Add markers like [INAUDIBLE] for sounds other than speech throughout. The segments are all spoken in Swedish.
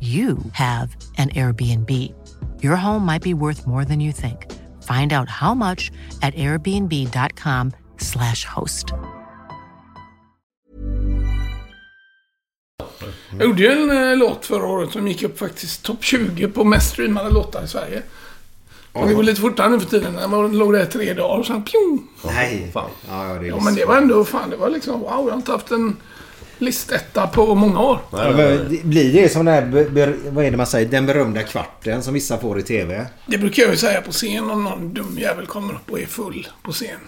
you have an Airbnb. Your home might be worth more than you think. Find out how much at airbnb.com/slash host. Jag gjorde ju en eh, låt förra året som gick upp faktiskt topp 20 på mest streamade låtar i Sverige. Och det går lite fortare nu för tiden. Den låg där i tre dagar och sen pjong! Nej. Fan. Ja, ja, det är Ja men det var ändå, fan det var liksom wow. Jag har inte haft en listetta på många år. Ja, men det- Blir det som den här, vad är det man säger, den berömda kvarten som vissa får i TV? Det brukar jag ju säga på scen om någon dum jävel kommer upp och är full på scen.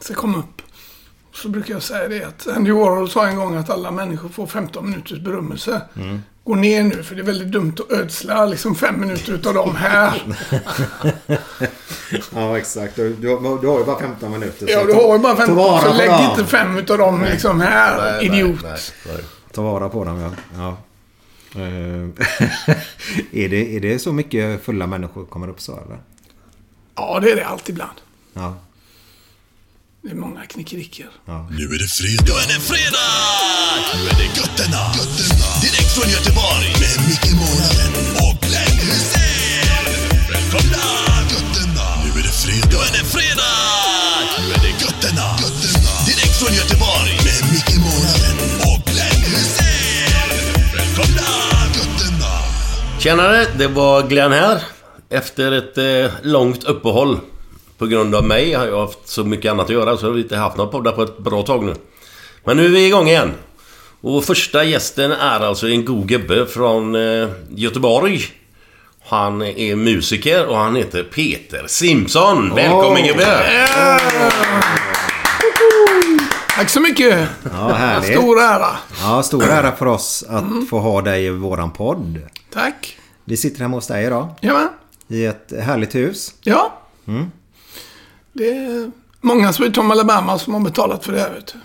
Så kom upp. Så brukar jag säga det att Andy Warhol sa en gång att alla människor får 15 minuters berömmelse. Gå ner nu för det är väldigt dumt att ödsla liksom fem minuter utav dem här. [LAUGHS] Ja, exakt. Du, du, har- du har ju bara 15 minuter. Ja, du har ju bara ta 15 vara så lägg dem. inte fem utav dem liksom här, Nej, idiot. Nej, nej, nej. Ta vara på dem, ja. ja. Eh, [LAUGHS] är, det, är det så mycket fulla människor kommer upp så, eller? Ja, det är det alltid ibland. Ja. Det är många knickericker. Nu är det fredag. Nu är det fredag! Nu är det götterna. götterna. Direkt från Göteborg. Med Micke Månaden och Glenn Hysén. Välkomna! Götterna. Nu är det fredag. Nu är det fredag! Nu är det götterna. götterna. Direkt från Göteborg. Med Micke Månaden och Glenn Hysén. Välkomna! Götterna. Tjenare, det var Glenn här. Efter ett eh, långt uppehåll. På grund av mig har jag haft så mycket annat att göra så har inte haft några poddar på ett bra tag nu. Men nu är vi igång igen. Och första gästen är alltså en god gubbe från eh, Göteborg. Han är musiker och han heter Peter Simson. Välkommen gubbe! Tack så mycket! Ja, härligt. Stor ära. Ja, stor ära för oss att få ha dig i våran podd. Tack. Vi sitter hemma hos dig idag. Jajamän. I ett härligt hus. Ja. Det är många Sweet Home Alabama som har betalat för det här, vet du.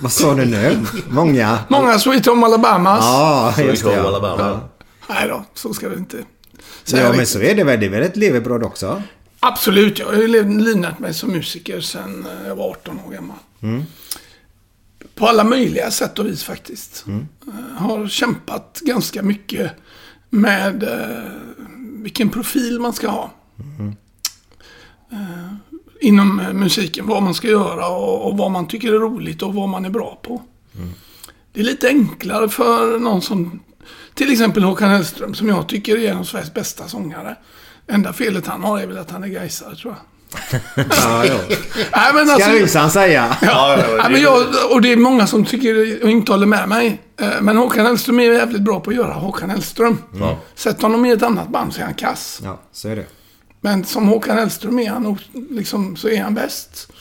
Vad sa du nu? Många? Många Sweet Home Alabamas. Ja, Så vi just det. Ja. Alabama. Nej då, så ska vi inte säga ja, men så är det väl. Det är väl ett levebröd också? Absolut, jag har ju levt- linat mig som musiker sedan eh, jag var 18 år gammal. På alla möjliga sätt och vis faktiskt. Eh, Har kämpat ganska mycket med eh, vilken profil man ska ha. Eh, inom musiken, vad man ska göra och, och vad man tycker är roligt och vad man är bra på. Det är lite enklare för någon som till exempel Håkan Hellström som jag tycker är en av Sveriges bästa sångare. Enda felet han har är väl att han är gaisare tror jag. [LAUGHS] Ja, ja. Nej, men Ska alltså, Rysan säga. Ja, ja, men jag, och det är många som tycker och inte håller med mig. Eh, Men Håkan Hellström är jävligt bra på att göra Håkan Hellström. Ja. Sätt honom i ett annat band så är han kass. Ja, så är det. Men som Håkan Hellström är han liksom, så är han bäst.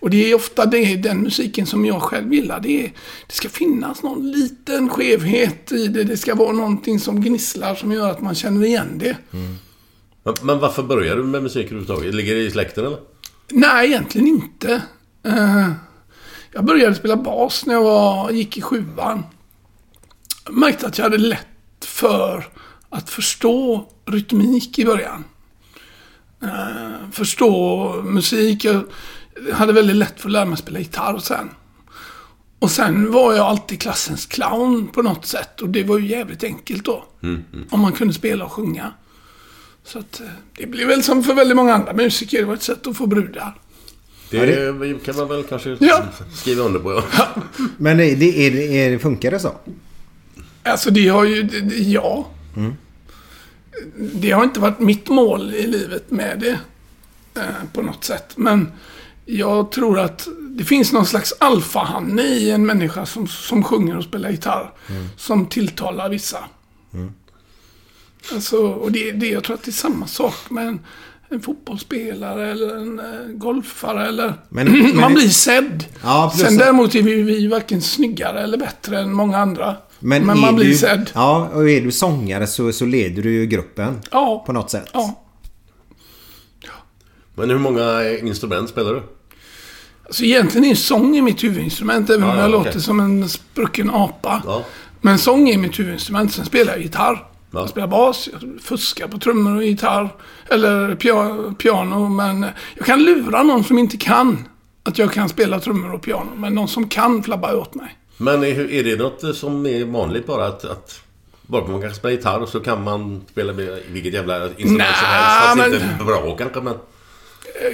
Och det är ofta det, den musiken som jag själv gillar. Det, är, det ska finnas någon liten skevhet i det. Det ska vara någonting som gnisslar som gör att man känner igen det. Men, men varför började du med musik överhuvudtaget? Ligger det i släkten eller? Nej, egentligen inte. Eh, jag började spela bas när jag var, gick i sjuan. Jag märkte att jag hade lätt för att förstå rytmik i början. Eh, förstå musik. Jag hade väldigt lätt för att lära mig spela gitarr sen. Och sen var jag alltid klassens clown på något sätt. Och det var ju jävligt enkelt då. Om man kunde spela och sjunga. Så att eh, det blev väl som för väldigt många andra musiker. Det var ett sätt att få brudar. Det kan man väl kanske Ja. skriva under på. Ja. Men det, det, är, det, är, funkar det så? Alltså det har ju, det- det- ja. Det har inte varit mitt mål i livet med det. Eh, på något sätt. Men jag tror att det finns någon slags alfahanne i en människa som, som sjunger och spelar gitarr. Som tilltalar vissa. Alltså, och det, det, jag tror att det är samma sak med en, en fotbollsspelare eller en eh, golfare eller... Men- [CLEARS THROAT] men- man blir sedd. Ja, Sen däremot är vi, vi varken snyggare eller bättre än många andra. Men, är man blir du, sedd. Ja, och är du sångare så, så leder du ju gruppen. Ja. På något sätt. Ja. Men hur många instrument spelar du? Alltså egentligen är sång i mitt huvudinstrument, även om ja, jag okej. låter som en sprucken apa. Ja. Men sång är mitt huvudinstrument. Sen spelar jag gitarr. Ja. Jag spelar bas, jag fuskar på trummor och gitarr. Eller pia- piano, men jag kan lura någon som inte kan. Att jag kan spela trummor och piano. Men någon som kan flabbar åt mig. Men är, är det något som är vanligt bara att... att bara för att man kan spela gitarr så kan man spela med vilket jävla instrument som Nja, helst. Fast men- inte bra kanske men...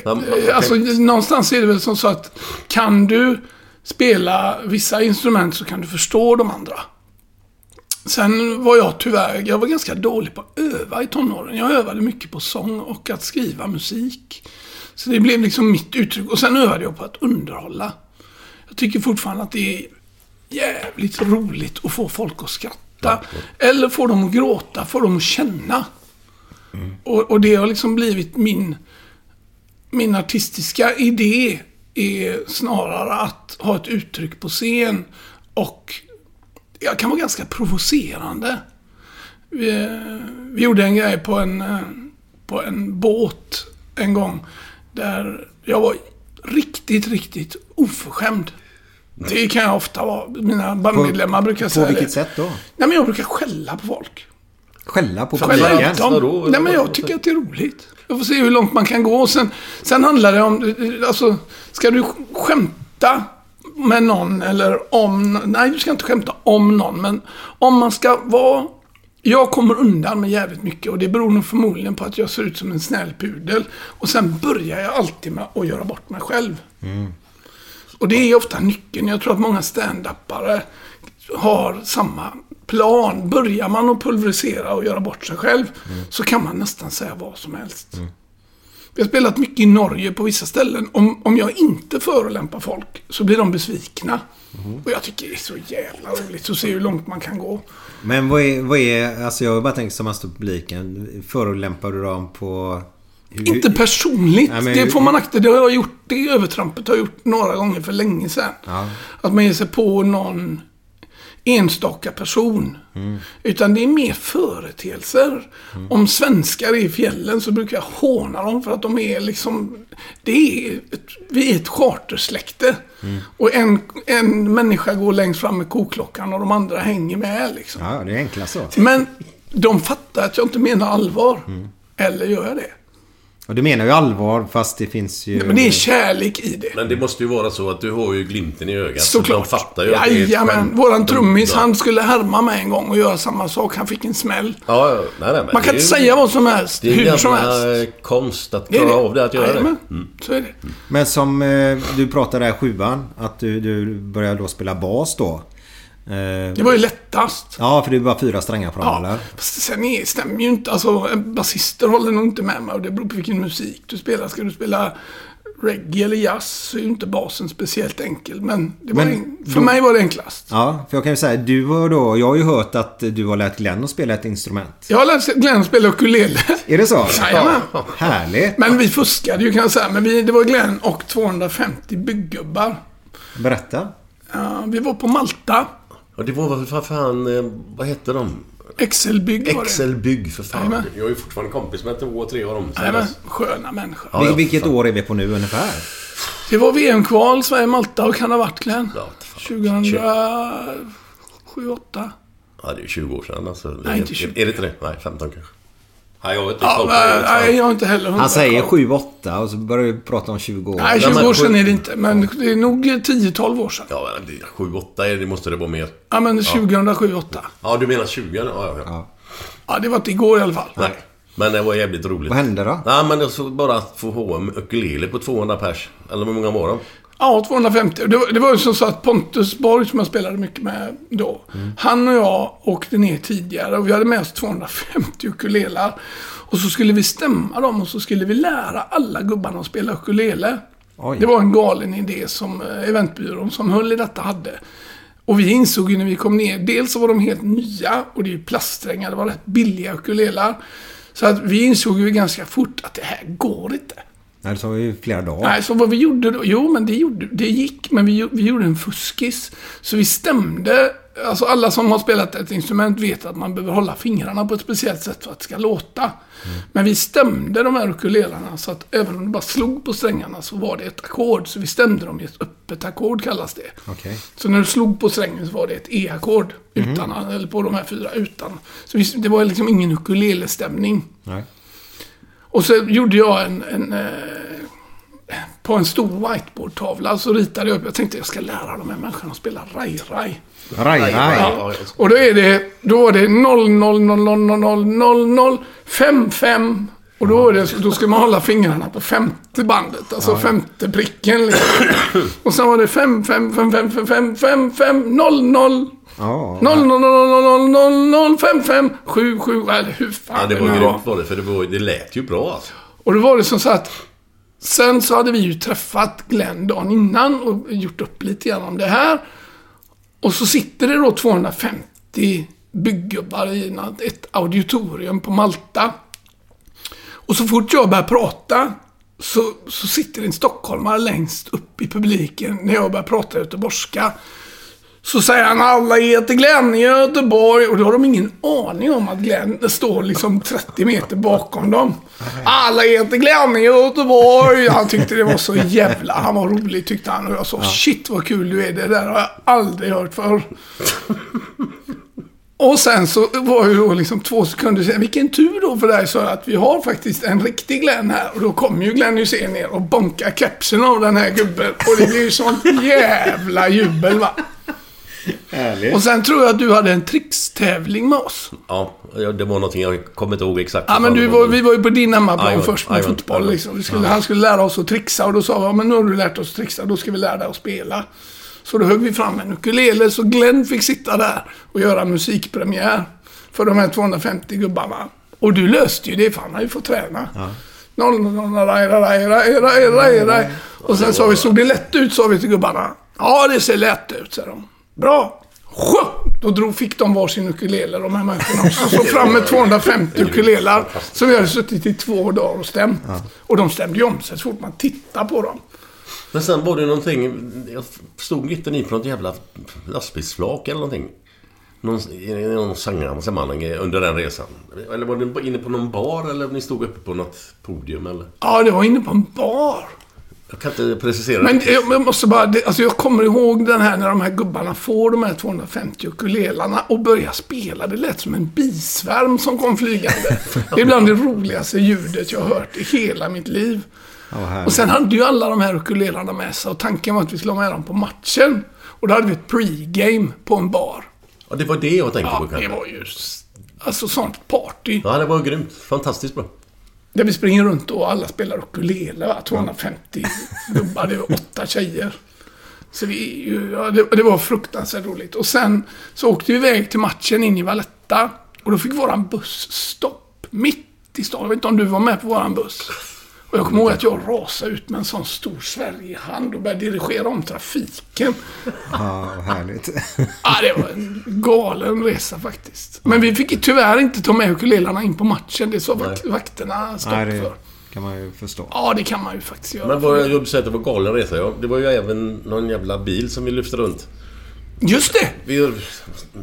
Man, man, Eh, Alltså, någonstans är det väl som så att kan du spela vissa instrument så kan du förstå de andra. Sen var jag tyvärr, jag var ganska dålig på att öva i tonåren. Jag övade mycket på sång och att skriva musik. Så det blev liksom mitt uttryck. Och sen övade jag på att underhålla. Jag tycker fortfarande att det är jävligt roligt att få folk att skratta. Eller få dem att gråta, få dem att känna. Och, och det har liksom blivit min min artistiska idé är snarare att ha ett uttryck på scen och jag kan vara ganska provocerande. Vi, vi gjorde en grej på en, eh, på en båt en gång där jag var riktigt, riktigt oförskämd. Det kan jag ofta vara. Mina bandmedlemmar brukar På säga vilket det. sätt då? Nej, men jag brukar skälla på folk. Skälla på Skälla publiken? ut dem. Nej, men jag tycker att det är roligt. Jag får se hur långt man kan gå. Och sen, sen handlar det om, alltså, ska du skämta med någon eller om, nej du ska inte skämta om någon, men om man ska vara, jag kommer undan med jävligt mycket och det beror nog förmodligen på att jag ser ut som en snäll pudel. Och sen börjar jag alltid med att göra bort mig själv. Och det är ofta nyckeln. Jag tror att många stand-upare har samma plan. Börjar man att pulverisera och göra bort sig själv så kan man nästan säga vad som helst. Vi har spelat mycket i Norge på vissa ställen. Om, om jag inte förolämpar folk så blir de besvikna. Och jag tycker det är så jävla roligt att se hur långt man kan gå. Men vad är, vad är... Alltså jag har bara tänkt som på publiken. Förolämpar du dem på... hur- Inte personligt. Nej, men- det får man akta. Det har jag gjort. Det övertrampet har jag gjort några gånger för länge sedan. Ja. Att man ger sig på någon enstaka person. Mm. Utan det är mer företeelser. Om svenskar är i fjällen så brukar jag håna dem för att de är liksom... Det är ett, vi är ett chartersläkte. Mm. Och en, en människa går längst fram med koklockan och de andra hänger med liksom. Ja, det är enklast så. Men de fattar att jag inte menar allvar. Mm. Eller gör jag det? Och du menar ju allvar fast det finns ju... Men det är kärlek i det. Men det måste ju vara så att du har ju glimten i ögat. Såklart. Så de fattar ju att det är ett Jajamän. Våran trummis, Ja. han skulle härma mig en gång och göra samma sak. Han fick en smäll. Ja. Nej, nej, men Man det kan inte ju- säga vad som helst, Det är en hur som helst. eh, konst att Det är klara av det, att göra Jajamän. det. Mm. Så är det. Men som eh, du pratade där sjuan. Att du, du började då spela bas då. Eh, Det var ju lättast. Ja, för det är bara fyra strängar på dem Ja, eller? fast sen är, stämmer ju inte. Alltså, basister håller nog inte med mig. Och det beror på vilken musik du spelar. Ska du spela reggae eller jazz så är ju inte basen speciellt enkel. Men, Men en, för då- mig var det enklast. Ja, för jag kan ju säga du har då... Jag har ju hört att du har lärt Glenn att spela ett instrument. Jag har lärt Glenn spela ukulele. Är det så? Jajamän. Härligt. Men vi fuskade ju kan jag säga. Men vi, det var Glenn och 250 bygggubbar. Berätta. Ja, vi var på Malta. Och det var väl för fan... eh, Vad hette de? Excel-bygg var det. Excel-bygg för fan. Jajamän. Jag är ju fortfarande kompis med två, tre av dem. Jajamän, sköna människor. Ja, ja, Vilket fan. år är vi på nu ungefär? Det var VM-kval, Sverige-Malta och kan ha varit Glenn. Ja, fan. 2007, 2008. Ja, det är ju 20 år sedan alltså. Nej, inte 20. Är det inte det? Nej, 15 kanske. Nej, jag inte. Ja, nej, jag jag har inte heller Han säger koll. 7-8 och så börjar vi prata om 20 år. Nej, 20 men- år sedan är det inte. Men det är nog 10-12 år sedan. Ja, men det- 7-8 är det måste det vara mer. Ja, men 2007-2008. Ja, du menar 20? Ja, ja, ja. Ja, det var inte igår i alla fall. Nej. Men det var jävligt roligt. Vad hände då? Nej, men det så bara att få H&M ukulele på 200 pers. Eller hur många var de? Ja, 250. Det var, det var ju som så att Pontus Borg, som jag spelade mycket med då, han och jag åkte ner tidigare och vi hade med oss 250 ukulelar. Och så skulle vi stämma dem och så skulle vi lära alla gubbarna att spela ukulele. Oj. Det var en galen idé som eh, eventbyrån som höll i detta hade. Och vi insåg ju när vi kom ner, dels så var de helt nya och det är ju plaststrängar, det var rätt billiga ukulelar. Så att vi insåg ju ganska fort att det här går inte. Nej, det tar ju flera dagar. Nej, så vad vi gjorde då? Jo, men det, gjorde, det gick, men vi, vi gjorde en fuskis. Så vi stämde. Alltså alla som har spelat ett instrument vet att man behöver hålla fingrarna på ett speciellt sätt för att det ska låta. Men vi stämde de här ukulelarna så att även om det bara slog på strängarna så var det ett ackord. Så vi stämde dem i ett öppet ackord kallas det. Okej. Så när du slog på strängen så var det ett E-ackord. Utan, eller på de här fyra utan. Så vi, det var liksom ingen ukulelestämning. Nej. Och så gjorde jag en, en eh, på en stor whiteboardtavla så ritade jag upp, jag tänkte jag ska lära de här människorna att spela raj. Ja, ja. Och då är det, då var det 0, 0, 0, 0, 0, 0, 0, 0, 5, 5. Och då, det, då ska man hålla fingrarna på femte bandet, alltså femte pricken. Liksom. Och sen var det 5, 5, 5, 5, 5, 5, 5, 5, 0, 0. Ja. 0, 0, 0, 0, 0, 0, 5, 5, 7, 7, eller hur fan Ja, det var grymt var det. För det, var, det lät ju bra alltså. och då var det som så att Sen så hade vi ju träffat Glenn dagen innan och gjort upp lite grann om det här. Och så sitter det då 250 bygggubbar i ett auditorium på Malta. Och så fort jag börjar prata så, så sitter en stockholmare längst upp i publiken när jag börjar prata göteborgska. Så säger han alla heter Glenn i Göteborg och då har de ingen aning om att Glenn står liksom 30 meter bakom dem. Alla heter Glenn i Göteborg. Han tyckte det var så jävla... Han var rolig tyckte han och jag sa shit vad kul du är. Det där har jag aldrig hört förr. Och sen så var ju då liksom två sekunder sen, vilken tur då för dig så att vi har faktiskt en riktig Glenn här. Och då kommer ju Glenn Hysén ner och bonkar kepsen av den här gubben. Och det blir ju sånt jävla jubel va. Härligt. Och sen tror jag att du hade en trickstävling med oss. Ja, det var någonting jag kommer inte ihåg exakt. Ja, men du var, vi var ju på din hemmaplan först med fotboll. Liksom. Skulle, Han skulle lära oss att trixa och då sa vi, ja, men nu har du lärt oss att trixa, då ska vi lära dig att spela. Så då högg vi fram en ukulele, så Glenn fick sitta där och göra musikpremiär för de här 250 gubbarna. Och du löste ju det, för han har ju fått träna. Raj. Och sen sa vi, såg det lätt ut? sa vi till gubbarna. Ja, det ser lätt ut, sa de. Bra. Då drog, fick de varsin ukulele, de här människorna. Och så fram med 250 ukulelar. Så vi hade suttit i två dagar och stämt. Och de stämde ju om sig så fort man tittar på dem. Men sen var det någonting... Jag stod inte ni på något jävla lastbilsflak eller någonting? Någon, någon sammanhang under den resan? Eller var ni inne på någon bar eller ni stod uppe på något podium eller? Ja, det var inne på en bar. Jag kan inte precisera Men det. jag, måste bara, det, alltså jag kommer ihåg den här när de här gubbarna får de här 250 ukulelarna och börjar spela. Det lät som en bisvärm som kom flygande. [LAUGHS] Det är bland det roligaste ljudet jag har hört i hela mitt liv. Härligt. Och sen hade ju alla de här ukulelarna med sig och tanken var att vi skulle ha med dem på matchen. Och då hade vi ett pre-game på en bar. Ja, det var det jag tänkte Ja, på det kanske. var ju alltså sånt party. Ja, det var grymt. Fantastiskt bra. Där vi springer runt och alla spelar ukulele. Va? 250 gubbar, det var åtta tjejer. Så vi, ja, det, det var fruktansvärt roligt. Och sen så åkte vi iväg till matchen in i Valletta. Och då fick våran buss stopp. Mitt i stan. Jag vet inte om du var med på våran buss. Och jag kommer ihåg att jag rasade ut med en sån stor Sverigehand och började dirigera om trafiken. Ja, härligt. Ja, det var en galen resa faktiskt. Men vi fick tyvärr inte ta med ukulelerna in på matchen. Det sa vak- vakterna stopp Nej, för. det kan man ju förstå. Ja, det kan man ju faktiskt göra. Men vad jag säger att det var galen resa. Ja, det var ju även någon jävla bil som vi lyfte runt. Just det! Vi,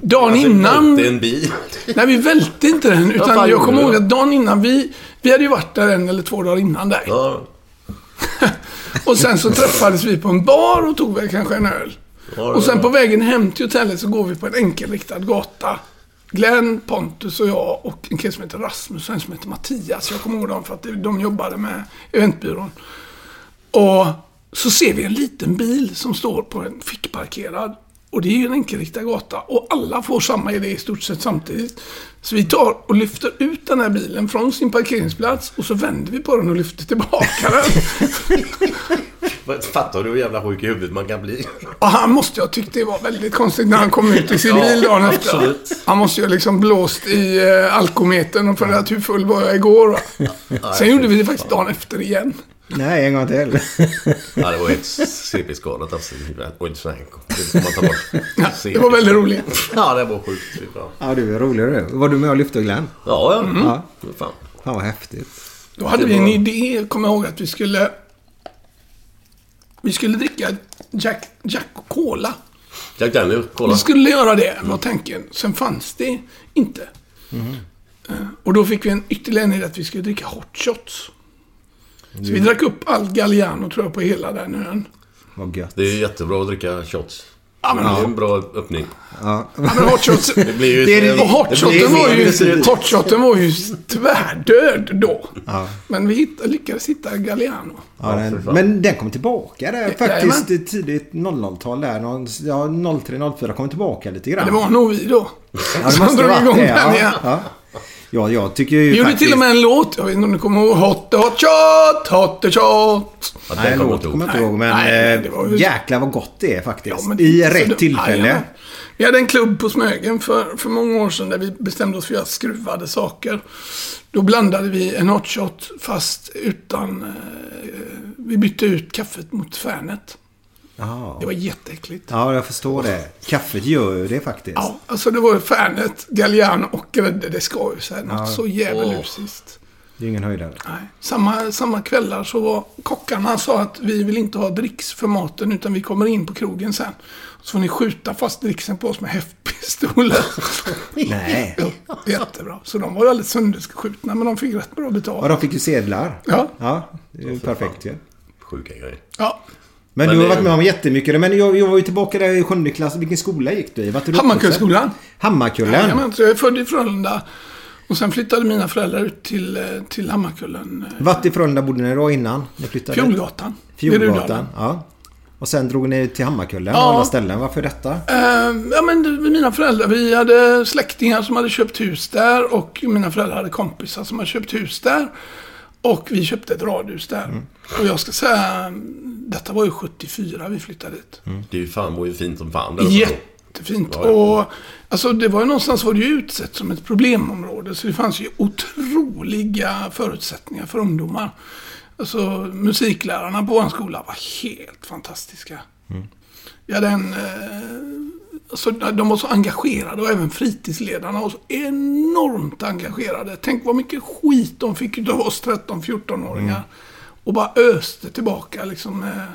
Dagen alltså, innan... välte en bil. Nej, vi välte inte den. Utan jag kommer ihåg att dagen innan, vi, vi hade ju varit där en eller två dagar innan dig. Ja, [LAUGHS] Och sen så träffades vi på en bar och tog väl kanske en öl. Ja, Och sen på vägen hem till hotellet så går vi på en enkelriktad gata. Glenn, Pontus och jag och en kille som heter Rasmus och en som heter Mattias. Jag kommer ihåg dem för att de jobbade med eventbyrån. Och så ser vi en liten bil som står på en fickparkerad. Och det är ju en enkelriktad gata. Och alla får samma idé i stort sett samtidigt. Så vi tar och lyfter ut den här bilen från sin parkeringsplats och så vänder vi på den och lyfter tillbaka den. Fattar du hur jävla sjuk i huvudet man kan bli? Och han måste ju ha tyckt det var väldigt konstigt när han kom ut i sin bil dagen efter. absolut. Han måste ju ha liksom blåst i eh, alkometern och funderat hur full var jag igår. [LAUGHS] Va? Sen gjorde vi det faktiskt dagen efter igen. Nej, en gång till. [LAUGHS] Ja, det var helt CP-skadat alltså. Oj, så här. Det man bort. Ja, det var väldigt roligt. Ja, det var sjukt. Bra. Ja, du är roligare du. Var du med och lyfte Glenn? Ja, ja. Ja. Vad Fan. Fan vad häftigt. Då hade Det vi en idé, kommer jag ihåg, att vi skulle... Vi skulle dricka Jack, Jack och Cola. Jack Daniel, kolla. Vi skulle göra det, var tanken. Sen fanns det inte. Eh, Och då fick vi en ytterligare idé att vi skulle dricka hot shots. Så vi drack upp allt Galliano, tror jag, på hela den ön. Vad gött. Det är jättebra att dricka shots. Ja, men, Det är ja. en bra öppning. Ja. men hot shots... [LAUGHS] Det blir ju... Det är det- Och hotshoten det var, ju, det blir- hotshoten var ju tvärdöd då. Ja. Men vi hittade, lyckades hitta Galliano. Ja, Ja, den, men den kom tillbaka där Ja, faktiskt i tidigt 00-tal där. Ja, 03-04 kom tillbaka lite grann. Det var nog vi då. ja, det som måste drog ha varit igång det. den Ja. Ja. ja, jag tycker ju Vi gjorde faktiskt... till och med en låt. Jag vet inte om du kommer ihåg. Hot, hot shot, hot shot. Ja, Nej, låt kommer jag inte ihåg. Men Nej, eh, det var ju- jäklar vad gott det är faktiskt. Ja, men det I rätt tillfälle. Jajamän. Vi hade en klubb på Smögen för, för många år sedan där vi bestämde oss för att göra skruvade saker. Då blandade vi en hot shot fast utan... Eh, vi bytte ut kaffet mot Fernet. Ja. Det var jätteäckligt. ja, jag förstår det. Kaffet gör ju det faktiskt. Ja, alltså det var Fernet, Galliano och grädde. Det ska ju säga något så djävulusiskt. Det är ju ingen höjdare. Nej. Samma, samma kvällar så var kockarna sa att vi vill inte ha dricks för maten utan vi kommer in på krogen sen. Så får ni skjuta fast dricksen på oss med häftpistoler. [LAUGHS] Nej. Ja, jättebra. Så de var ju alldeles sönderskjutna men de fick rätt bra Och betalt. de fick ju sedlar. Ja. Ja, det är ju perfekt ju. Sjuka grejer. Ja. Men, Men du har varit med om jättemycket. Men jag, jag var ju tillbaka där i sjunde klass. Vilken skola gick du i? Du Hammarkullsskolan. Hammarkullen? Så jag är född i Frölunda. Och sen flyttade mina föräldrar ut till, eh, till Hammarkullen. eh, Vart i Frölunda bodde ni då innan? Ni flyttade? Fjolgatan. Fjolgatan, ja. Och sen drog ni till Hammarkullen Ja. och andra ställen. Varför detta? Eh, ja, men mina föräldrar, vi hade släktingar som hade köpt hus där och mina föräldrar hade kompisar som hade köpt hus där. Och vi köpte ett radhus där. Mm. Och jag ska säga, detta var ju 74 vi flyttade dit. Det är ju fan, var ju fint som fan där. Jättefint. Ja, ja. Och alltså det var ju någonstans var det ju utsett som ett problemområde. Så det fanns ju otroliga förutsättningar för ungdomar. Alltså musiklärarna på vår skola var helt fantastiska. Vi hade en... Eh, alltså, de var så engagerade och även fritidsledarna var så enormt engagerade. Tänk vad mycket skit de fick utav oss 13-14-åringar. Och bara öste tillbaka liksom. med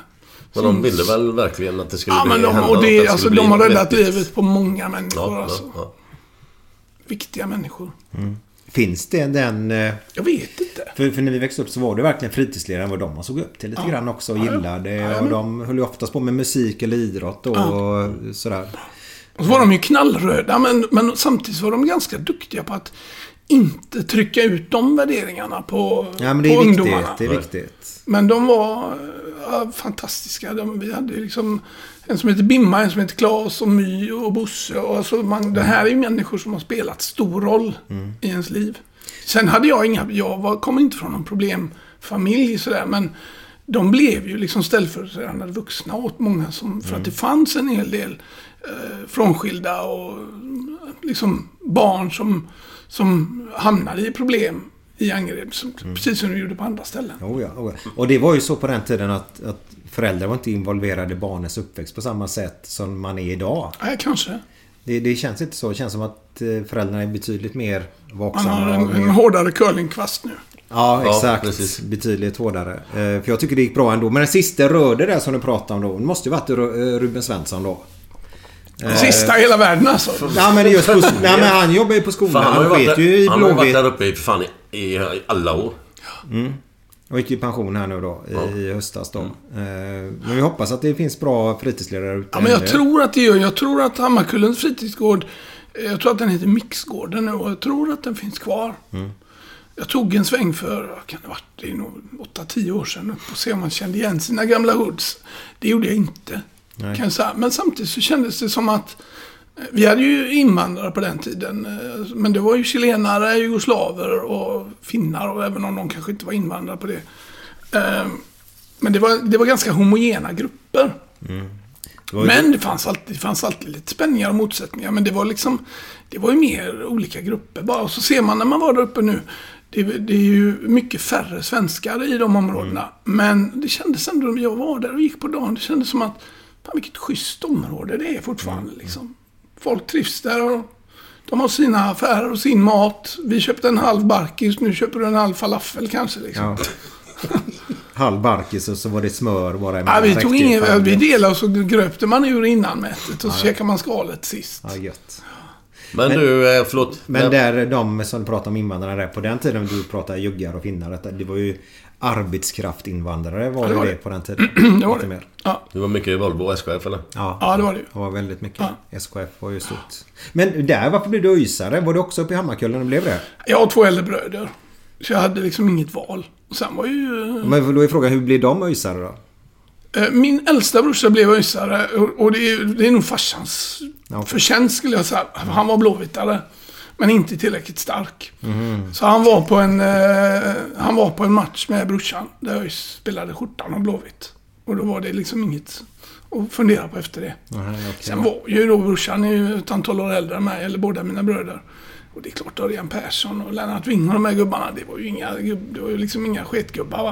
Men de ville väl verkligen att det skulle Ja, bli men de, hända och det, det alltså, de har räddat vettigt. livet på många människor. Ja, alltså. ja, ja. Viktiga människor. Finns det den... eh, Jag vet inte. För, för när vi växte upp så var det verkligen fritidsledaren vad de man såg upp till lite grann också och Ja, ja. gillade. Ja, ja, och de höll ju oftast på med musik eller idrott och sådär. Och så var de ju knallröda, men, men samtidigt var de ganska duktiga på att inte trycka ut de värderingarna på, Ja men det på är viktigt. ungdomarna. Det är viktigt. Men de var ja, fantastiska. De, vi hade liksom en som heter Bimma, en som heter Klas och My och Bosse. Och alltså man, det här är ju människor som har spelat stor roll Mm. i ens liv. Sen hade jag inga, jag var, kom inte från någon problemfamilj sådär, men de blev ju liksom ställföreträdande vuxna åt många som, för att det fanns en hel del eh, frånskilda och mm, liksom barn som, som hamnade i problem i Angered. som- Precis som de gjorde på andra ställen. Oh ja, oh ja. Och det var ju så på den tiden att, att föräldrar var inte involverade i barnens uppväxt på samma sätt som man är idag. Nej, kanske. Det, det känns inte så. Det känns som att eh, föräldrarna är betydligt mer Man vaksamma. har en, en mer- hårdare curlingkvast nu. Ja, Ja, exakt. precis. Betydligt hårdare. Eh, För jag tycker det gick bra ändå. Men den sista röde där som du pratade om då. Det måste ju varit eh, Ruben Svensson då. Sista i hela världen alltså. Nej men just på, nej, men han jobbar ju på skolan. Fan, han har ju Han varit, sket ju i där, han har varit där uppe i, fan, i, i, alla år. Och gick i pension här nu då i, i höstas Mm. då. Eh, Men vi hoppas att det finns bra fritidsledare ute. Ja, men jag ännu. tror att det gör. Jag tror att Hammarkullens fritidsgård Jag tror att den heter Mixgården nu och jag tror att den finns kvar. Jag tog en sväng för, vad kan det varit, det är nog 8-10 år sedan upp och se om man kände igen sina gamla hoods. Det gjorde jag inte. Kan säga. Men samtidigt så kändes det som att eh, vi hade ju invandrare på den tiden. eh, Men det var ju chilenare, jugoslaver och finnar och även om de kanske inte var invandrare på det. Eh, Men det var, det var ganska homogena grupper. Det var ju- Men det fanns, alltid, det fanns alltid lite spänningar och motsättningar. Men det var liksom... Det var ju mer olika grupper bara. Och så ser man när man var där uppe nu. Det, det är ju mycket färre svenskar i de områdena. Men det kändes ändå när jag var där och gick på dagen. Det kändes som att... Fan vilket schysst område det är fortfarande liksom. Folk trivs där och de har sina affärer och sin mat. Vi köpte en halv barkis. Nu köper du en halv falafel kanske liksom. Ja. [LAUGHS] Halv barkis och så var det smör bara Ja, vi tog ingen, vi delade och så gröpte man ur innanmätet och så käkade man skalet sist. Ja, gött. Men du, eh, förlåt. Men där de som pratar om invandrare där, på den tiden du pratade juggar och finnar. Det var ju arbetskraftinvandrare var Ja, det var det det. på den tiden. [CLEARS THROAT] Det var Lite det. mer. Ja, Det var mycket Volvo och SKF eller? Ja, ja, det var det det var väldigt mycket. SKF var ju stort. Men där, varför blev du öisare? Var du också uppe i Hammarkullen och blev det? Jag har två äldre bröder. Så jag hade liksom inget val. Och sen var ju... Men då är frågan, hur blev de öisare då? eh, Min äldsta brorsa blev öisare och- det är, det är nog farsans Ja. förtjänst skulle jag säga. Han var blåvittare. Men inte tillräckligt stark. Mhm. Så han var, på en, eh, han var på en match med brorsan. Där jag spelade skjortan och blåvitt. Och då var det liksom inget att fundera på efter det. Aha, okej. Sen var ju då brorsan är ju ett antal år äldre än mig, eller båda mina bröder. Och det är klart, Örjan Persson och Lennart Wing och de här gubbarna, det var ju inga, det var ju liksom inga sketgubbar va.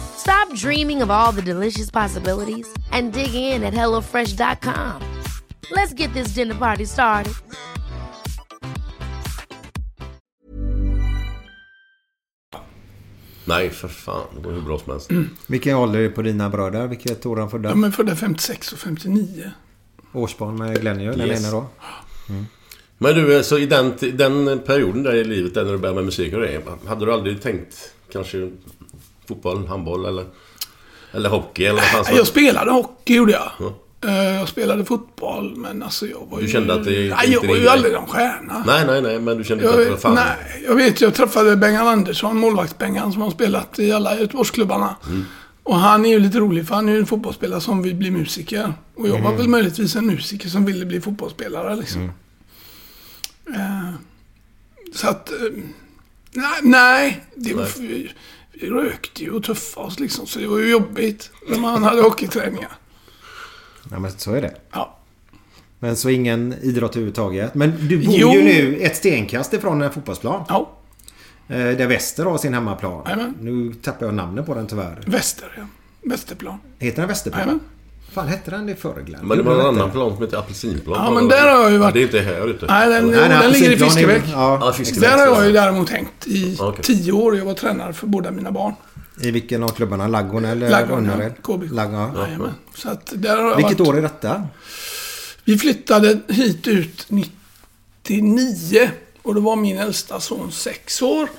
Stop dreaming of all the delicious possibilities and dig in at HelloFresh.com. Let's get this dinner party started. Nej, för fan. Det går hur bra som helst. Vilken ålder är det på dina bröder? Vilket år är de födda? De är födda 56 och 59. Årsbarn med Glenn den Yes. ena då. Men du, så i den, den perioden där i livet, där när du började med musik och det. Hade du aldrig tänkt kanske fotboll, handboll eller... Eller hockey eller vad Jag spelade hockey gjorde jag. Ja. Eh, Jag spelade fotboll men alltså jag var ju... Du kände att det Nej, inte jag var ju aldrig någon stjärna. Nej, nej, nej, men du kände inte att det var Jag, fan... nej, jag vet jag träffade Bengan Andersson, målvakts-Bengan, som har spelat i alla Göteborgsklubbarna. Mm. Och han är ju lite rolig för han är ju en fotbollsspelare som vill bli musiker. Och jag Mm. var väl möjligtvis en musiker som ville bli fotbollsspelare liksom. Eh, så att... eh, nej, nej, det var, vi rökte ju och tuffade oss liksom. Så det var ju jobbigt när man hade hockeyträningar. Ja, men så är det. Ja. Men så ingen idrott överhuvudtaget. Men du bor Jo. ju nu ett stenkast ifrån en fotbollsplan. Ja, Eh, Där Väster har sin hemmaplan. Jajamän. Nu tappar jag namnet på den tyvärr. Väster, ja. Västerplan. Heter den Västerplan? Jajamän. Fan hette den det förr Glenn? Men det var en den annan inte? plan som heter apelsinplan. Ja, men där har jag ju varit- Det är inte här ute. Nej, den, Nej, nej, den ligger i Fiskebäck. Ja. Ja. Där har jag ju däremot hängt i Okej. tio år. Jag var tränare för båda mina barn. I vilken av klubbarna? Laggon eller Laggon, ja. Önnered? Laggon, ja. Jajamän. Så att där har jag Vilket varit. år är detta? Vi flyttade hit ut 99. Och då var min äldsta son sex år.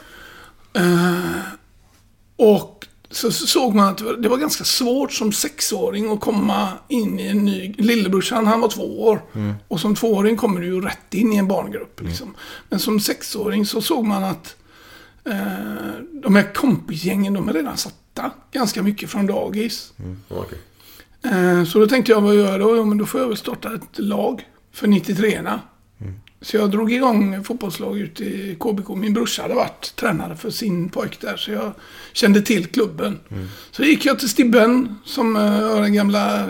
Och så så såg man att det var- det var ganska svårt som sexåring att komma in i en ny... Lillebrorsan, han var två år. Och som tvååring kommer du ju rätt in i en barngrupp. Liksom. Men som sexåring så såg man att eh, de här kompisgängen, de är redan satta ganska mycket från dagis. Okej. Eh, Så då tänkte jag, vad gör jag då? Jo, men då får jag väl starta ett lag för 93orna. Så jag drog igång fotbollslag ute i KBK. Min brorsa hade varit tränare för sin pojk där, så jag kände till klubben. Så gick jag till Stibben, som eh, var den gamla...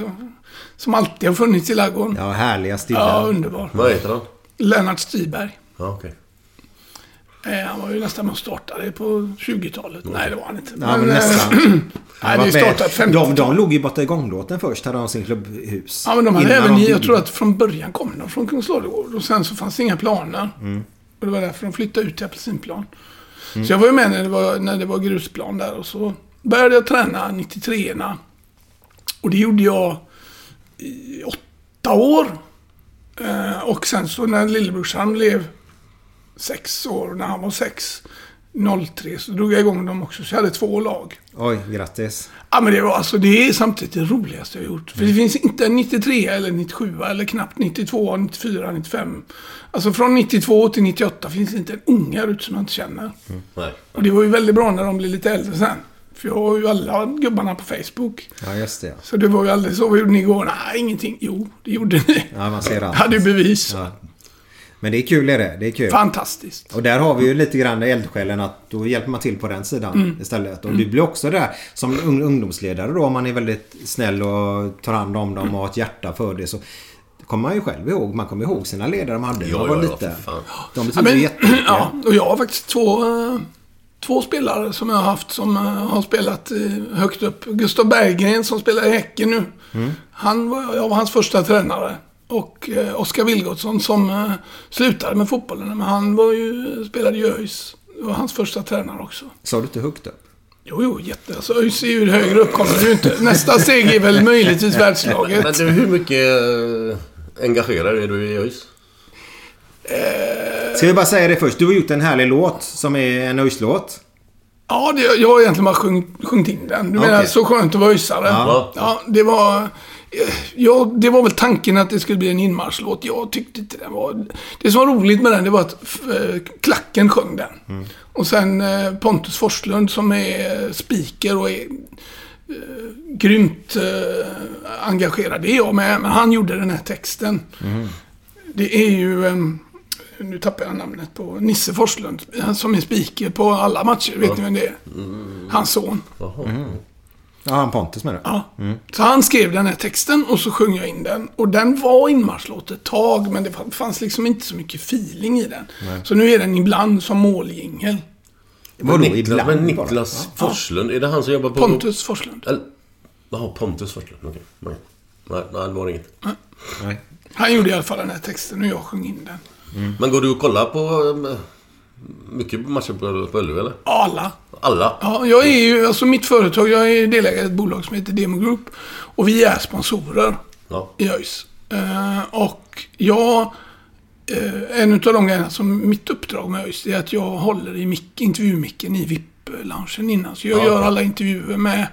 Som alltid har funnits i ladugården. Ja, härliga stilla. Ja, underbar. Vad heter han? Lennart Stiberg. Ja, okej. Eh, Han var ju nästan med och startade på 20-talet. Nej, det var han inte. Ja, men eh, nästan. [CLEARS THROAT] Nej, det startade 50 de, de låg ju borta i gånglåten först, hade de sin klubbhus. Ja, men de hade även, de jag tror att från början kom de från Kungsladugård och sen så fanns det inga planer. Mm. Och det var därför de flyttade ut till Apelsinplan. Så jag var ju med när det var, när det var grusplan där och så började jag träna 93orna. Och det gjorde jag i åtta år. Eh, och sen så när lillebrorsan blev sex år, när han var sex, 03, så drog jag igång dem också. Så jag hade två lag. Oj, grattis. Ja, men det var alltså, det är samtidigt det roligaste jag gjort. För det finns inte en 93 eller 97 eller knappt 92, 94, 95. Alltså från 92 till 98 finns det inte en unge här ute som jag inte känner. Nej. Och det var ju väldigt bra när de blev lite äldre sen. För jag har ju alla gubbarna på Facebook. Ja, just det. Så det var ju aldrig så. Vad gjorde ni igår? Nej, ingenting. Jo, det gjorde ni. Ja, man ser allt. [LAUGHS] Hade ju bevis. Ja. Men det är kul är det. Det är kul. Fantastiskt. Och där har vi ju lite grann eldsjälen att då hjälper man till på den sidan Mm. istället. Och du blir också där som ung- ungdomsledare då om man är väldigt snäll och tar hand om dem och har ett hjärta för det. Så kommer man ju själv ihåg. Man kommer ihåg sina ledare man hade när Ja, man var ja, ja, liten. för fan. De Ja, betyder men, jättemycket. [CLEARS THROAT] ja, och jag har faktiskt två, eh, två spelare som jag har haft som eh, har spelat eh, högt upp. Gustav Berggren som spelar i Häcken nu. Han var, jag var hans första tränare. Och eh, Oskar Vilgotsson som eh, slutade med fotbollen. Men han var ju, spelade i ÖIS. Det var hans första tränare också. Sa du inte högt upp? Jo, jo, jätte. Alltså ÖIS är ju högre upp kommer det ju inte. Nästa steg är väl möjligtvis världslaget. Men du, hur mycket eh, engagerad är du i ÖIS? Ska vi bara säga det först. Du har gjort en härlig låt som är en ÖIS-låt. Ja, det, jag har egentligen bara sjungit, sjungit in den. Du menar Okej. Så skönt att vara öisare? Ja. Ja, det var... Ja, det var väl tanken att det skulle bli en inmarschlåt. Jag tyckte inte den var... Det som var roligt med den, det var att eh, Klacken sjöng den. Och sen eh, Pontus Forslund som är speaker och är eh, grymt eh, engagerad. Det är jag med, men han gjorde den här texten. Det är ju... Eh, nu tappar jag namnet på Nisse Forslund. Han som är speaker på alla matcher. Vet ni vem det är? Hans son. Ja, han Pontus med det. Ja. Så han skrev den här texten och så sjöng jag in den. Och den var inmarschlåt ett tag, men det fanns liksom inte så mycket feeling i den. Så nu är den ibland som måljingel. Vadå, Niklas, ibland men bara? Niklas Forslund, är det han som jobbar på... Pontus Forslund. Jaha, Pontus Forslund. Okej. Nej. Nej, nej, det var inget. Nej. Han gjorde i alla fall den här texten och jag sjöng in den. Men går du och kollar på eh, mycket matcher på, på Ullevi eller? Alla. Alla? Ja, jag är ju, alltså mitt företag, jag är delägare i ett bolag som heter Demo Group. Och vi är sponsorer Ja. i ÖIS. Eh, och jag, eh, en av de grejerna som mitt uppdrag med ÖIS är att jag håller i mick, intervjumicken i VIP-loungen innan. Så jag Ja, gör okej. alla intervjuer med,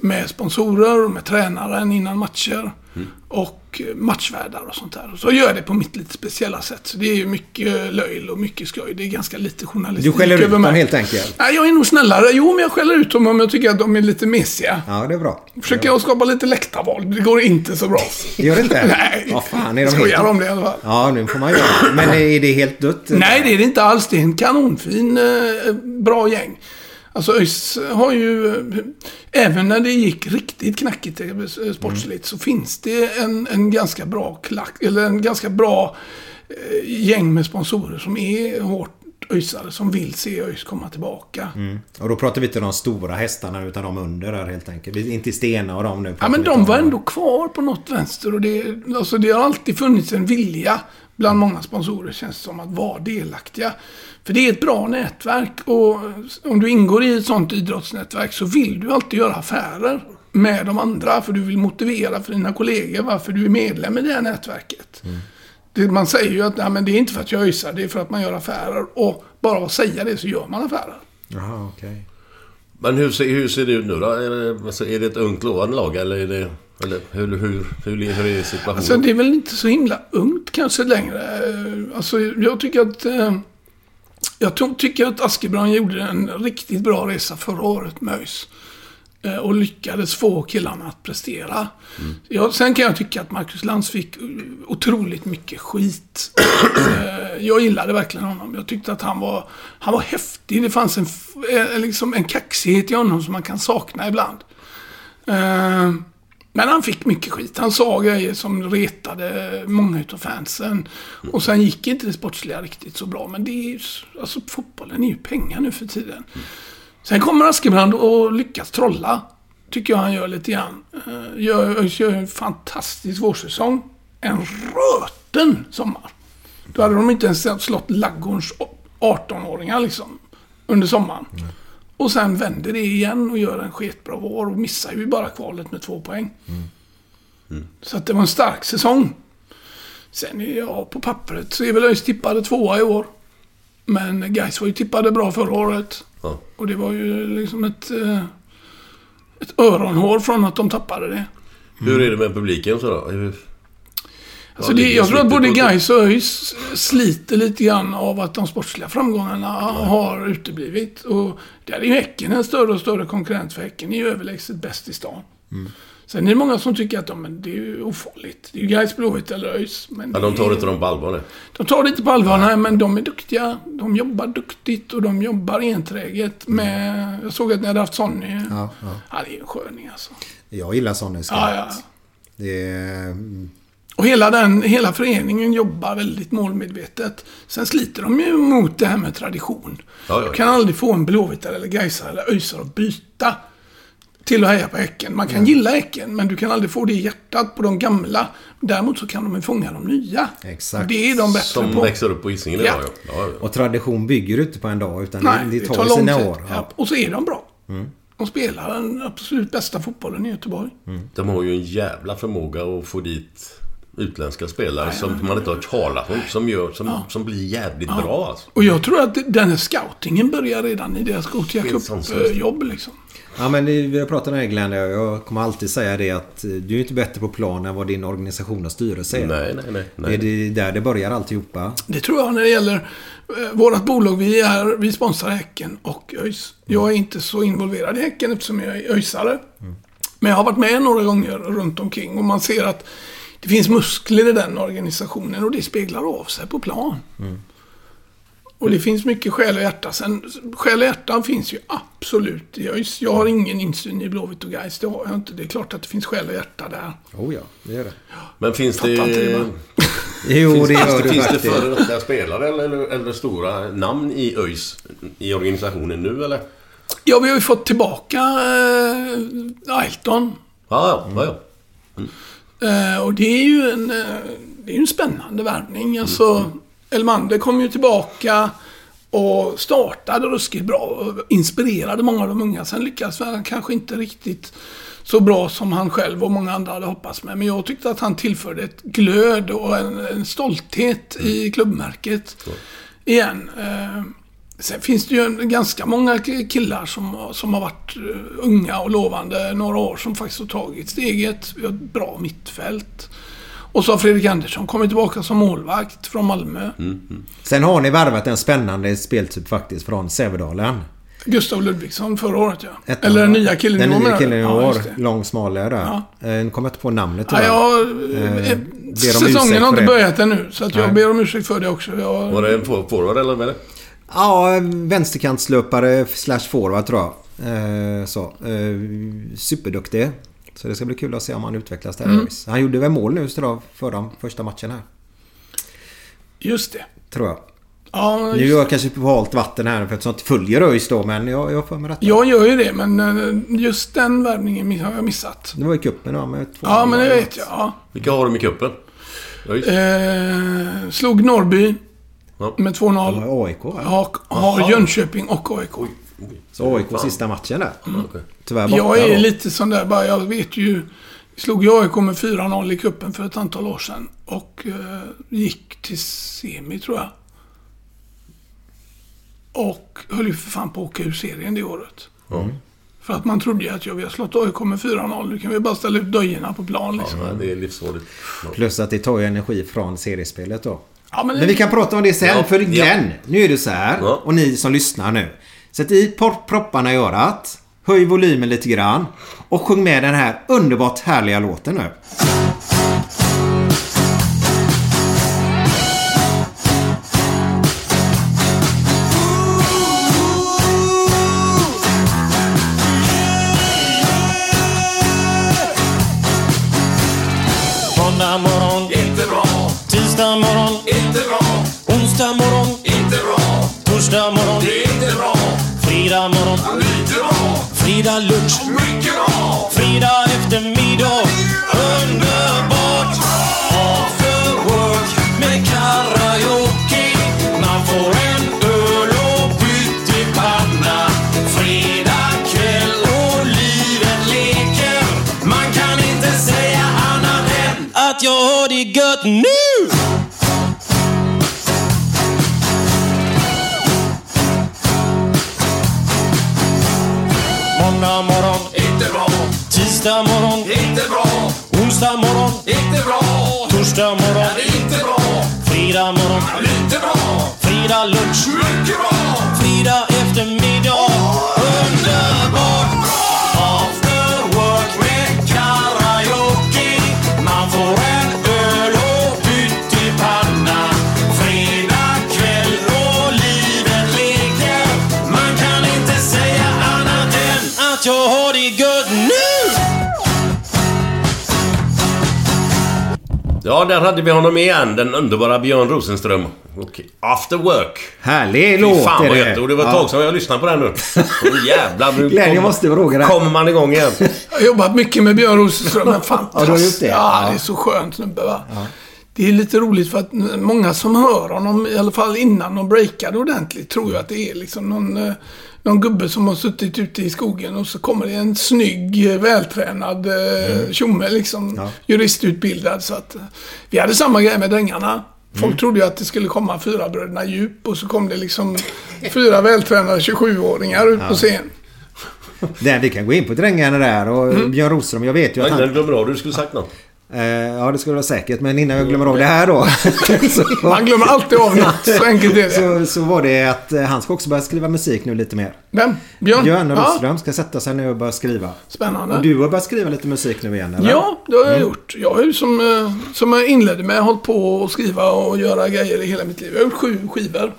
med sponsorer och med tränaren innan matcher. Mm. Och matchvärdar och sånt där. Så jag gör det på mitt lite speciella sätt. Så det är ju mycket löjl och mycket skoj. Det är ganska lite journalistik Du skäller ut dem helt enkelt. Nej, jag är nog snällare. Jo, men jag skäller ut dem om jag tycker att de är lite mesiga. Ja, det är bra. Försöker jag skapa lite läktarvåld. Det går inte så bra. Gör det inte? [LAUGHS] Nej. Vad fan är de Skojar helt... om det i alla fall. Ja, nu får man göra det. Men är det helt dött? Nej, det är det inte alls. Det är en kanonfin, eh, bra gäng. Alltså ÖIS har ju, även när det gick riktigt knackigt eh, sportsligt, så finns det en, en ganska bra klack, eller en ganska bra eh, gäng med sponsorer som är hårt ÖISare, som vill se ÖIS komma tillbaka. Och då pratar vi inte de stora hästarna utan de under där helt enkelt. Inte Stena och de nu. Ja, men de om. var ändå kvar på något vänster och det, alltså det har alltid funnits en vilja bland många sponsorer känns det som att vara delaktiga. För det är ett bra nätverk och om du ingår i ett sånt idrottsnätverk så vill du alltid göra affärer med de andra för du vill motivera för dina kollegor varför du är medlem i det här nätverket. Det, man säger ju att nej, men det är inte för att jag ösar, det är för att man gör affärer. Och bara att säga det så gör man affärer. Jaha, okej. Men hur ser, hur ser det ut nu då? Är det, alltså, är det ett ungt lovande lag eller är det... Eller hur, hur, hur, hur är situationen? Alltså det är väl inte så himla ungt kanske längre. Eh, Alltså jag tycker att... Jag to- tycker att Askebrand gjorde en riktigt bra resa förra året med ÖIS. Eh, Och lyckades få killarna att prestera. Ja, sen kan jag tycka att Marcus Lantz fick eh, otroligt mycket skit. Eh, Jag gillade verkligen honom. Jag tyckte att han var, han var häftig. Det fanns en, liksom en kaxighet i honom som man kan sakna ibland. Men han fick mycket skit. Han sa grejer som retade många utav fansen. Och sen gick inte det sportsliga riktigt så bra. Men det är ju, alltså fotbollen är ju pengar nu för tiden. Sen kommer Askebrand och lyckas trolla. Tycker jag han gör lite grann. Eh, Gör, gör en fantastisk vårsäsong. En röten sommar. Då hade de inte ens slått Laggorns 18-åringar liksom. Under sommaren. Och sen vänder det igen och gör en sketbra vår och missar ju bara kvalet med två poäng. Så att det var en stark säsong. Sen är jag på pappret så är väl ÖIS tippade tvåa i år. Men Gais var ju tippade bra förra året. Ja. Och det var ju liksom ett, eh, ett öronhår från att de tappade det. Hur är det med publiken så då? Alltså Ja, det, jag tror att både Gais och ÖIS sliter lite grann av att de sportsliga framgångarna har uteblivit. Och där är ju Häcken en större och större konkurrent för Häcken är ju överlägset bäst i stan. Mm. Sen är det många som tycker att ja, men det är ju ofarligt. Det är ju Gais, Blåvitt eller ÖIS. Men ja, de tar är- inte dem på allvar nu. de tar det inte på allvar, nej, men de är duktiga. De jobbar duktigt och de jobbar enträget med... Jag såg att ni hade haft Sonny. Ja, Ja, ja. det är ju en sköning alltså. Jag gillar sådana skratt. Ja, ja. Det är... mm, Och hela, den, hela föreningen jobbar väldigt målmedvetet. Sen sliter de ju mot det här med tradition. Ja. Du kan aldrig få en blåvitare eller gaisare eller öisare att byta till att heja på Häcken. Man kan gilla Häcken, men du kan aldrig få det i hjärtat på de gamla. Däremot så kan de fånga de nya. Exakt. Det är de bättre Som på. växer upp på Hisingen Ja. idag ja. ja, ja. Och tradition bygger du inte på en dag utan Nej, det, det tar, sina år. Ja. Ja. Mm. Och så är de bra. De spelar den absolut bästa fotbollen i Göteborg. De har ju en jävla förmåga att få dit utländska spelare som man inte har hört talas om. Som, gör, som, som blir jävligt bra alltså. Och jag tror att den här scoutingen börjar redan i deras Gothia är. Cup-jobb liksom. Ja men vi har pratat om det här Glenn. Jag kommer alltid säga det att eh, du är inte bättre på plan än vad din organisation och styrelse är. Nej, nej, nej. Det är nej. det- där det börjar alltihopa. Det tror jag när det gäller eh, vårt bolag. Vi, är, vi sponsrar Häcken och ÖIS. Jag är inte så involverad i Häcken eftersom jag är ÖISare. Men jag har varit med några gånger runt omkring och man ser att det finns muskler i den organisationen och det speglar av sig på plan. Och det finns mycket själ och hjärta. Sen, själ och hjärta finns ju absolut i ÖIS. Jag har ingen insyn i Blåvitt och Gais. Det har jag inte. Det är klart att det finns själ och hjärta där. Oh ja, det gör det. Men finns det... Fattar inte det? [LAUGHS] Jo, Finns, det finns, gör det, det finns det före detta spelare eller, eller, eller stora namn i ÖIS i organisationen nu eller? Ja, vi har ju fått tillbaka eh, Ailton. Ja, ja, ja. ja. Eh, och det är ju en, eh, det är en spännande värvning. Alltså, Elmander kom ju tillbaka och startade ruskigt bra och inspirerade många av de unga. Sen lyckades han kanske inte riktigt så bra som han själv och många andra hade hoppats med. Men jag tyckte att han tillförde ett glöd och en, en stolthet i klubbmärket. Igen. Eh, Sen finns det ju en, ganska många killar som, som har varit eh, unga och lovande några år som faktiskt har tagit steget. Vi har ett bra mittfält. Och så har Fredrik Andersson kommit tillbaka som målvakt från Malmö. Sen har ni värvat en spännande speltyp faktiskt från Sävedalen. Gustav Ludvigsson förra året ja. Ettan, Eller den nya killen Den nya killen i Ja, år. det. lång, smalare där. Ja. Ja. Nu kommer jag inte på namnet Ja, tyvärr. jag, Eh, eh, säsongen har inte börjat ännu. Så att jag Nej. ber om ursäkt för det också. Jag, Var det en for- forward eller vad är det? Ja, vänsterkantslöpare slash forward tror jag. Eh, så. Eh, superduktig. Så det ska bli kul att se om han utvecklas där. Mm. Han gjorde väl mål nu så då, förra första matchen här. Just det. Tror jag. Ja, Nu är just, jag kanske på halt vatten här för att sånt följer ÖIS då men jag, jag får med detta. jag gör ju det, men eh, just den värvningen har jag missat. Det var i cupen ja, med två Ja, men det vet jag. Ja. Vilka har de i cupen? Eh, slog Norrby Ja. med 2-0. Det var AIK va? Har, har Jönköping och AIK. Så AIK sista matchen där. Okej. Tyvärr borta Jag är då. lite sån där bara, jag vet ju. Vi slog ju AIK med 4-0 i cupen för ett antal år sedan. Och eh, gick till semi tror jag. Och höll ju för fan på att åka ur serien det året. För att man trodde ju att ja, vi har slått AIK med 4-0. Nu kan vi bara ställa ut dojorna på plan liksom. Ja, det är livsfarligt. Ja. Plus att det tar ju energi från seriespelet då. Ja, men, Men vi kan prata om det sen. Ja, för ja. Glenn, nu är det så här. Ja. Och ni som lyssnar nu. Sätt i propparna i örat. Höj volymen lite grann. Och sjung med den här underbart härliga låten nu. Onsdag morgon, inte bra, torsdag morgon, det är inte bra, fredag morgon, lite bra, fredag lunch, mycket bra. fredag eftermiddag. Tisdag morgon, inte bra, onsdag morgon, inte bra, torsdag morgon, är inte bra, fredag morgon, lite bra, fredag lunch, mycket bra. fredag eftermiddag. Underbart! Ja, där hade vi honom igen. Den underbara Björn Rosenström. Och After Work. Härlig Fy låt fan är vad det. gött. Och det var ett Ja. tag sedan jag lyssnade på den nu. [LAUGHS] Åh, jävlar. Nu kommer- måste fråga dig. Kommer man igång igen. Jag har jobbat mycket med Björn Rosenström. Men fantastiskt. Ja, du har gjort det? Ja, Ja. det är så skönt snubbe va. Det är lite roligt för att många som hör honom, i alla fall innan de breakade ordentligt, tror ju att det är liksom någon, eh, någon gubbe som har suttit ute i skogen och så kommer det en snygg, eh, vältränad eh, tjomme liksom. Juristutbildad. Så att, eh, vi hade samma grej med Drängarna. Folk trodde ju att det skulle komma fyra bröderna djup och så kom det liksom fyra vältränade 27-åringar ut på scen. Där, vi kan gå in på drängarna där och Mm. Björn Rosenström, jag vet ju att han... glömmer av det, du skulle sagt något. Eh, ja, det skulle vara säkert. Men innan jag glömmer av det här då. [LAUGHS] så, Man glömmer alltid av något. Så enkelt är det. så, så var det att eh, han ska också börja skriva musik nu lite mer. Vem? Björn? Björn Ja, Rosenström ska sätta sig nu och börja skriva. spännande. Och du har börjat skriva lite musik nu igen, eller? Ja, det har jag gjort. Jag har ju som, eh, som jag inledde med hållit på att skriva och göra grejer i hela mitt liv. Jag har gjort sju skivor.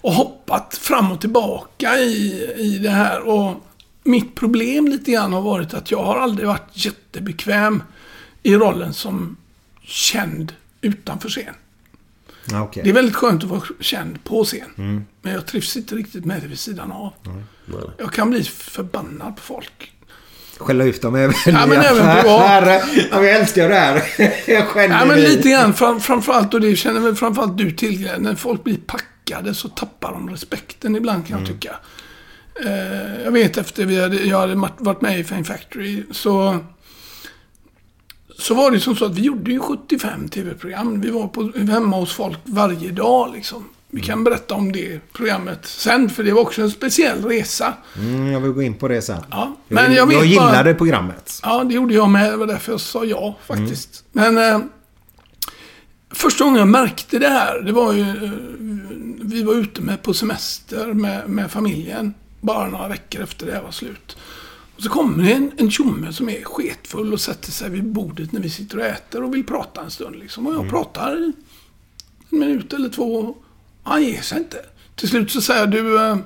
Och hoppat fram och tillbaka i, i det här. Och mitt problem lite grann har varit att jag har aldrig varit jättebekväm i rollen som känd utanför scen. Ja, okej. Det är väldigt skönt att vara känd på scen. Men jag trivs inte riktigt med det vid sidan av. Jag kan bli förbannad på folk. Skälla ut dem även Ja, men även affärer. Ja, [LAUGHS] vi älskar det här. [LAUGHS] Jag skäller Ja, men dig. lite grann. Fram, framförallt, och det känner väl framförallt du till, När folk blir packade så tappar de respekten ibland kan jag tycka. Eh, jag vet efter vi hade, jag hade varit- varit med i Fame Factory så... Så var det som så att vi gjorde ju 75 tv-program. Vi var på, hemma hos folk varje dag liksom. Vi kan berätta om det programmet sen, för det var också en speciell resa. Mm, jag vill gå in på det sen. Ja, men jag jag bara- gillade programmet. Ja, det gjorde jag med. Det var därför jag sa ja faktiskt. Men eh, första gången jag märkte det här, det var ju... Eh, vi var ute med på semester med, med familjen. Bara några veckor efter det här var slut. Och så kommer det en, en tjomme som är sketfull och sätter sig vid bordet när vi sitter och äter och vill prata en stund. Liksom. Och jag pratar en minut eller två. Han ger sig inte. Till slut så säger du, eh,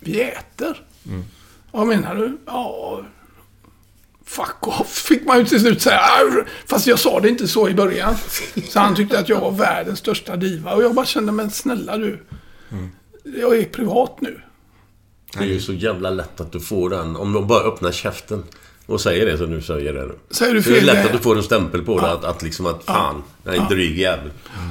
vi äter. Vad menar du? Ja, fuck off, fick man ju till slut säga. Fast jag sa det inte så i början. Så han tyckte att jag var världens största diva. Och jag bara kände, men snälla du. Jag är privat nu. Det är ju så jävla lätt att du får den. Om de bara öppnar käften och säger det som du säger det nu. Säger du Det är fel lätt att du får en stämpel på det. Att, att liksom att fan, är en dryg jävel.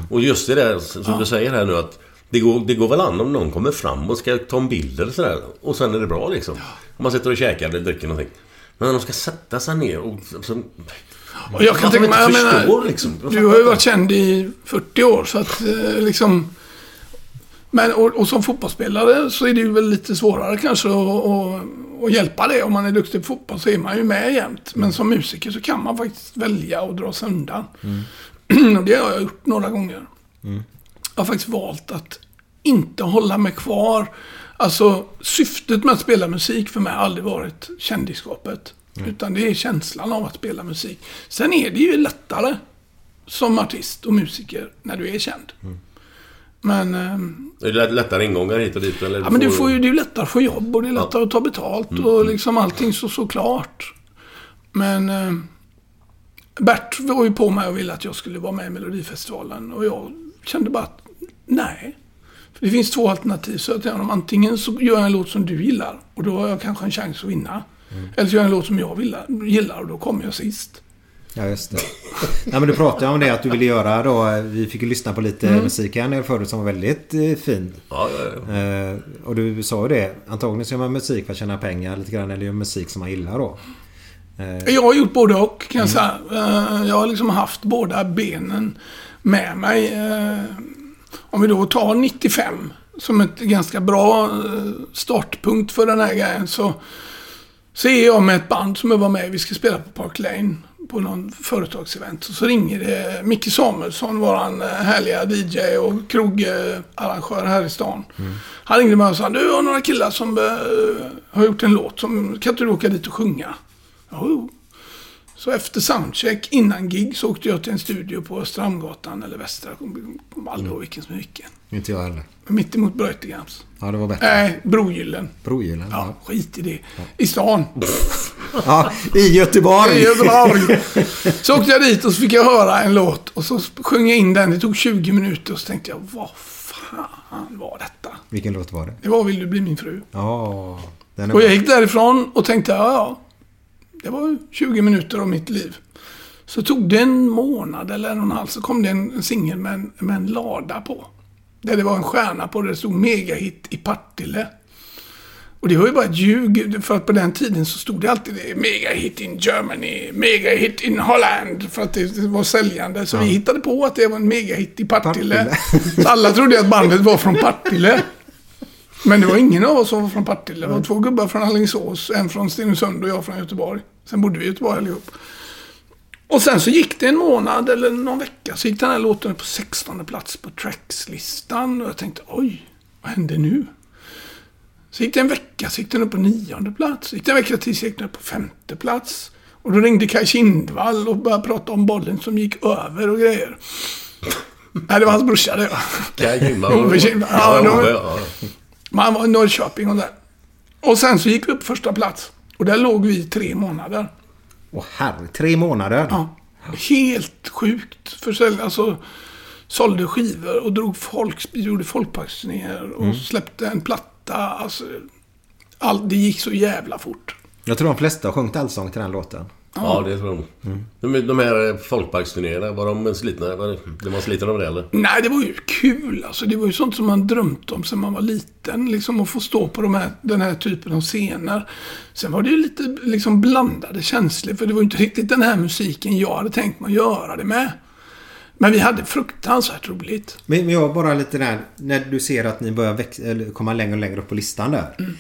Och just det där som du säger här nu att det går, det går väl an om någon kommer fram och ska ta en bild eller sådär. Och sen är det bra liksom. Om man sitter och käkar eller dricker någonting. Men när de ska sätta sig ner och... Så, Och jag kan tänka mig, jag menar, liksom. du har ju varit känd i 40 år så att eh, liksom... Men, och, och som fotbollsspelare så är det ju väl lite svårare kanske att, hjälpa det. Om man är duktig på fotboll så är man ju med jämt. Men som musiker så kan man faktiskt välja att dra sig undan. [CLEARS THROAT] Och det har jag gjort några gånger. Jag har faktiskt valt att inte hålla mig kvar. Alltså syftet med att spela musik för mig har aldrig varit kändisskapet. Utan det är känslan av att spela musik. Sen är det ju lättare som artist och musiker när du är känd. Men, Det är lätt- lättare ingångar hit och dit eller? ja, men du får ju, det är ju lättare att få jobb och det är lättare att ta betalt Mm, och liksom allting så såklart. Men eh, Bert var ju på mig och ville att jag skulle vara med i Melodifestivalen och jag kände bara att nej. För det finns två alternativ. Så att jag, antingen så gör jag en låt som du gillar och då har jag kanske en chans att vinna. Mm. Eller så gör jag en låt som jag gillar och då kommer jag sist. Ja, just det. Nej, men du pratade om det att du ville göra då. Vi fick ju lyssna på lite Mm. musik här förut som var väldigt eh, fin. Ja, ja, ja. Eh, och du sa ju det. Antagligen så gör man musik för att tjäna pengar lite grann. Eller gör musik som man gillar då. Eh, Jag har gjort både och kan jag säga. Eh, Jag har liksom haft båda benen med mig. Eh, Om vi då tar 95 som ett ganska bra startpunkt för den här grejen så, så är jag med ett band som jag var med. Vi ska spela på Park Lane på någon företagsevent. Så ringer det Micke Samuelsson, våran eh, härliga DJ och krogarrangör här i stan. Han ringde mig och sa du har några killar som eh, har gjort en låt. Som, kan inte du åka dit och sjunga? Jo. Så efter soundcheck, innan gig, så åkte jag till en studio på Strandgatan eller Västra. Jag kommer aldrig ihåg vilken som är vilken. inte jag heller. Mitt emot Breutegrams. Ja, det var bättre. Nej, Brogyllen. Brogyllen. Ja, Ja. skit i det. I stan. [LAUGHS] ja, i Göteborg. I Göteborg. Så åkte jag dit och så fick jag höra en låt och så sjöng jag in den. Det tog 20 minuter och så tänkte jag, vad fan var detta? Vilken låt var det? Det var Vill du bli min fru? Ja, är Och jag gick därifrån och tänkte, ja, ja. Det var 20 minuter av mitt liv. Så tog det en månad eller en och en halv så kom det en singel med, en- med en lada på. Där det var en stjärna på det det stod megahit i Partille. Och det var ju bara ett ljug, för att på den tiden så stod det alltid det, megahit in Germany, megahit in Holland, för att det var säljande. Så vi hittade på att det var en megahit i Partille. Så alla trodde att bandet var från Partille. Men det var ingen av oss som var från Partille. Det var två gubbar från Alingsås, en från Stenungsund och jag från Göteborg. Sen bodde vi i Göteborg allihop. Och sen så gick det en månad eller någon vecka så gick den här låten på 16 plats på Tracks-listan. Och jag tänkte, oj, vad hände nu? Så gick det en vecka så gick den upp på nionde plats. Så gick det en vecka till så gick den upp på femte plats. Och då ringde Kaj Kindvall och började prata om bollen som gick över och grejer. Nej, det var hans brorsa det. Kaj Kindvall. Ja, ja. Men han var i Norrköping och där. Och sen så gick vi upp första plats. Och där låg vi i tre månader. Åh herre, tre månader. Ja. Helt sjukt. Försälj, alltså, sålde skivor och drog folk, gjorde folkparksturnéer och Mm. släppte en platta. Alltså, all, det gick så jävla fort. Jag tror de flesta har sjungit allsång till den låten. Ja, det tror jag nog. De, de här folkparksturnéerna, var de slitna? Var var slitna av det eller? Nej, det var ju kul. Alltså, det var ju sånt som man drömt om sedan man var liten. Liksom att få stå på de här, den här typen av scener. Sen var det ju lite liksom, blandade känslor. För det var ju inte riktigt den här musiken jag hade tänkt mig att göra det med. Men vi hade fruktansvärt roligt. Men men jag bara lite där. När du ser att ni börjar växa, eller komma längre och längre upp på listan där. Mm.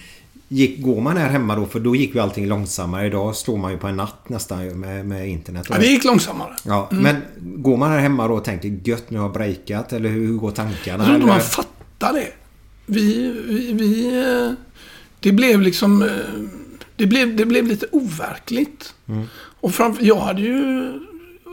Gick, går man här hemma då? För då gick ju allting långsammare. Idag står man ju på en natt nästan med, med internet. Ja, det gick långsammare. Ja, men går man här hemma då och tänker gött nu har jag breakat? Eller hur går tankarna? Jag tror inte man fattar det. Vi, vi, vi... eh, Det blev liksom... eh, Det blev, det blev lite overkligt. Och framför, jag hade ju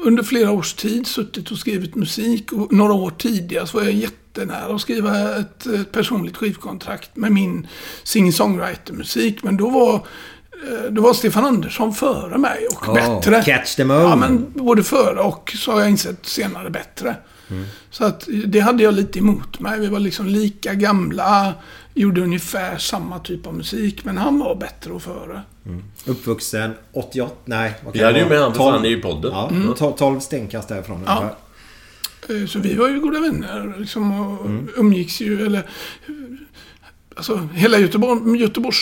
under flera års tid suttit och skrivit musik. Och några år tidigare så var jag jättenära att skriva ett, ett personligt skivkontrakt med min singer-songwriter-musik. Men då var, eh, då var Stefan Andersson före mig och Oh, bättre. catch the Ja, moment. men både före och så har jag insett senare bättre. Så att det hade jag lite emot mig. Vi var liksom lika gamla, gjorde ungefär samma typ av musik, men han var bättre och före. Uppvuxen 88? Nej. Vi hade ju med han för 12 fan i podden. Ja, to- 12 stenkast därifrån. Ja. Eh, Så vi var ju goda vänner liksom, och umgicks ju, eller... Alltså, hela Göteborg, Göteborgs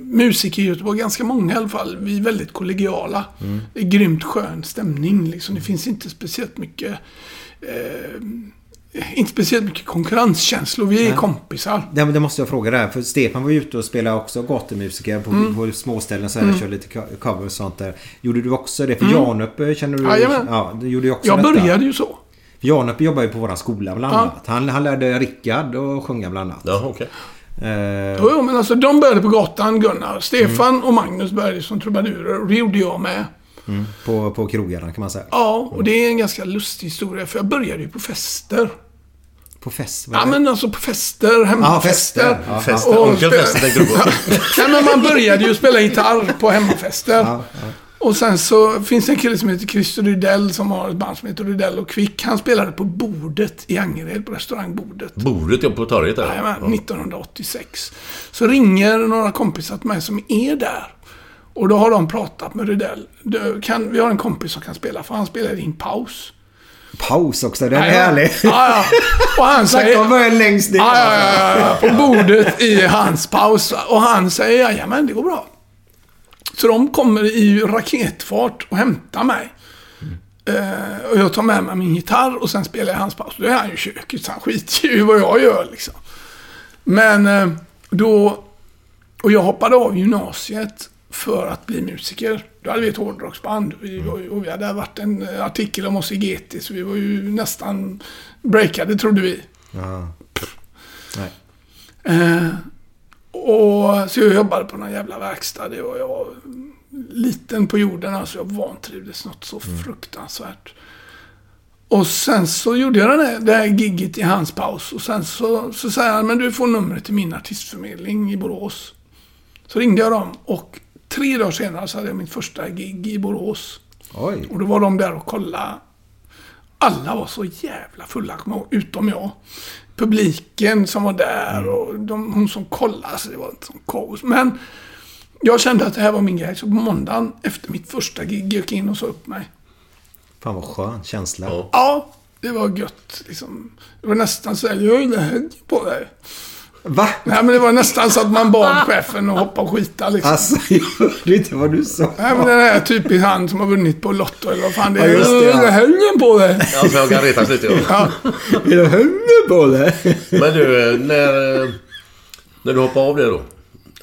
musiker i Göteborg, ganska många i alla fall, vi är väldigt kollegiala. Det är grymt skön stämning liksom. Det finns inte speciellt mycket eh, inte speciellt mycket konkurrenskänslor. Vi är kompisar. Det, det måste jag fråga där. För Stefan var ju ute och spelade också gatumusiker på, Mm. på småställen så här. Kör lite co- covers och sånt där. Gjorde du också det? För Janup känner du? Mm. Ja, du gjorde ju också Jag detta. började ju så. Janup jobbar ju på våran skola bland Ja. annat. Han, han lärde Rickard att sjunga bland annat. Ja, okej. Eh, Jo, jo, men alltså de började på gatan, Gunnar. Stefan och Magnus började som trubadurer och det gjorde jag med. på, på krogarna kan man säga. Ja, och det är en ganska lustig historia för jag började ju på fester. På fest? Ja, men alltså på fester, hemmafester. Ja, fester. Ja, onkelfester på. [LAUGHS] Nej, men man började ju spela gitarr på hemmafester. Ja, ja. Och sen så finns det en kille som heter Christer Rydell som har ett band som heter Rydell och Quick. Han spelade på Bordet i Angered, på restaurangbordet. Bordet ja, på torget där. Jajamän, 1986. Så ringer några kompisar till mig som är där. Och då har de pratat med Rydell. Du, Kan, vi har en kompis som kan spela, för han spelar i en paus. Paus också, den är Jajamän. härlig. Ja, ja. Och han [LAUGHS] Snacka säger... om början längst ner. Ja, ja, ja, ja, på bordet i hans paus. Och han säger jajamän, det går bra. Så de kommer i raketfart och hämtar mig. Eh, och jag tar med mig min gitarr och sen spelar jag hans paus. Då är han ju i köket, så han skiter ju i vad jag gör liksom. Men eh, då... Och jag hoppade av gymnasiet för att bli musiker. Då hade vi ett hårdrocksband. Vi var ju, och vi hade varit en eh, artikel om oss i GT, så vi var ju nästan breakade, trodde vi. Ja. Nej. Eh, och, så jag jobbade på någon jävla verkstad och jag var liten på jorden. Alltså jag vantrivdes något så fruktansvärt. Och sen så gjorde jag det här, det här gigget i hans paus. Och sen så, så säger han, men du får numret till min artistförmedling i Borås. Så ringde jag dem och tre dagar senare så hade jag mitt första gig i Borås. Oj. Och då var de där och kollade. Alla var så jävla fulla, utom jag. Publiken som var där och de, hon som kollade, alltså det var ett sånt kaos. Men jag kände att det här var min grej. Så på måndagen efter mitt första gig gick jag in och sa upp mig. Fan vad skön känsla. Ja. Det var gött. Liksom. Det var nästan så här, jag vill hänga på dig. Va? Nej, men det var nästan så att man bad [LAUGHS] chefen att hoppa och skita liksom. Alltså, [LAUGHS] jag hörde inte vad du sa. Nej, men den här typiskt han som har vunnit på Lotto eller vad fan det är. Ja, just det, ja. Jag hänger på dig. Ja, så jag kan retas lite. Ja. Du hänga på det? Men du, när, när du hoppade av det då?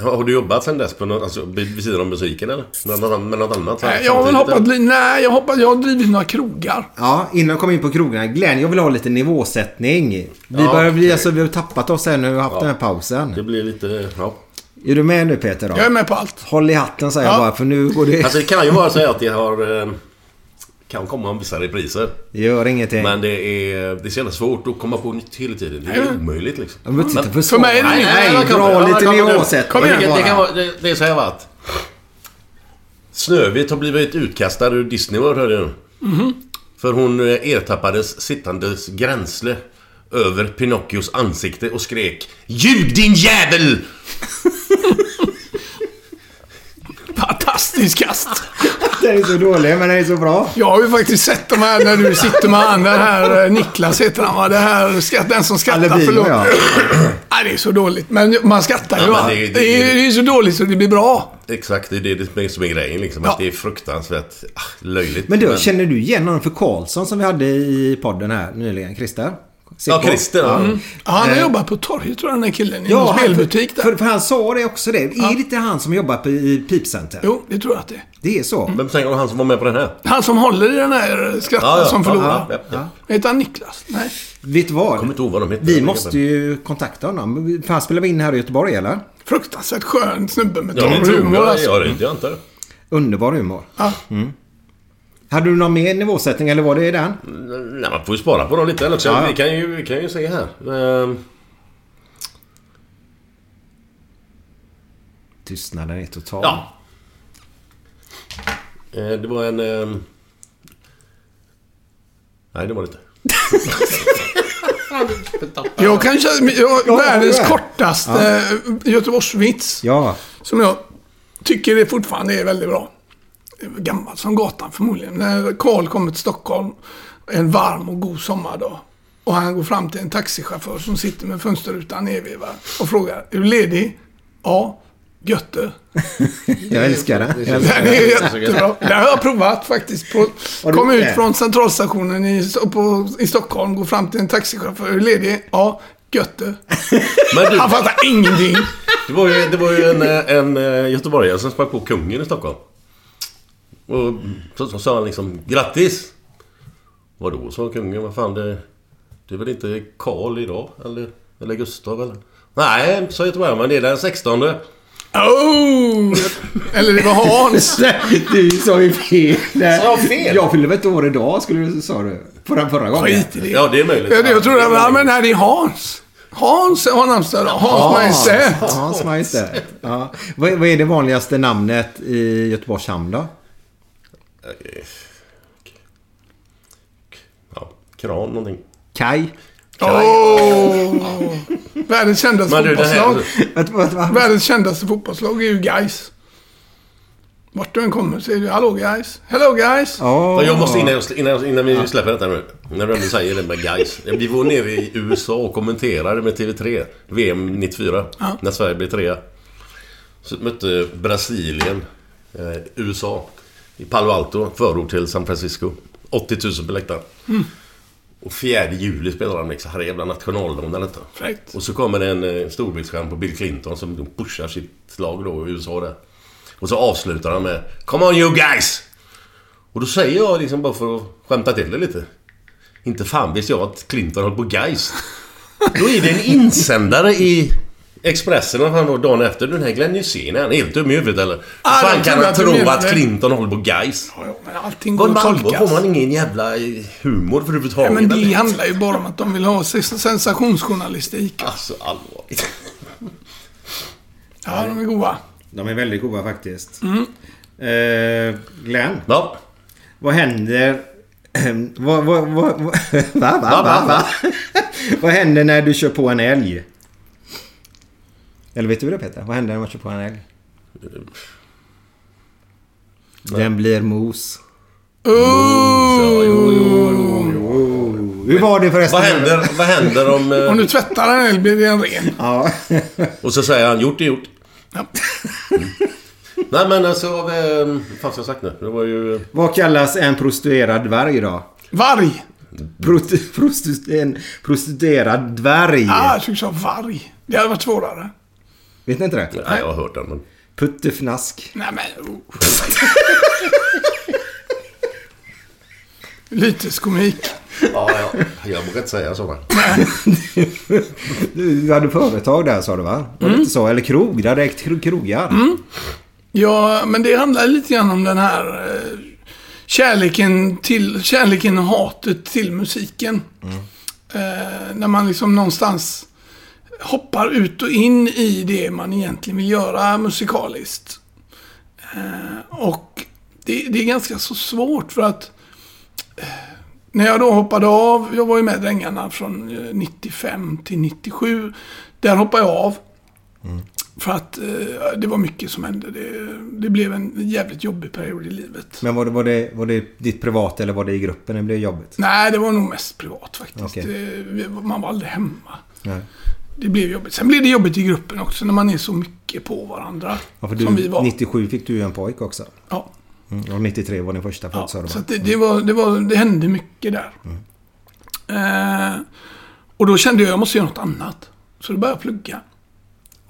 Har du jobbat sen dess på något, alltså, vid sidan om musiken eller? Med något, med något annat? Nej, jag har hoppat... Nej, jag hoppat... Jag har drivit några krogar. Ja, innan jag kom in på krogarna. Glenn, jag vill ha lite nivåsättning. Vi Ja, börjar bli, okej. alltså vi har tappat oss här nu och haft Ja. den här pausen. Det blir lite... Ja. Är du med nu Peter då? Jag är med på allt. Håll i hatten säger Ja. jag bara för nu går det... Alltså det kan ju vara så att det har... Kan komma vissa repriser. Gör ingenting. Men det är, det är så jävla svårt att komma på nytt hela tiden. Det är Nej. omöjligt liksom. Men titta Men- för, för mig är det nej, inget- nej, kan- dra lite nivåsättning Kom igen. det, det, kan vara, det, det är så här va att Snövit har blivit utkastad ur Disney World hörde jag nu. För hon eh, ertappades sittandes gränsle över Pinocchios ansikte och skrek Ljug din jävel! [LAUGHS] Fantastisk kast. [LAUGHS] Den är så dålig men den är så bra. Jag har ju faktiskt sett de här när du sitter med han, den här eh, Niklas heter han va? Det här, den som skrattar Albino, för lågt. ja. [CLEARS THROAT] Nej, det är så dåligt. Men man skrattar ju Ja, men va? det- Det, det- är, det är så dåligt så det blir bra. Exakt, det är det som är grejen liksom. Ja. Att det är fruktansvärt ah, löjligt. Men du, känner du igen någon för Karlsson som vi hade i podden här nyligen? Christer? Ja, Christer. Ja. Ja, han har Eh. jobbat på torget tror jag, den här killen. I Ja, han- spelbutik där. För, för han sa det också det. Är det inte han som jobbar på, i Pipcenter? Jo, det tror jag att det är. Det är så? Vem tänker du han som var med på den här? Han som håller i den här skrattar Ja, ja, som ja, förlorar. ja, ja. Heter han Niklas? Nej. Vet du vad? kommer inte ihåg vad de heter. Vi måste ju kontakta honom. För han spelar vi in här i Göteborg eller? Fruktansvärt skön snubbe med Ja, torr det tror humor jag. alltså. Ja, det jag antar det. Underbar humor. Ja. Hade du någon mer nivåsättning eller var det den? Nej, man får ju spara på dem lite. Eller också. Ja. Vi, kan ju, vi kan ju se här. Ehm, Tystnaden är total. ja. Eh, Det var en... ehm, Nej, det var det inte. [LAUGHS] Jag kan köra jag, Ja, världens ja. kortaste ja. Göteborgsvits. Ja. Som jag tycker det fortfarande är väldigt bra. Gammal som gatan förmodligen. När Karl kommer till Stockholm en varm och god sommardag. Och han går fram till en taxichaufför som sitter med fönsterrutan nedvevad och frågar Är du ledig? Ja. Götte. [LAUGHS] Jag älskar det. Jag Den älskar är det. jättebra. Det har jag provat faktiskt. På, kom ut från centralstationen i, på, i Stockholm, går fram till en taxichaufför. Är du ledig? Ja. Götte. [LAUGHS] Men du, Han fattar ingenting. det var ju, det var ju en, eh, en eh, göteborgare som sprang på kungen i Stockholm. Och så, så sa han liksom grattis! Vadå, sa kungen. Vad fan det... Det är väl inte Karl idag? Eller, eller Gustav eller? Nej, sa göteborgaren. Men det är den 16. Oh! Eller det var Hans. [LAUGHS] Du sa ju fel. Sa jag fel? Jag fyllde väl ett år idag, skulle du sa du. Förra, förra gången. Skit i det. Ja, det är möjligt. Ja, det- Jag trodde, ja, men det är Hans. Hans har namnsdag idag. Hans Majestät. Hans Majestät. Ja. Vad, vad är det vanligaste namnet i Göteborgs hamn då? Ja, kran någonting. Kaj? Åh! Världens kändaste Men du, det här... fotbollslag. Världens kändaste fotbollslag är ju Gais. Vart du än kommer säger du Hallå guys. Hello guys. Ja. Jag måste innan, jag- innan, innan vi släpper detta nu. När du ändå säger det med guys. Vi var nere i USA och kommenterade med TV3. VM 94. När Sverige blev trea. Så mötte Brasilien eh, USA. I Palo Alto, förort till San Francisco. 80 000 på läktaren. Och 4 juli spelar de liksom. Här jävla nationaldagen eller inte. Fräckt. Och så kommer det en eh, storbildsskärm på Bill Clinton som pushar sitt lag då i USA där. Och så avslutar han med Come on you guys! Och då säger jag liksom bara för att skämta till det lite. Inte fan visste jag att Clinton höll på guys. Då är det en insändare i Expressen och han då dagen efter. Den här Glenn Hysén, är han helt dum i huvudet eller? Ah, fan kan han tro att Clinton håller på guys? Ja, ja, men allting går Vad att tolkas. får man ingen jävla eh, humor Ja, överhuvudtaget? men det eller? handlar ju bara om att de vill ha sens- sensationsjournalistik. Alltså allvarligt. Ja, de är goda. De är väldigt goda faktiskt. Eh, Glenn, Ja. vad händer... vad, vad, vad, vad, [LAUGHS] va, va, va, va, va? [LAUGHS] vad händer när du kör på en älg? Eller vet du det Peter? Vad händer när man kör på en älg? Den blir mos. Så, jo, jo, jo. Hur var det förresten? Vad händer, vad händer om... eh, [LAUGHS] Om du tvättar en älg blir det en ren. Ja. [LAUGHS] Och så säger han gjort är gjort. Ja. [LAUGHS] Nej men alltså... Eh, vad fan ska jag sagt nu? Det var ju... eh, vad kallas en prostituerad dvärg då? Varg. Prost, prost, en prostituerad dvärg. Ah, jag tyckte du sa varg. Det hade varit svårare. Vet ni inte det? Nej, jag har hört den men... Puttefnask. Nej men... Oh. [LAUGHS] Lyteskomik. Ja, ja. Jag vågar inte säga så va? [LAUGHS] Du hade företag där sa du va? Var det inte så? Eller krog? Det hade ägt kro- krogar. Ja, men det handlar lite grann om den här eh, kärleken, till, kärleken och hatet till musiken. Eh, när man liksom någonstans hoppar ut och in i det man egentligen vill göra musikaliskt. Eh, och det, det är ganska så svårt för att eh, när jag då hoppade av, jag var ju med Drängarna från eh, 95 till 97. Där hoppade jag av. För att eh, det var mycket som hände. Det, det blev en jävligt jobbig period i livet. Men var det, var, det, var det ditt privat eller var det i gruppen det blev jobbigt? Nej, det var nog mest privat faktiskt. Okej. Det, man var aldrig hemma. Nej. Det blev jobbigt. Sen blev det jobbigt i gruppen också när man är så mycket på varandra. Ja, för som vi du, var. 97 fick du ju en pojk också. Ja. Mm, och 93 var din första Ja, född sa du så va? att det, det, var, det, var, det hände mycket där. Mm. Eh, och då kände jag att jag måste göra något annat. Så då började jag plugga.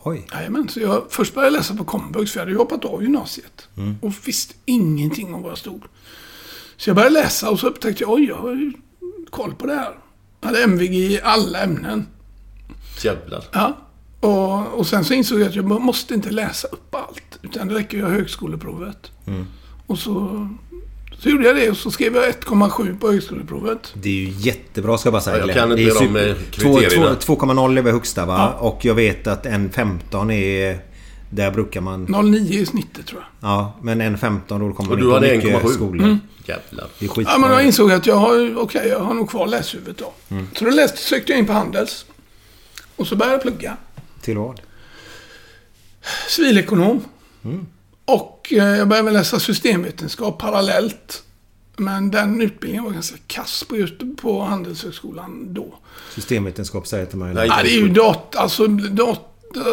Oj. Jajamän, så jag först började läsa på komvux, för jag hade ju hoppat av gymnasiet. Mm. Och visste ingenting om vad jag stod. Så jag började läsa och så upptäckte jag, oj, jag har ju koll på det här. Jag hade MVG i alla ämnen. Jävlar. Ja. Och, och sen så insåg jag att jag måste inte läsa upp allt. Utan det räcker att göra högskoleprovet. Mm. Och så, så gjorde jag det och så skrev jag 1,7 på högskoleprovet. Det är ju jättebra ska jag bara säga. Ja, jag kan Det inte är de, kriterierna. två- 2,0 är väl högsta va? Ja. Och jag vet att en 15 är... Där brukar man... 0,9 i snittet tror jag. Ja, men en 15 då kommer Och man du in på hade mycket 1,7? skolor. Jävlar. Det är skitbra. Ja, men jag insåg att jag har, okej, jag har nog kvar läshuvudet då. Mm. Så då läste, sökte jag in på Handels. Och så började jag plugga. Till vad? civilekonom. Mm. Och eh, jag började läsa systemvetenskap parallellt. Men den utbildningen var ganska kass på, just, på Handelshögskolan då. Systemvetenskap säger till mig. Nej. Ja, det är ju dat, alltså, dat,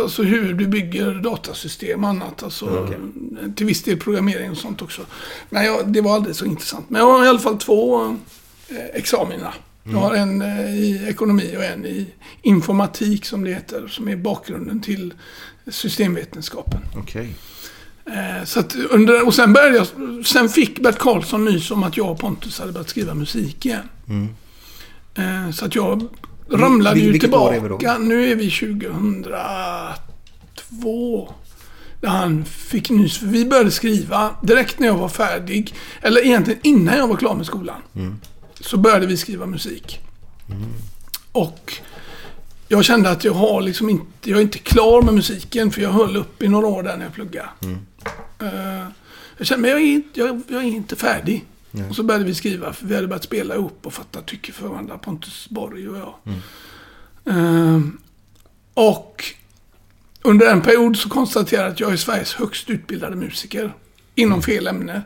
alltså hur du bygger datasystem och annat. Alltså, Till viss del programmering och sånt också. Men jag, det var aldrig så intressant. Men jag har i alla fall två eh, examina. Jag har en eh, i ekonomi och en i informatik som det heter. Som är bakgrunden till systemvetenskapen. Okej. Eh, Så under, och sen började jag, sen fick Bert Karlsson nys om att jag och Pontus hade börjat skriva musik igen. Eh, Så att jag ramlade Vil- ju är tillbaka. då? Nu är vi 2002. Där han fick nys. För vi började skriva direkt när jag var färdig. Eller egentligen innan jag var klar med skolan. Så började vi skriva musik. Och jag kände att jag har liksom inte, jag är inte klar med musiken för jag höll upp i några år där när jag pluggade. Eh, jag kände, men jag är inte, jag, jag är inte färdig. Och så började vi skriva, för vi hade börjat spela ihop och fatta tycke för varandra, Pontus Borg och jag. Eh, och under en period så konstaterade jag att jag är Sveriges högst utbildade musiker. Inom fel ämne.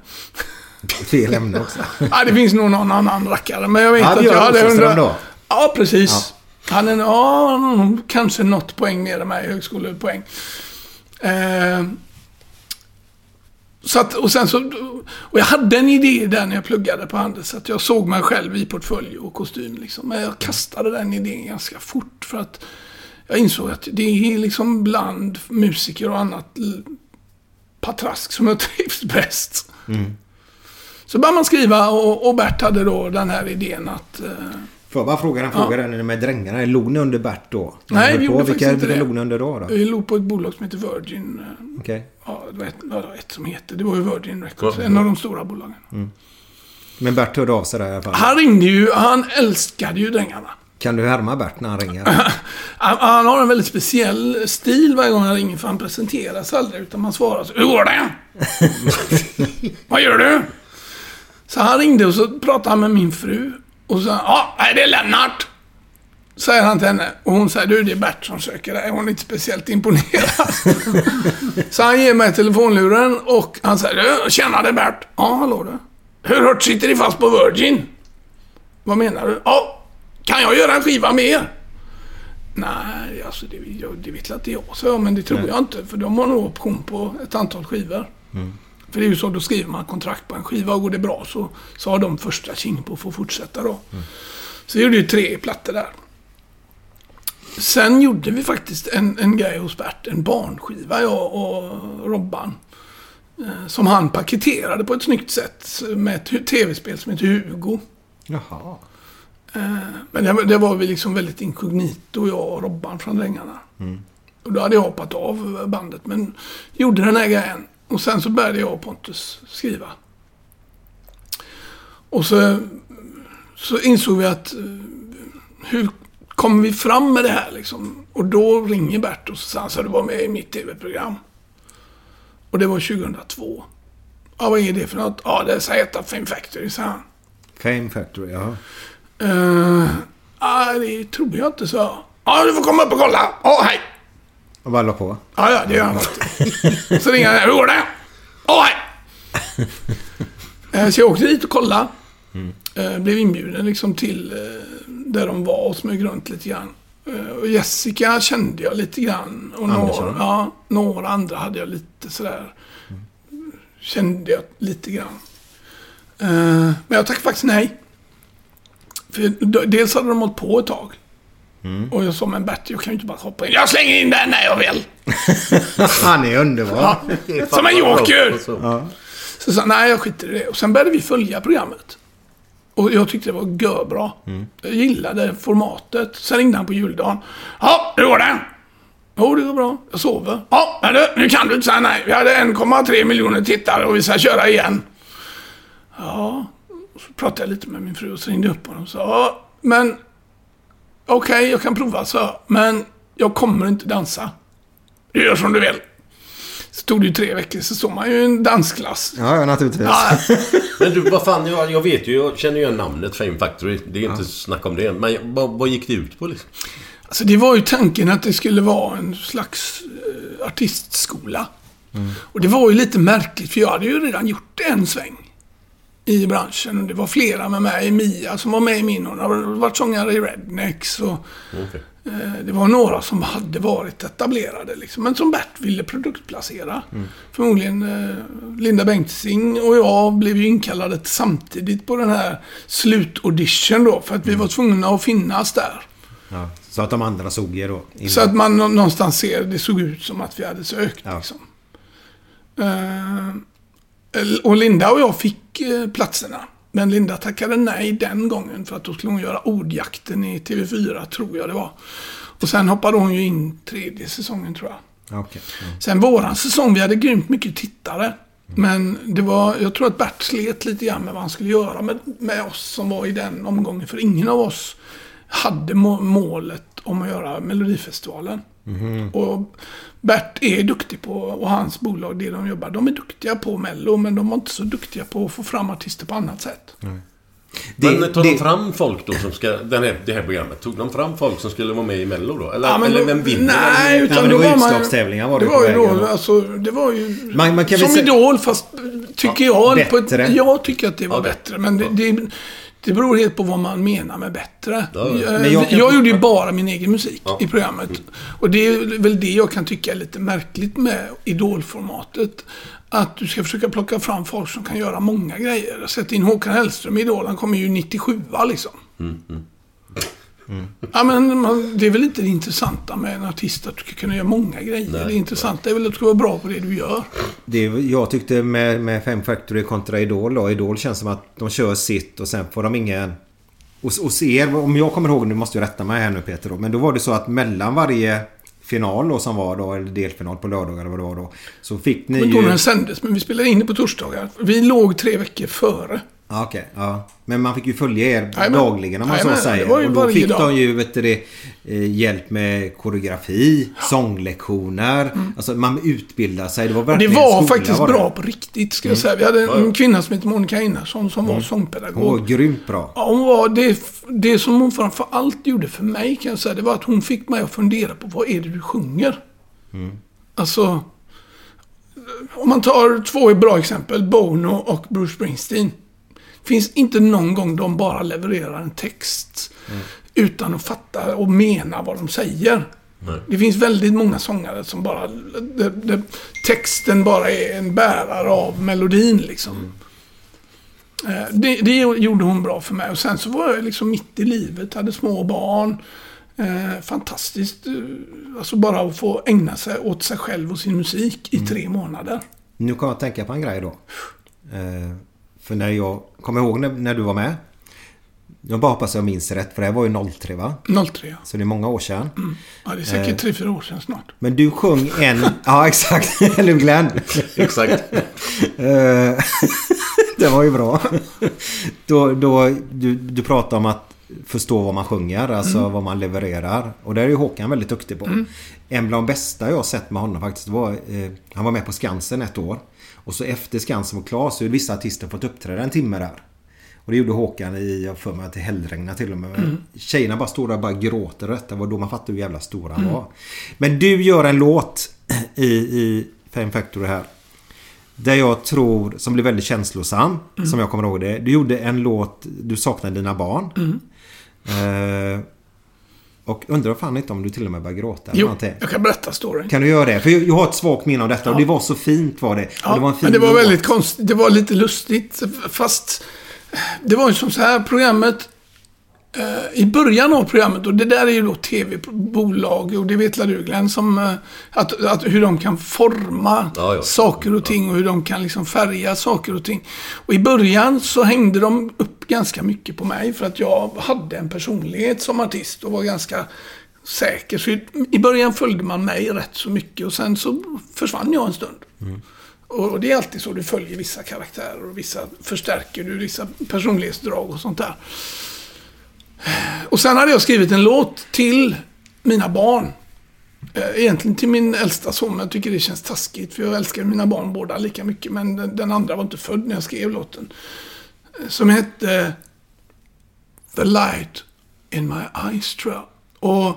Fel ämne också. [LAUGHS] Ja, det finns nog någon annan rackare, men jag vet Ja, att jag hade Rosenström då. Ja, precis. Han är ja, mm, kanske något poäng mer än mig, högskolepoäng. Eh, så att, och sen så, och jag hade en idé där när jag pluggade på Handels, att jag såg mig själv i portfölj och kostym liksom. Men jag kastade den idén ganska fort för att jag insåg att det är liksom bland musiker och annat patrask som jag [LAUGHS] trivs bäst. Så började man skriva och, och Bert hade då den här idén att... Eh, Får jag bara fråga en fråga där med drängarna. Är Lon under Bert då? Nej, vi på. gjorde Vilka faktiskt inte vilka det. Lon under då? då? vi låg på ett bolag som heter Virgin. eh, Okej. Ja, det var ett, ja, ett som heter. Det var ju Virgin Records. En av de stora bolagen. Men Bert hörde av sig där i alla fall. Han ringde ju. Han älskade ju drängarna. Kan du härma Bert när han ringer? [LAUGHS] Han, han har en väldigt speciell stil varje gång han ringer. För han presenterar sig aldrig. Utan man svarar så. Hur går det? [LAUGHS] Vad gör du? Så han ringde och så pratade han med min fru. Och så ja, nej, det är Lennart. Säger han till henne. Och hon säger, du det är Bert som söker dig. Hon är inte speciellt imponerad. [LAUGHS] så han ger mig telefonluren och han säger, du, tjena det är Bert. Ja, hallå du. Hur hårt sitter ni fast på Virgin? Vad menar du? Ja, kan jag göra en skiva med er? Nej, alltså det, jag, det vet inte jag, så men det tror jag inte. För de har nog option på ett antal skivor. För det är ju så, då skriver man kontrakt på en skiva och går det bra så, så har de första tjing på att få fortsätta då. Så jag gjorde ju tre plattor där. Sen gjorde vi faktiskt en, en grej hos Bert, en barnskiva, jag och Robban. eh, Som han paketerade på ett snyggt sätt med ett tv-spel som heter Hugo. Jaha. Men det, det var vi liksom väldigt inkognito, jag och Robban från Drängarna. Och då hade jag hoppat av bandet, men gjorde den här grejen. Och sen så började jag och Pontus skriva. Och så, så insåg vi att eh, hur kommer vi fram med det här liksom? Och då ringer Bert och så sa du var med i mitt tv-program. Och det var 2002. Ja, vad är det för något? Ja, det ska heta Fame Factory, sa han. Fame Factory, ja. Uh, ah, det tror jag inte, så. Ja, du får komma upp och kolla. Ja, hej. Och bara la på. Ja, ja, det gör han alltid. Så ringer han. Hur går det? Hej. Eh, Så jag åkte dit och kollade. Eh, Blev inbjuden liksom till eh, där de var och smög runt lite grann. Och Jessica kände jag lite grann. Och några, Andersson? ja, några andra hade jag lite sådär. Kände jag lite grann. Men jag tackade faktiskt nej. För dels hade de hållit på ett tag. Och jag sa, men Bert, jag kan ju inte bara hoppa in. Jag slänger in den när jag vill. [LAUGHS] Han är underbar. Ja, [LAUGHS] som en joker. Så. Så sa nej jag skiter i det. Och sen började vi följa programmet. Och jag tyckte det var görbra. Jag gillade formatet. Sen ringde han på juldagen. Ja, hur går det? Jo, det går bra. Jag sover. Ja, men du, nu kan du inte säga nej. Vi hade 1,3 miljoner tittare och vi ska köra igen. Ja, så pratade jag lite med min fru och så ringde jag upp honom och sa, ja, men okej, jag kan prova, så. Men jag kommer inte dansa. Du gör som du vill. Så tog det ju tre veckor, så såg man ju en dansklass. Ja, ja naturligtvis. Ja, [LAUGHS] Men du, vad fan, jag, jag vet ju, jag känner ju namnet Fame Factory. Det är inte snack om det. Men vad, vad gick det ut på liksom? Alltså det var ju tanken att det skulle vara en slags eh, artistskola. Och det var ju lite märkligt för jag hade ju redan gjort en sväng. I branschen. Det var flera med mig. Mia som var med i min. Hon har varit sångare i Rednex. Och, Okej. eh, det var några som hade varit etablerade. Liksom, men som Bert ville produktplacera. Förmodligen eh, Linda Bengtzing och jag blev ju inkallade samtidigt på den här slutaudition då. För att vi var tvungna att finnas där. Ja, så att de andra såg er då. innan. Så att man nå- någonstans ser, det såg ut som att vi hade sökt. Ja. Liksom. Eh, och Linda och jag fick eh, platserna. Men Linda tackade nej den gången för att då skulle hon göra ordjakten i TV4, tror jag det var. Och sen hoppade hon ju in tredje säsongen, tror jag. Okej. ja. Sen våran säsong, vi hade grymt mycket tittare. Men det var, jag tror att Bert slet lite grann med vad han skulle göra med, med oss som var i den omgången. För ingen av oss hade må, målet om att göra Melodifestivalen. Och Bert är duktig på, och hans bolag, det de jobbar, de är duktiga på Mello, men de var inte så duktiga på att få fram artister på annat sätt. Det- Men tog det- de fram folk då som ska... Den här, det här programmet. Tog de fram folk som skulle vara med i Mello då? Eller, Ja, men eller då- vem vinner? Nej, utan Nej, men det var man utslagstävlingar var det det var ju då, alltså, det var ju Man- man kan väl som säga- Idol, fast tycker jag... På ett, bättre. jag tycker att det var Okej. bättre, men det, det, det beror helt på vad man menar med bättre. Eh, jag jag, kan- gjorde ju bara min egen musik Ja. i programmet. Och det är väl det jag kan tycka är lite märkligt med Idol-formatet. Att du ska försöka plocka fram folk som kan göra många grejer. Sätt in Håkan Hellström i Idol, han kommer ju 97 liksom. Ja, men man, det är väl inte det intressanta med en artist att du ska kunna göra många grejer. det intressanta är väl att du ska vara bra på det du gör. Det, jag tyckte med, med Fem Factory kontra Idol då. Idol känns som att de kör sitt och sen får de ingen... Och, och ser, om jag kommer ihåg, nu måste jag rätta mig här nu Peter då. Men då var det så att mellan varje final då som var då, eller delfinal på lördagar eller vad det var då. Så fick ni Jag kommer inte ihåg ju... när den sändes, men vi spelade in det på torsdagar. Vi låg tre veckor före. Ja, okej. ja. Men man fick ju följa er Jajamän. dagligen om man så Jajamän, säger. och då fick dag. de ju vet du, eh, hjälp med koreografi, sånglektioner. Alltså man utbildar sig. Det var Och det verkligen var skola, faktiskt var det. bra på riktigt, ska jag säga. Vi hade en kvinna som hette Monica Einarsson som var sångpedagog. Hon var grymt bra. Ja, hon var, det, det som hon framför allt gjorde för mig kan jag säga, det var att hon fick mig att fundera på vad är det du sjunger? Alltså, om man tar två bra exempel, Bono och Bruce Springsteen. Finns inte någon gång de bara levererar en text utan att fatta och mena vad de säger. Det finns väldigt många sångare som bara... Det, det, texten bara är en bärare av melodin liksom. Eh, Det, det gjorde hon bra för mig. Och sen så var jag liksom mitt i livet, hade små barn. Eh, fantastiskt. eh, Alltså bara att få ägna sig åt sig själv och sin musik i tre månader. Nu kan jag tänka på en grej då. Eh, för när jag kommer ihåg när, när du var med. Jag bara hoppas jag minns rätt för det här var ju 03 va? 03. Så det är många år sedan. Ja, det är säkert tre, fyra år sedan snart. Men du sjöng en... [LAUGHS] ja exakt. [LAUGHS] Eller Glenn? Exakt. Eh, [LAUGHS] det var ju bra. Då, då, du, du pratar om att förstå vad man sjunger, alltså vad man levererar. Och det är ju Håkan väldigt duktig på. En bland de bästa jag sett med honom faktiskt var... Eh, han var med på Skansen ett år. Och så efter Skansen var klar så hade vissa artister fått uppträda en timme där. Och det gjorde Håkan i, jag för mig att det hällregnade till och med. Tjejerna bara står där och bara gråter och detta var då man fattade hur jävla stor han var. Men du gör en låt i, i Fame Factory här. Där jag tror, som blev väldigt känslosam, som jag kommer ihåg det. Du gjorde en låt, Du saknar dina barn. Eh, och undrar fan inte om du till och med började gråta. Jo, någonting. jag kan berätta storyn. Kan du göra det? För jag, jag har ett svagt minne av detta och det var så fint var det. Ja, det var en fin men det var låt. väldigt konstigt. Det var lite lustigt. Fast det var ju som så här, programmet... Eh, I början av programmet, och det där är ju då tv-bolag, och det vet la du Glenn, som, eh, att, att hur de kan forma Ja, ja. saker och ting och hur de kan liksom färga saker och ting. Och i början så hängde de upp ganska mycket på mig för att jag hade en personlighet som artist och var ganska säker. Så i, början följde man mig rätt så mycket och sen så försvann jag en stund. Och och det är alltid så, du följer vissa karaktärer och vissa förstärker du, vissa personlighetsdrag och sånt där. Och sen hade jag skrivit en låt till mina barn. Eh, Egentligen till min äldsta son, men jag tycker det känns taskigt för jag älskar mina barn båda lika mycket. Men den, den andra var inte född när jag skrev låten. Som hette eh, The Light in My Eyes, tror jag. Och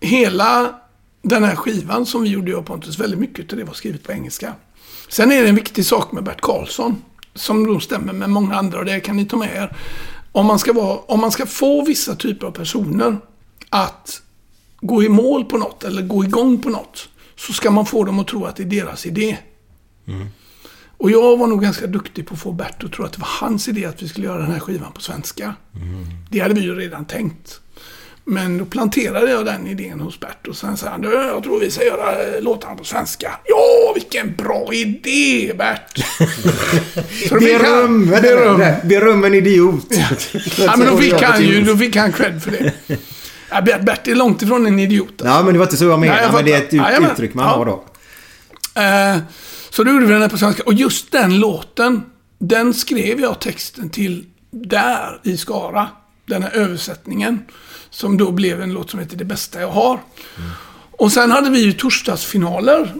hela den här skivan som vi gjorde, jag och Pontus, väldigt mycket av det var skrivet på engelska. Sen är det en viktig sak med Bert Karlsson. som då stämmer med många andra och det kan ni ta med er. Om man ska, vara, om man ska få vissa typer av personer att gå i mål på något eller gå igång på något så ska man få dem att tro att det är deras idé. Mm. Och jag var nog ganska duktig på att få Bert att tro att det var hans idé att vi skulle göra den här skivan på svenska. Det hade vi ju redan tänkt. Men då planterade jag den idén hos Bert och sen sa han "Du, jag tror vi ska göra eh, låtarna på svenska. Ja, vilken bra idé Bert! Beröm! Beröm. Beröm en idiot. Ja, [LAUGHS] men då fick han ju då fick han cred för det. [LAUGHS] Ja, Bert, Bert är långt ifrån en idiot. Ja, men det var inte så jag menade. Nej, jag men det är ett uttryck man Ja. har då. Eh, så då gjorde vi den här på svenska. Och just den låten, den skrev jag texten till där i Skara. Den här översättningen. Som då blev en låt som heter Det bästa jag har. Och sen hade vi ju torsdagsfinaler.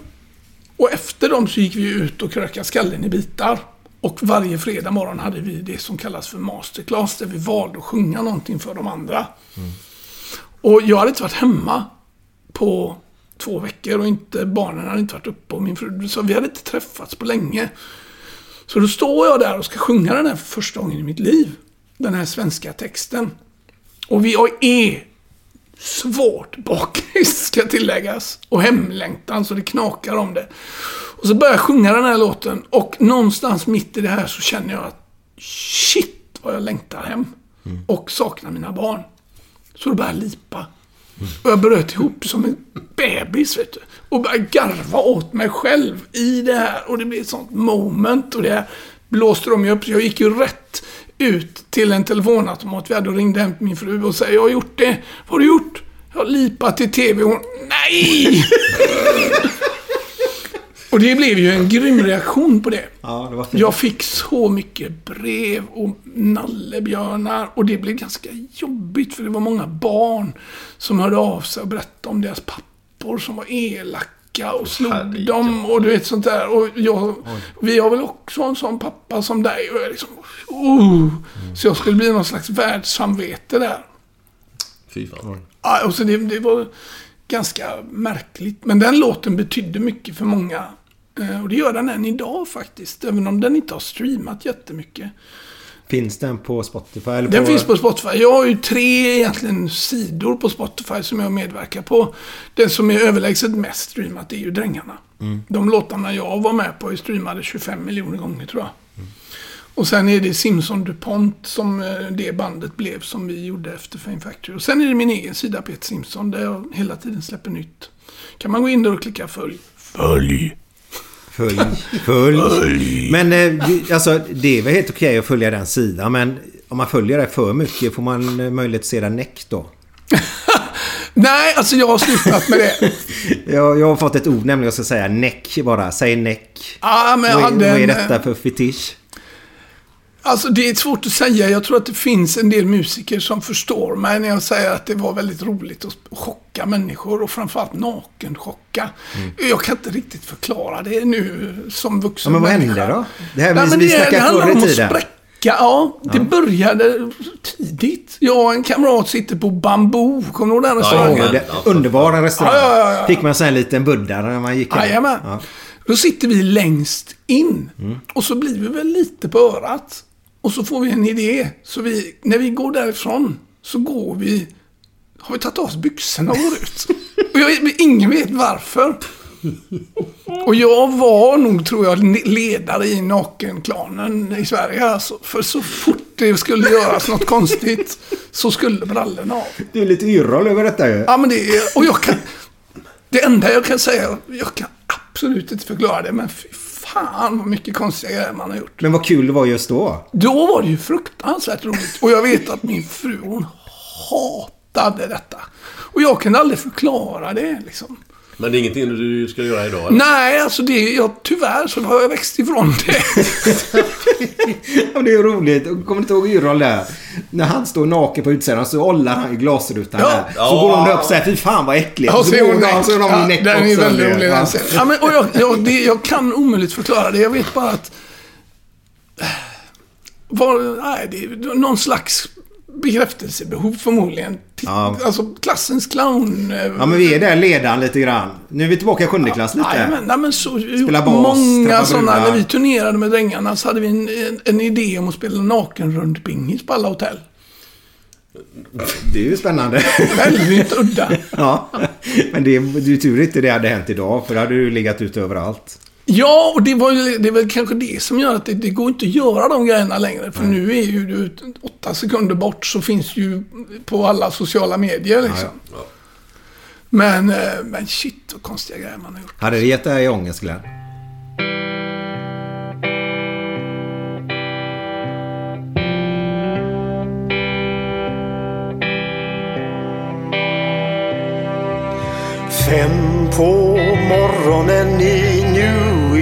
Och efter dem så gick vi ut och krökade skallen i bitar. Och varje fredag morgon hade vi det som kallas för masterclass. Där vi valde att sjunga någonting för de andra. Och jag hade inte varit hemma på två veckor och inte, barnen hade inte varit uppe och min fru så vi hade inte träffats på länge. Så då står jag där och ska sjunga den här för första gången i mitt liv. Den här svenska texten. Och vi är svårt bakis, ska tilläggas. Och hemlängtan så det knakar om det. Och så börjar jag sjunga den här låten och någonstans mitt i det här så känner jag att shit vad jag längtar hem. Och saknar mina barn. Så då börjar jag lipa. Och jag bröt ihop som en bebis, vet du. Och började garva åt mig själv i det här. Och det blev ett sånt moment. Och det här blåste de ju upp. Så jag gick ju rätt ut till en telefonautomat vi hade och ringde hem till min fru och sa Jag har gjort det. Vad har du gjort? Jag har lipat i TV. Och hon, nej! Och det blev ju en grym reaktion på det. Ja, det var fint. Jag fick så mycket brev och nallebjörnar och det blev ganska jobbigt för det var många barn som hörde av sig och berättade om deras pappor som var elaka och slog Herregud. dem och du vet sånt där. Och jag, vi har väl också en sån pappa som dig. Och jag liksom, oh. Så jag skulle bli någon slags världssamvete där. Fy fan. Ja, och så det, det var ganska märkligt. Men den låten betydde mycket för många. Eh, Och det gör den än idag faktiskt. Även om den inte har streamat jättemycket. Finns den på Spotify? Eller Den finns på Spotify. Jag har ju tre egentligen sidor på Spotify som jag medverkar på. Den som är överlägset mest streamat är ju Drängarna. De låtarna jag var med på är streamade 25 miljoner gånger tror jag. Och sen är det Simson DuPont som eh, det bandet blev som vi gjorde efter Fame Factory. Och sen är det min egen sida Peter Simpson där jag hela tiden släpper nytt. Kan man gå in där och klicka följ. Följ! Följ. Följ. Men eh, alltså, det är väl helt okej att följa den sidan. Men om man följer det för mycket får man eh, möjlighet att se den näck då? [LAUGHS] Nej, alltså jag har slutat med det. [LAUGHS] Jag, jag har fått ett ord nämligen jag ska säga näck bara. Säg näck. Men jag Vad är, hade vad är detta för fetisch? Alltså det är svårt att säga. Jag tror att det finns en del musiker som förstår mig när jag säger att det var väldigt roligt att chocka människor och framförallt nakenchocka. Jag kan inte riktigt förklara det nu som Ja, vuxen men vad människa. hände då? Det här Nej, vi, vi snackade handlar förr om i att tiden. spräcka. Ja, det började tidigt. Jag och en kamrat sitter på Bamboo. Kommer du ihåg den restaurangen? det, underbar restaurang. Ja, ja, ja, ja. Fick man så här en liten buddha när man gick hem. Jajamän. Ja. Då sitter vi längst in. Mm. Och så blir vi väl lite på örat. Och så får vi en idé. Så vi, när vi går därifrån så går vi... Har vi tagit av oss byxorna och går ut? [LAUGHS] Och jag, ingen vet varför. Och jag var nog, tror jag, ledare i nakenklanen i Sverige. Alltså. För så fort det skulle göras något konstigt så skulle brallorna av. Det är lite yrroll över detta ju. Ja, men det är... Och jag kan... Det enda jag kan säga, jag kan absolut inte förklara det, men fy fan vad mycket konstiga grejer man har gjort. Men vad kul det var just då. Då var det ju fruktansvärt roligt. Och jag vet att min fru, hon hatade detta. Och jag kunde aldrig förklara det liksom. Men det är ingenting du ska göra idag? eller? Nej, alltså det, jag, tyvärr så har jag växt ifrån det. [LAUGHS] Ja, det är roligt. Kommer du inte ihåg Yrrol där? När han står naken på utsidan så ollar han i glasrutan Ja. där. Så går hon upp och säger fy fan vad äckligt. Ja, så är går hon hon näck. så är Ja, i näck den är väldigt rolig Ja. den ja, men, och jag, jag, det, jag kan omöjligt förklara det. Jag vet bara att... Var, nej, det är någon slags bekräftelsebehov förmodligen. Ja. Alltså klassens clown. eh, Ja men vi är där ledaren lite grann. Nu är vi tillbaka i sjunde klass lite. Nej, men, nej, men så, Spela bas, många sådana. När vi turnerade med drängarna så hade vi en, en, en idé om att spela nakenrundpingis på alla hotell. Det är ju spännande. Väldigt udda. [LAUGHS] ja. Men det är, det är tur inte det hade hänt idag. För då hade du legat ute överallt. Ja, och det, var, ju- det är väl kanske det som gör att det, det går inte att göra de grejerna längre. För nu är ju du åtta sekunder bort så finns ju på alla sociala medier liksom. Men, eh, men shit vad konstiga grejer man har gjort. Hade det gett dig ångest Glenn? Fem på morgonen i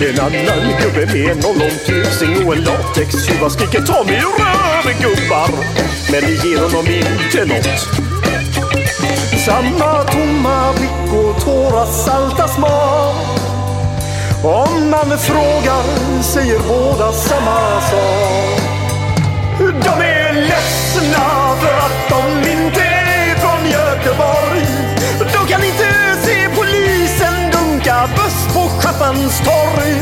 En annan gubbe med en ollontusing och en latextjuva skriker ta mig ur röven gubbar. Men det ger honom inte nåt. Samma tomma blick och tårar salta smak. Om man frågar säger båda samma sak. De är ledsna för att de inte är från Göteborg. På Schappans torg.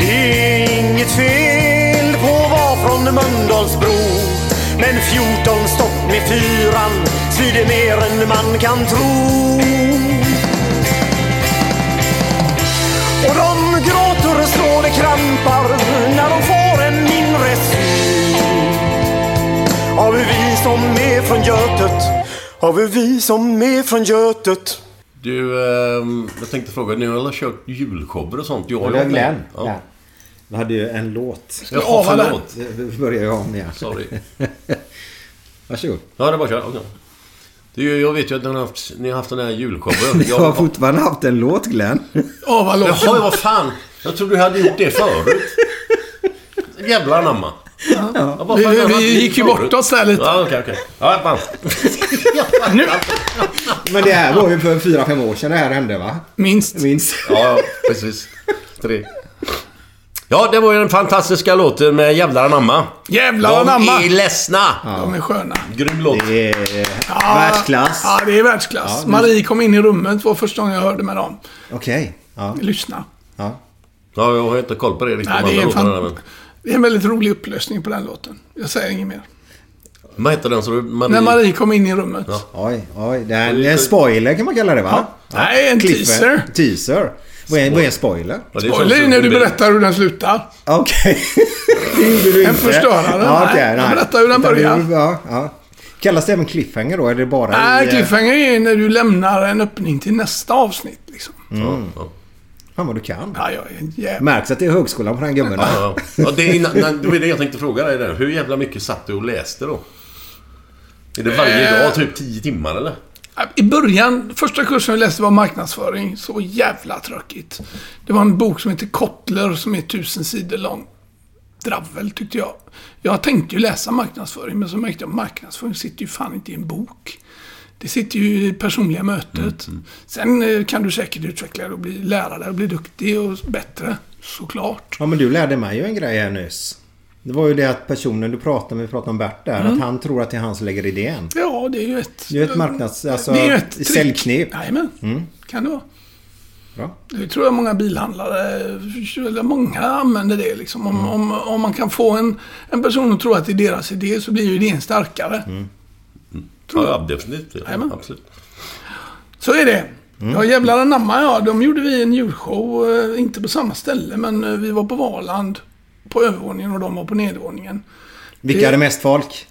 Det är inget fel på att vara från Mölndalsbro. Men 14 stopp med fyran svider mer än man kan tro. Och de gråter så det krampar när de får en mindre syn Har vi vi som är från Götet Har vi vi som är från Götet du, ehm, jag tänkte fråga, ni har kört julshower och sånt? Jag var Glenn. Ja. Ja. Vi hade ju en låt. Jaha, förlåt. Vi börjar ju om igen. Sorry. [LAUGHS] Varsågod. Ja, det är bara att köra. Okej. Du, jag vet ju att ni har haft, ni har haft den här julshowen. Du [LAUGHS] har fortfarande haft en låt Glenn. [LAUGHS] Ja, vad låter Jaha, vad fan. Jag trodde du hade gjort det förut. Jävla anamma. Ja, Vi, hade vi gick ju bort oss där lite. Ja, okej, okej. Ja, fan. [LAUGHS] Nu, Men det här var ju för fyra fem år sedan det här hände va? minst. Minst. Ja, ja, precis. Tre. Ja, det var ju den fantastiska låten med Jävlar anamma. Jävlar De anamma. är ledsna. De är sköna. Grym låt. Det är världsklass. Ja, det är världsklass. Ja, Marie kom in i rummet var första gången jag hörde med dem. Okej. Ja. Lyssna. ja. Ja, jag har inte koll på det riktigt. Nej, de det, är fan, det är en väldigt rolig upplösning på den låten. Jag säger inget mer. Vad heter den? Så Marie... När Marie kom in i rummet. Ja. Oj, oj. Det är en, en spoiler kan man kalla det va? Nej, en Cliffhanger. teaser. Teaser. Vad är, vad är en spoiler? Ja, Spoiler är när du berättar hur den slutar. Okej. [LAUGHS] det gjorde du En inte. förstörare. Ja, Nej, okej, jag nej. berättar hur den börjar. Ja, ja. Kallas det även cliffhanger då? Är det bara Nej, i... eh, cliffhanger är när du lämnar en öppning till nästa avsnitt. Liksom. Mm. Ja. Fan vad du kan. Ja, jag är en jävla... Märks att det är högskolan på den gubben. Ja, ja. det, är det var det jag tänkte fråga dig där. Hur jävla mycket satt du och läste då? Är det varje Eh. dag? Typ 10 timmar eller? I början, första kursen jag läste var marknadsföring. Så jävla tråkigt. Det var en bok som heter Kotler som är tusen sidor lång. Dravel tyckte jag. Jag tänkte ju läsa marknadsföring men så märkte jag att marknadsföring sitter ju fan inte i en bok. Det sitter ju i det personliga mötet. Sen eh, kan du säkert utveckla det och bli lärare och bli duktig och bättre. Såklart. Ja men du lärde mig ju en grej här nyss. Det var ju det att personen du pratade med, vi pratade om Bert där, Mm. att han tror att det är han som lägger idén. Ja, det är ju ett... Det är ju ett marknads... Alltså, det är ju ett säljknep. Jajamän. Mm. Kan det vara. Bra. Det tror jag många bilhandlare, eller många använder det liksom. Om, om, om man kan få en, en person att tro att det är deras idé så blir ju idén starkare. Tror Ja, jag. ja, definitivt. Ja, absolut. Så är det. Ja, jävlar anamma ja. De gjorde vi en julshow, eh, inte på samma ställe, men eh, vi var på Valand på övervåningen och de var på nedervåningen. Vilka Det- hade mest folk?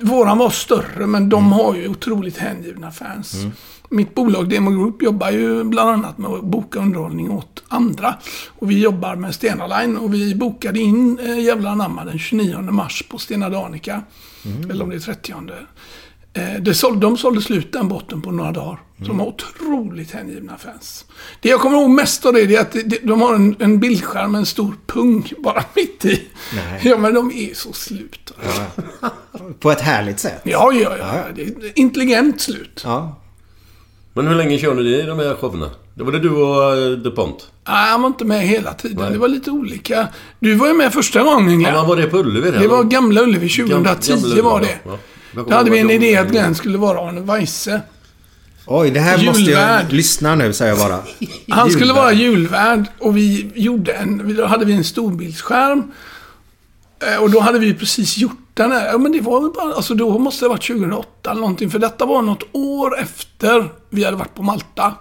Våran var större, men de har ju otroligt hängivna fans. Mitt bolag Demo Group jobbar ju bland annat med att boka underhållning åt andra. Och vi jobbar med Stena Line och vi bokade in eh, Jävlar anamma den 29 mars på Stena Danica. Eller om det är 30. Eh, det såld, de sålde slut den botten på några dagar. Så de har otroligt hängivna fans. Det jag kommer ihåg mest av det, det är att det, det, de har en, en bildskärm med en stor pung bara [LAUGHS] mitt i. Nej. Ja, men de är så slut. På ett härligt sätt. Ja, ja, ja. Det är intelligent slut. Ja. Men hur länge körde ni de här showerna? Det var det du och eh, DuPont? Nej, han var inte med hela tiden. Nej. Det var lite olika. Du var ju med första gången, Ja, Glenn. men var det på Ullevi? Det var Gamla Ullevi 2010 Gamla- var det. ja. Då hade vi en idé att Glenn skulle vara Arne Weise. Oj, det här måste Julvärd. jag lyssna nu säger jag bara. [LAUGHS] Han skulle Julvärd. vara julvärd och vi gjorde en... Då hade vi en storbildsskärm. Eh, Och då hade vi precis gjort den här. Ja, men det var väl bara... Alltså då måste det ha varit 2008 eller någonting. För detta var något år efter vi hade varit på Malta.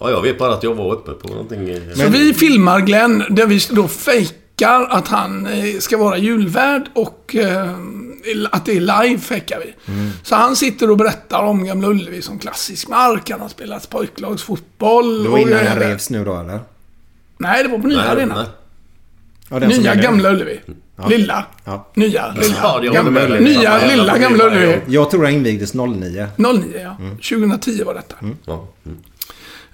Ja, jag vet bara att jag var uppe på någonting. eh, Så vi filmar Glenn där vi då fejkar att han eh, ska vara julvärd och eh, att det är live fejkar vi. Mm. Så han sitter och berättar om Gamla Ullevi som klassisk mark. Han har spelat pojklagsfotboll. Det var innan den revs nu då eller? Nej, det var på nya arenan. Ja, Nya. Gamla Ullevi. Lilla. Ja. Nya. Lilla. Ja, det gamla, dig. nya, Ja, lilla ja, Gamla ja, Ullevi. Jag tror den invigdes 09. 09 ja. 2010 var detta. Ja. Mm.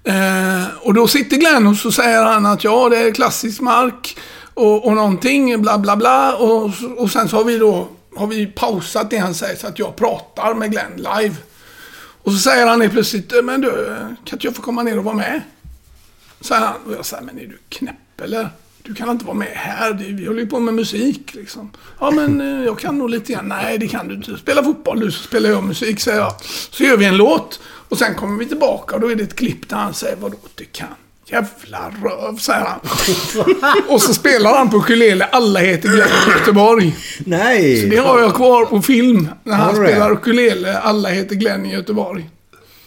Eh, och då sitter Glenn och så säger han att ja, det är klassisk mark och, och någonting, bla bla bla. Och, och sen så har vi då har vi pausat det han säger så att jag pratar med Glenn live. Och så säger han helt plötsligt, men du, kan inte jag få komma ner och vara med? Säger han. Och jag säger, men är du knäpp eller? Du kan inte vara med här, vi håller ju på med musik liksom. Ja men eh, jag kan nog lite grann. Nej det kan du inte. Spela fotboll du så spelar jag musik säger jag. Så gör vi en låt. Och sen kommer vi tillbaka och då är det ett klipp där han säger vadå du kan? Jävla röv säger han. och så spelar han på ukulele Alla heter Glenn Göteborg. Nej! Det har jag kvar på film. När han spelar ukulele Alla heter Glenn i Göteborg.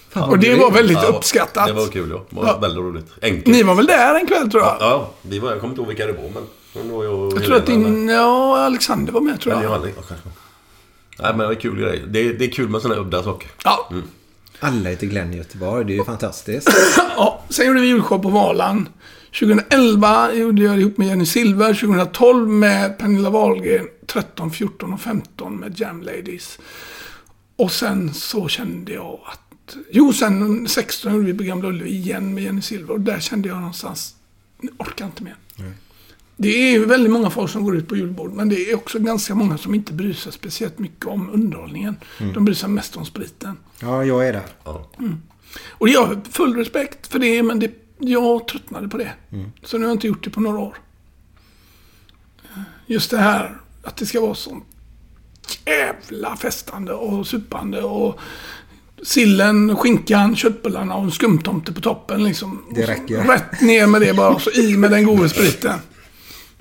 Fan, Och det var väldigt Ja, uppskattat. Det var kul ja. Det var Ja. väldigt roligt. Enkelt. Ni var väl där en kväll tror jag? Ja, vi var, jag kommer inte ihåg vilka det var men... var jag, Jag tror att din... Ja, Alexander var med tror Eller jag. jag aldrig. Ja, kanske. Nej men det var kul grej. Det, det är kul med sådana här udda saker. Ja. Alla heter Glenn i Göteborg. Det är ju fantastiskt. [COUGHS] ja. Sen gjorde vi julshow på Valand. 2011 gjorde jag det ihop med Jenny Silver. 2012 med Pernilla Wahlgren. 13, 14 och 15 med Jam Ladies. Och sen så kände jag att... Jo, sen 16 gjorde vi på Gamla Ullevi igen med Jenny Silver. Och där kände jag någonstans... Nu orkar jag inte mer. Det är ju väldigt många folk som går ut på julbord. Men det är också ganska många som inte bryr sig speciellt mycket om underhållningen. De bryr sig mest om spriten. Ja, jag är där. Och jag har full respekt för det, men det, jag tröttnade på det. Så nu har jag inte gjort det på några år. Just det här att det ska vara sånt jävla festande och supande och sillen, skinkan, köttbullarna och en skumtomte på toppen liksom. Det räcker. Rätt ner med det bara och så i med den goda spriten.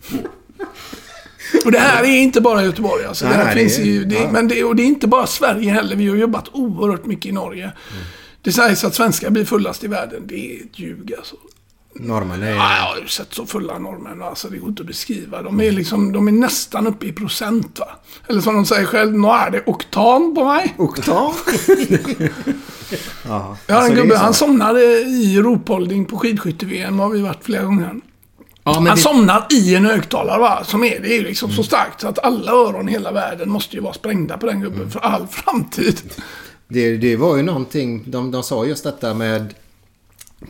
[LAUGHS] Och det här är inte bara Göteborg alltså. det Nej, här nej, finns det är- i, det, ja. men det, och det är inte bara Sverige heller. Vi har jobbat oerhört mycket i Norge. Det sägs att svenskar blir fullast i världen. Det är ett ljug alltså. Norrmän är... Ja, jag har ju sett så fulla norrmän. Alltså, det går inte att beskriva. De är, liksom, de är nästan uppe i procent. Va? Eller som de säger själv, nu är det oktan på mig. Oktan? [LAUGHS] ja, Jag har alltså, en det gubbe, han somnade i ropholding på skidskytte-VM. har vi varit flera gånger. Ja, men han det- somnar i en högtalare va. Som är, det är ju liksom så starkt så att alla öron i hela världen måste ju vara sprängda på den gubben Mm. för all framtid. Det, det var ju någonting, de, de sa just detta med,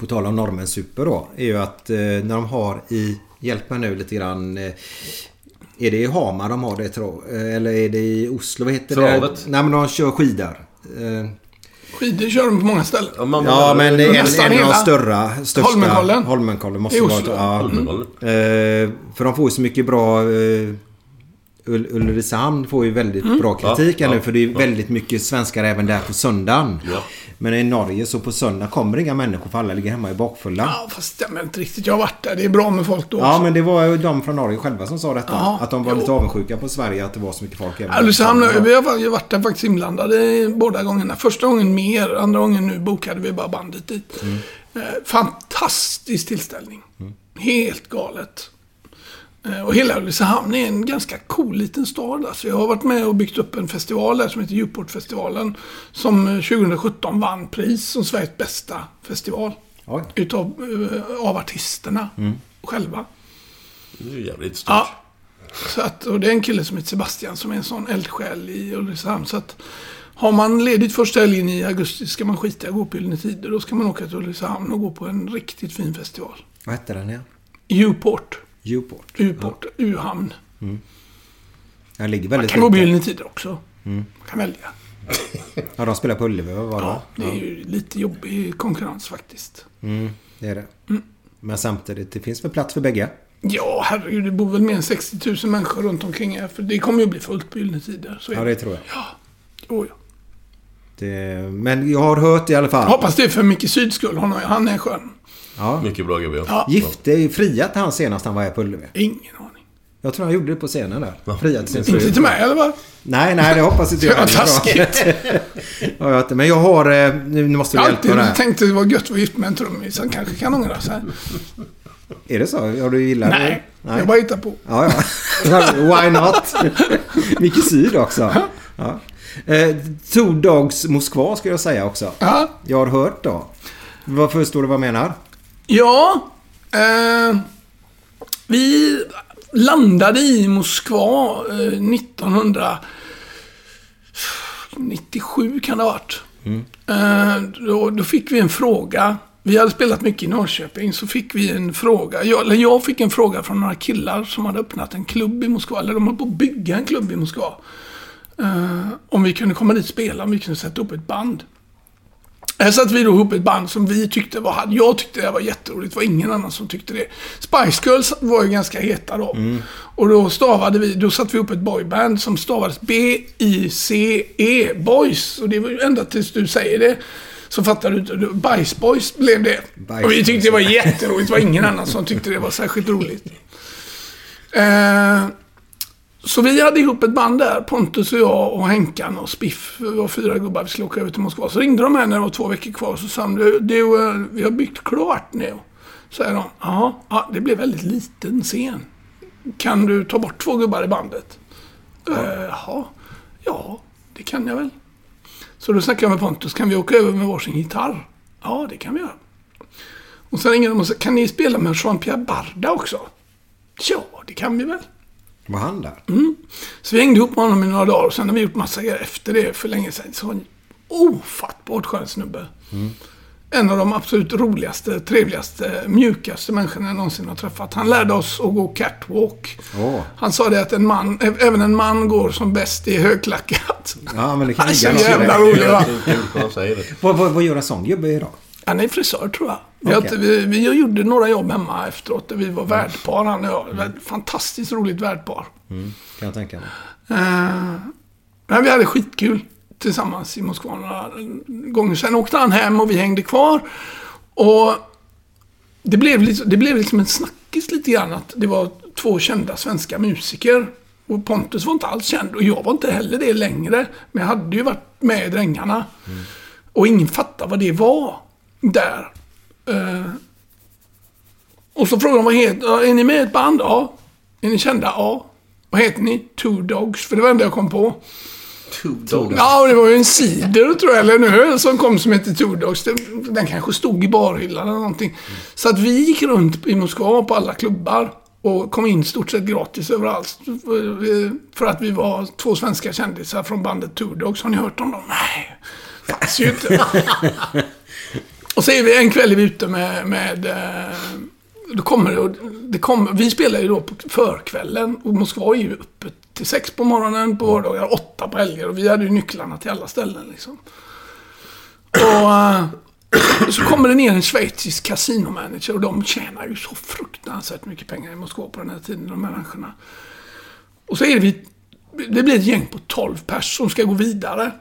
på tal om norrmän super då, är ju att eh, när de har i, hjälp mig nu lite grann, eh, är det i Hamar de har det tror eh, Eller är det i Oslo? Vad heter Travet. det? Nej men de kör skidor. Eh, Skidor kör de på många ställen. Ja, man- Ja men en, en Nästan av de hela. störra, största... Holmenkollen. Holmenkollen måste I vara... Ja, Holmenkollen. Eh, för de får ju så mycket bra... Eh, Ulricehamn får ju väldigt Mm. bra kritik Ja, här nu ja, för det är ja. väldigt mycket svenskar även där på söndagen. Ja. Men i Norge så på söndag kommer inga människor för alla ligger hemma i bakfulla. Ja, Ja, fast det stämmer inte riktigt. Jag har varit där. Det är bra med folk då också. men det var ju de från Norge själva som sa detta. Ja, att de var jo. lite avundsjuka på Sverige att det var så mycket folk Ulricehamn, söndag. vi har varit där faktiskt inblandade båda gångerna. Första gången mer, andra gången nu bokade vi bara bandet dit. Eh, fantastisk tillställning. Helt galet. Eh, och hela Ulricehamn är en ganska cool liten stad. Alltså jag har varit med och byggt upp en festival där som heter Djurportfestivalen. Som eh, 2017 vann pris som Sveriges bästa festival. Oj. Utav, eh, av artisterna själva. Det är ju jävligt stort. Ja. Så att, och det är en kille som heter Sebastian som är en sån eldsjäl i Ulricehamn. Så att har man ledigt första helgen i augusti ska man skita i att gå på Gyllene Tider. Då ska man åka till Ulricehamn och gå på en riktigt fin festival. Vad hette den igen? Uport. Uport. U-port. U-hamn. Den ligger Man väldigt kan gå. Gyllene Tider också. Man kan välja. [LAUGHS] Ja, de spelar på Ullevi, var det? Ja, det är ju lite jobbig konkurrens faktiskt. Mm, det är det. Mm. Men samtidigt, det finns väl plats för bägge? Ja, herregud. Det bor väl mer än 60 000 människor runt omkring här. För det kommer ju bli fullt på Gyllene Tider. Ja, det. tror jag. Jo, ja. Det, men jag har hört i alla fall. Hoppas det är för Micke Syds skull. Han, han är skön. Ja. Mycket bra gubbe. Ja. Gifte friat han senast han var här på Ullevi. Ingen aning. Jag tror han gjorde det på scenen där. Friat till sin fru. Inte till mig, eller vad? Nej, nej, det hoppas inte [LAUGHS] Det jag. var heller. taskigt. [LAUGHS] Ja, jag inte. Men jag har... eh, Nu måste Jag du har hjälpa alltid där. tänkt att det var gött att vara gift med en trummis. Han kanske kan ångra sig. Är det så? Ja, du gillar det? Nej, jag bara hittar på. Ja, ja. [LAUGHS] Why not? Micke Syd också. Ja. Eh, Two Dogs Moskva skulle jag säga också. Ja, Jag har hört då. Vad förstår du vad jag menar? Ja eh, vi landade i Moskva eh, 1997 kan det ha varit. Eh, då, då fick vi en fråga. Vi hade spelat mycket i Norrköping, så fick vi en fråga. Jag, eller jag fick en fråga från några killar som hade öppnat en klubb i Moskva. Eller de höll på att bygga en klubb i Moskva. Eh, om vi kunde komma dit och spela, om vi kunde sätta upp ett band. Här satte vi då ihop ett band som vi tyckte var... Jag tyckte det var jätteroligt. Det var ingen annan som tyckte det. Spice Girls var ju ganska heta då. Och då stavade vi... Då satte vi ihop ett boyband som stavades B-I-C-E. Boys. Och det var ju ända tills du säger det. Så fattar du inte. Bajs Boys blev det. Bajs och vi tyckte det var jätteroligt. Det var ingen annan som tyckte det var särskilt roligt. [LAUGHS] Eh, så vi hade ihop ett band där, Pontus och jag och Henkan och Spiff. Vi var fyra gubbar, vi skulle åka över till Moskva. Så ringde de här när det var två veckor kvar och så sa de, du, eh, vi har byggt klart nu. Säger de, ja, ja, det blev väldigt liten scen. Kan du ta bort två gubbar i bandet? Eh, Jaha, ja, det kan jag väl. Så då snackade jag med Pontus, kan vi åka över med varsin gitarr? Ja, det kan vi göra. Och sen ringde de och sa, kan ni spela med Jean-Pierre Barda också? Ja, det kan vi väl. Var han där? Så vi hängde ihop med honom i några dagar och sen har vi gjort massa grejer efter det för länge sedan. Så en ofattbart skön snubbe. En av de absolut roligaste, trevligaste, mjukaste människorna jag någonsin har träffat. Han lärde oss att gå catwalk. Åh. Han sa det att en man, även en man går som bäst i högklackat. Ja, men det kan ligga något i det. vad gör en sån gubbe idag? Han är frisör tror jag. Okej. inte- vi, vi gjorde några jobb hemma efteråt där vi var värdpar han och jag. Ett Fantastiskt roligt värdpar. Kan jag tänka mig. Eh, men vi hade skitkul tillsammans i Moskva några gånger. Sen åkte han hem och vi hängde kvar. Och det blev, liksom, det blev liksom en snackis lite grann att det var två kända svenska musiker. Och Pontus var inte alls känd och jag var inte heller det längre. Men jag hade ju varit med i Drängarna. Mm. Och ingen fattade vad det var där. Eh, Och så frågade de vad heter Är ni med i ett band? Ja. Är ni kända? Ja. Vad heter ni? Two Dogs. För det var det enda jag kom på. Two dogs. Ja, det var ju en cider tror jag, eller en öl som kom som hette Two Dogs. Den, den kanske stod i barhyllan eller någonting. Så att vi gick runt i Moskva på alla klubbar. Och kom in stort sett gratis överallt. För att vi var två svenska kändisar från bandet Two Dogs. Har ni hört om dem? Nej. Fanns ju inte. [LAUGHS] och så är vi en kväll är vi ute med... med eh, då kommer det, det kommer, vi spelar ju då på förkvällen och Moskva är ju öppet till sex på morgonen på vardagar, åtta på helger och vi hade ju nycklarna till alla ställen liksom. Och eh, så kommer det ner en schweizisk kasinomanager och de tjänar ju så fruktansvärt mycket pengar i Moskva på den här tiden, de här människorna. Och så är det vi, det blir ett gäng på 12 pers som ska gå vidare.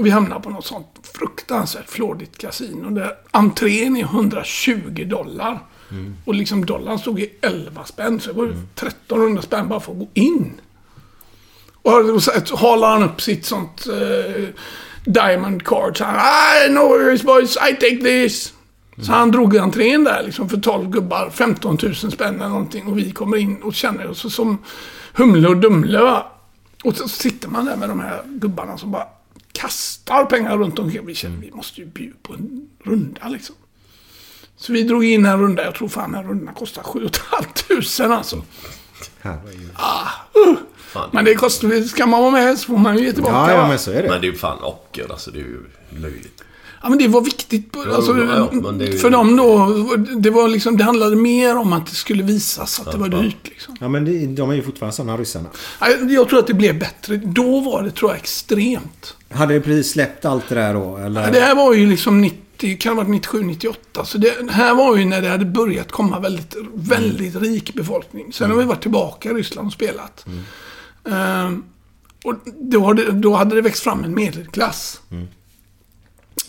Och vi hamnar på något sånt fruktansvärt flådigt kasino där entrén är 120 dollar. Och liksom dollarn stod i 11 spänn, så det var ju 1300 spänn bara för att gå in. Och så halar han upp sitt sånt eh, diamond card. Så han, know where is boys, I take this. Så han drog entrén där liksom för 12 gubbar, 15 000 spänn eller någonting. Och vi kommer in och känner oss som Humle och Dumle va. Och så sitter man där med de här gubbarna som bara kastar pengar runt omkring. Vi känner vi måste ju bjuda på en runda liksom. Så vi drog in en runda. Jag tror fan en runda kostar 7 500 alltså. Herregud. Fan. Men det kostar, ska man vara med så får man ju ge tillbaka. Ja, ja, men så är det. Men det är ju fan ocker alltså. Det är ju löjligt. Ja, men det var viktigt. Alltså, ja, det är ju- För dem då, det var liksom, det handlade mer om att det skulle visas att det var dyrt. Liksom. Ja, men det, de är ju fortfarande sådana ryssarna. Ja, Jag tror att det blev bättre. Då var det, tror jag, extremt. Hade det precis släppt allt det där då? Eller? Det här var ju liksom 90, kan det ha varit 97, 98. Så det här var ju när det hade börjat komma väldigt, väldigt rik befolkning. Sen har vi varit tillbaka i Ryssland och spelat. Ehm, och då hade, då hade det växt fram en medelklass.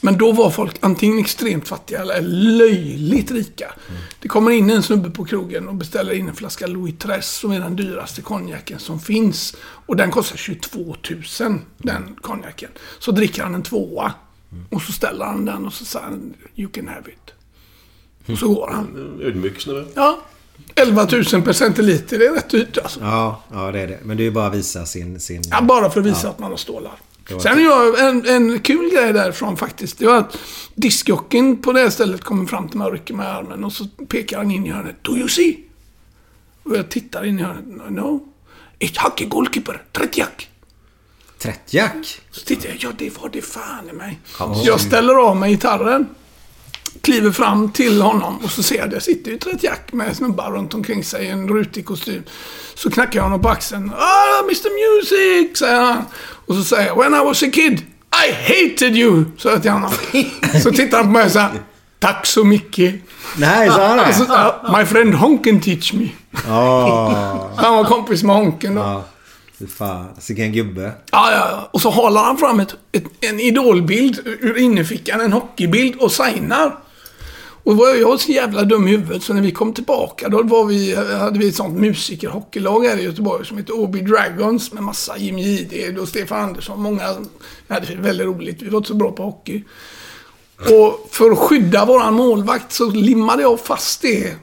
Men då var folk antingen extremt fattiga eller löjligt rika. Det kommer in en snubbe på krogen och beställer in en flaska Louis XIII som är den dyraste konjaken som finns. Och den kostar 22 000, den konjaken. Så dricker han en tvåa. Och så ställer han den och så säger han You can have it. Och så går han. Ödmjuk snubbe. Ja. 11 000 per centiliter, det är rätt dyrt alltså. Ja, ja, det är det. Men det är ju bara att visa sin... sin... Ja, bara för att visa att man har stålar. Det var Sen är jag en, en kul grej därifrån faktiskt. Det var att diskjockeyn på det här stället kommer fram till mig och rycker mig i armen och så pekar han in i hörnet. Do you see? Och jag tittar in i hörnet. No. Ett hockey goalkeeper. Tretjak. Trättjack? Så tittar jag. Ja, det var det fan i mig. Jag ställer av mig gitarren. Kliver fram till honom och så ser jag, där sitter ju Tretjak med snubbar runt omkring sig i en rutig kostym. Så knackar jag honom på axeln. Ah, Mr Music, säger han. Och så säger jag, When I was a kid, I hated you, sa jag till honom. Så tittar han på mig och säger, Tack så mycket. Nej, sa han Och så, det? "Ja, My friend Honken teach me. Ja. Han var kompis med Honken då. Ja. Fy fan. Vilken gubbe. Ja, ja. Och så håller han fram ett, ett, en idolbild ur innerfickan, en hockeybild och signar. Och var jag så jävla dum i huvudet så när vi kom tillbaka då var vi, hade vi ett sånt musikerhockeylag här i Göteborg som hette Åby Dragons med massa Jimmy Jihde och Stefan Andersson. Många hade väldigt roligt. Vi var inte så bra på hockey. Och för att skydda våran målvakt så limmade jag fast det.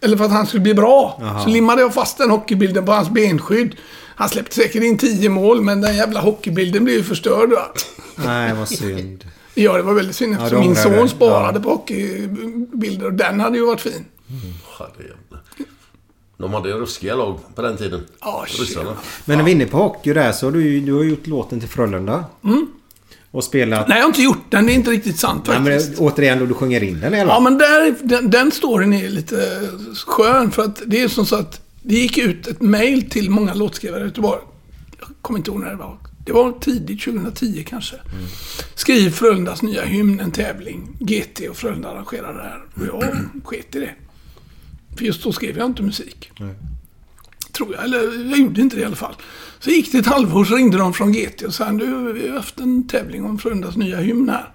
Eller för att han skulle bli bra. Så limmade jag fast den hockeybilden på hans benskydd. Han släppte säkert in tio mål, men den jävla hockeybilden blev ju förstörd. Va? Nej, vad synd. Ja, det var väldigt synd eftersom det min son det. sparade Ja. på hockeybilder och den hade ju varit fin. Herrejävlar. De hade ju ruskiga lag på den tiden. Ja, shit. Ryssarna. Men när vi är inne på hockey där så har du, du har gjort låten till Frölunda. Och spelat... Nej, jag har inte gjort den. Det är inte riktigt sant Nej, men faktiskt. återigen då du sjunger in den eller? Ja, men där, den, den storyn är lite skön för att det är som så att det gick ut ett mail till många låtskrivare i Göteborg. Jag kommer inte ihåg när det var. Det var tidigt, 2010 kanske. Skriv Frölundas nya hymn, en tävling. GT och Frölunda arrangerade det här. Och jag sket i det. För just då skrev jag inte musik. Tror jag, eller jag gjorde inte det i alla fall. Så gick det ett halvår så ringde de från GT och sa du, vi har haft en tävling om Frölundas nya hymn här.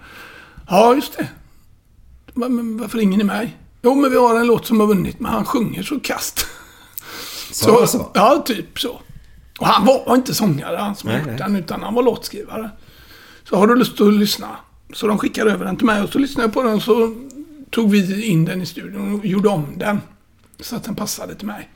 Ja, just det. Men varför ringer ni mig? Jo, men vi har en låt som har vunnit, men han sjunger så kast. Sa han så? Ja, typ så. Och han var inte sångare, han som Nej, gjort nej. den, utan han var låtskrivare. Så har du lust att lyssna? Så de skickade över den till mig och så lyssnade jag på den och så tog vi in den i studion och gjorde om den. Så att den passade till mig.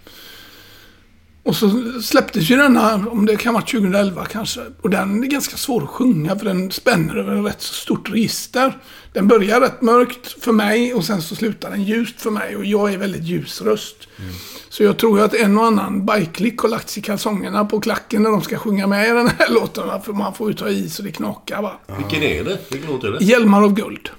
Och så släpptes ju denna, om det kan vara 2011 kanske. Och den är ganska svår att sjunga för den spänner över ett rätt så stort register. Den börjar rätt mörkt för mig och sen så slutar den ljust för mig. Och jag är väldigt ljus röst. Så jag tror ju att en och annan bajklick har lagt sig kalsongerna på klacken när de ska sjunga med i den här [LAUGHS] låten. För man får ju ta i så det knakar va. Vilken är det? Vilken låt är det? Hjälmar av guld.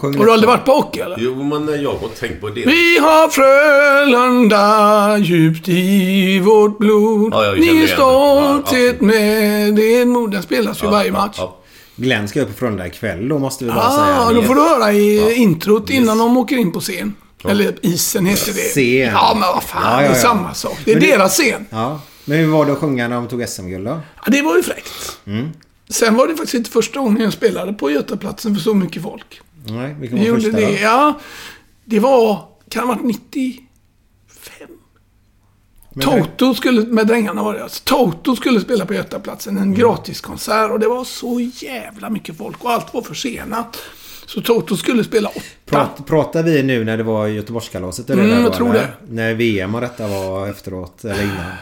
Sjung Har du aldrig varit på hockey eller? Jo, men jag har tänkt på det. Vi har Frölunda djupt i vårt blod. Ja, Ni är det. stolthet Ja, med din mod. Den spelas ju varje match. Ja, Ja, Glenn ska upp på Frölunda ikväll då måste vi bara säga. Ah, då får du höra i introt innan de åker in på scen. Eller isen heter det. Scen. Ja, men vad fan. Ja, ja, Det är ja. samma sak. Det är Men det- deras scen. Ja. Men hur var det att sjunga när de tog SM-guld då? Ja, det var ju fräckt. Mm. Sen var det faktiskt inte första gången jag spelade på Götaplatsen för så mycket folk. Nej, vilken Vi var gjorde första det, då? ja. Det var, kan det ha varit 95? Toto skulle, med drängarna var det alltså. Toto skulle spela på Götaplatsen, Mm. en gratiskonsert. Och det var så jävla mycket folk och allt var försenat. Så Toto skulle spela åtta. Prat, pratar vi nu när det var Göteborgskalaset? eller Mm, det jag var, tror det. När VM och detta var efteråt eller innan?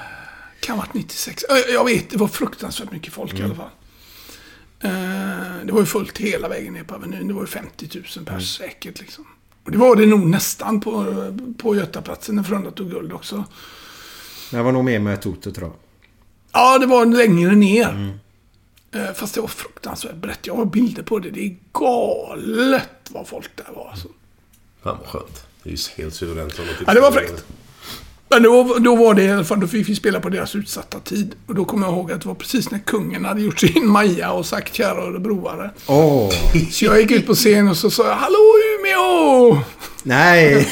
Kan ha varit 96. Ö, Jag vet, det var fruktansvärt mycket folk Mm. i alla fall. Eh, Det var ju fullt hela vägen ner på Avenyn. Det var ju 50 000 Mm. pers säkert liksom. Och det var det nog nästan på, på Götaplatsen när Frölunda tog guld också. Jag var nog med med Toto tror jag. Ja, det var längre ner. Mm. Eh, Fast det var fruktansvärt brett. Jag har bilder på det. Det är galet vad folk där var. Alltså. Fan vad skönt. Det är ju helt suveränt. Ja, det var fräckt. Men då, då var det i alla fall, då fick vi spela på deras utsatta tid. Och då kommer jag ihåg att det var precis när kungen hade gjort sin [LAUGHS] Maja och sagt kära örebroare. Åh! Så jag gick ut på scen och så sa jag Hallå Umeå! Nej!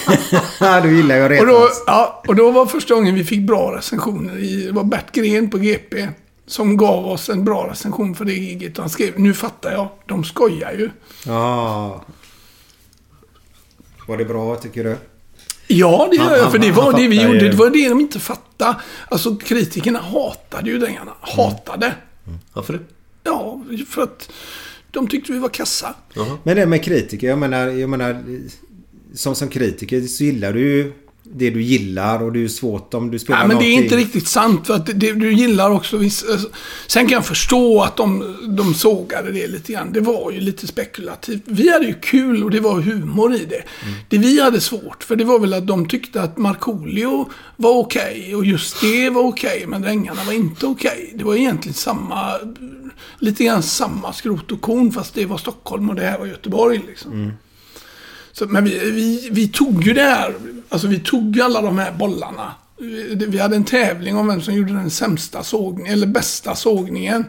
[LAUGHS] du gillar ju att Och då, retas. ja, och då var första gången vi fick bra recensioner. I, det var Bert Gren på GP. Som gav oss en bra recension för det giget. Och han skrev, nu fattar jag, de skojar ju. Ja. Var det bra tycker du? Ja, det gör jag. För det var det vi gjorde. Det var det de inte fattade. Alltså kritikerna hatade ju drängarna. Hatade. Varför det? Ja, för att de tyckte vi var kassa. Men det med kritiker, jag menar, jag menar som, som kritiker så gillar du ju det du gillar och det är svårt om du spelar Nej, men det är inte riktigt sant. För att det, du gillar också viss, eh, Sen kan jag förstå att de, de sågade det lite grann. Det var ju lite spekulativt. Vi hade ju kul och det var humor i det. Det vi hade svårt för det var väl att de tyckte att Markoolio var okej och just det var okej men drängarna var inte okej. Det var egentligen samma, lite grann samma skrot och korn fast det var Stockholm och det här var Göteborg liksom. Så, men vi, vi, vi tog ju det här, alltså vi tog alla de här bollarna. Vi, hade en tävling om vem som gjorde den sämsta sågningen, eller bästa sågningen.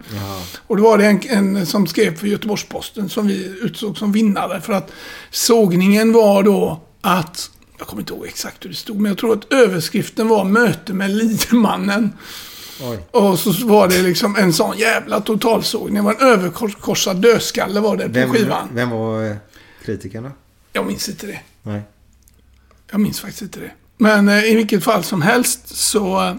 Och då var det en, en som skrev för Göteborgs-Posten som vi utsåg som vinnare. För att sågningen var då att, jag kommer inte ihåg exakt hur det stod, men jag tror att överskriften var möte med Lidemannen. Oj. Och så var det liksom en sån jävla totalsågning. Det var en överkorsad dödskalle var det på Vem, skivan. vem var eh, kritikerna? Jag minns inte det. Nej. Jag minns faktiskt inte det. Men eh, i vilket fall som helst så... Eh,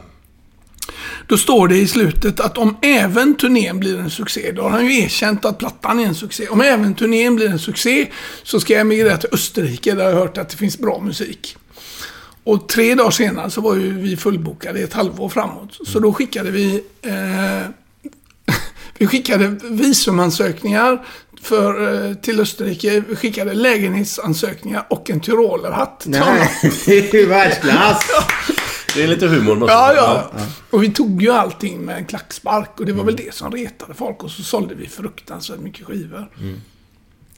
då står det i slutet att om även turnén blir en succé, då har han ju erkänt att plattan är en succé. Om även turnén blir en succé så ska jag emigrera till Österrike där jag har hört att det finns bra musik. Och tre dagar senare så var ju vi fullbokade ett halvår framåt. Så då skickade vi... Eh, [LAUGHS] vi skickade visumansökningar för, eh, till Österrike. Skickade lägenhetsansökningar och en tyrolerhatt. till honom. Nej, [LAUGHS] det är ju världsklass! Det är lite humor. måste Ja, ja. säga. Och vi tog ju allting med en klackspark. Och det Mm. var väl det som retade folk. Och så sålde vi fruktansvärt mycket skivor.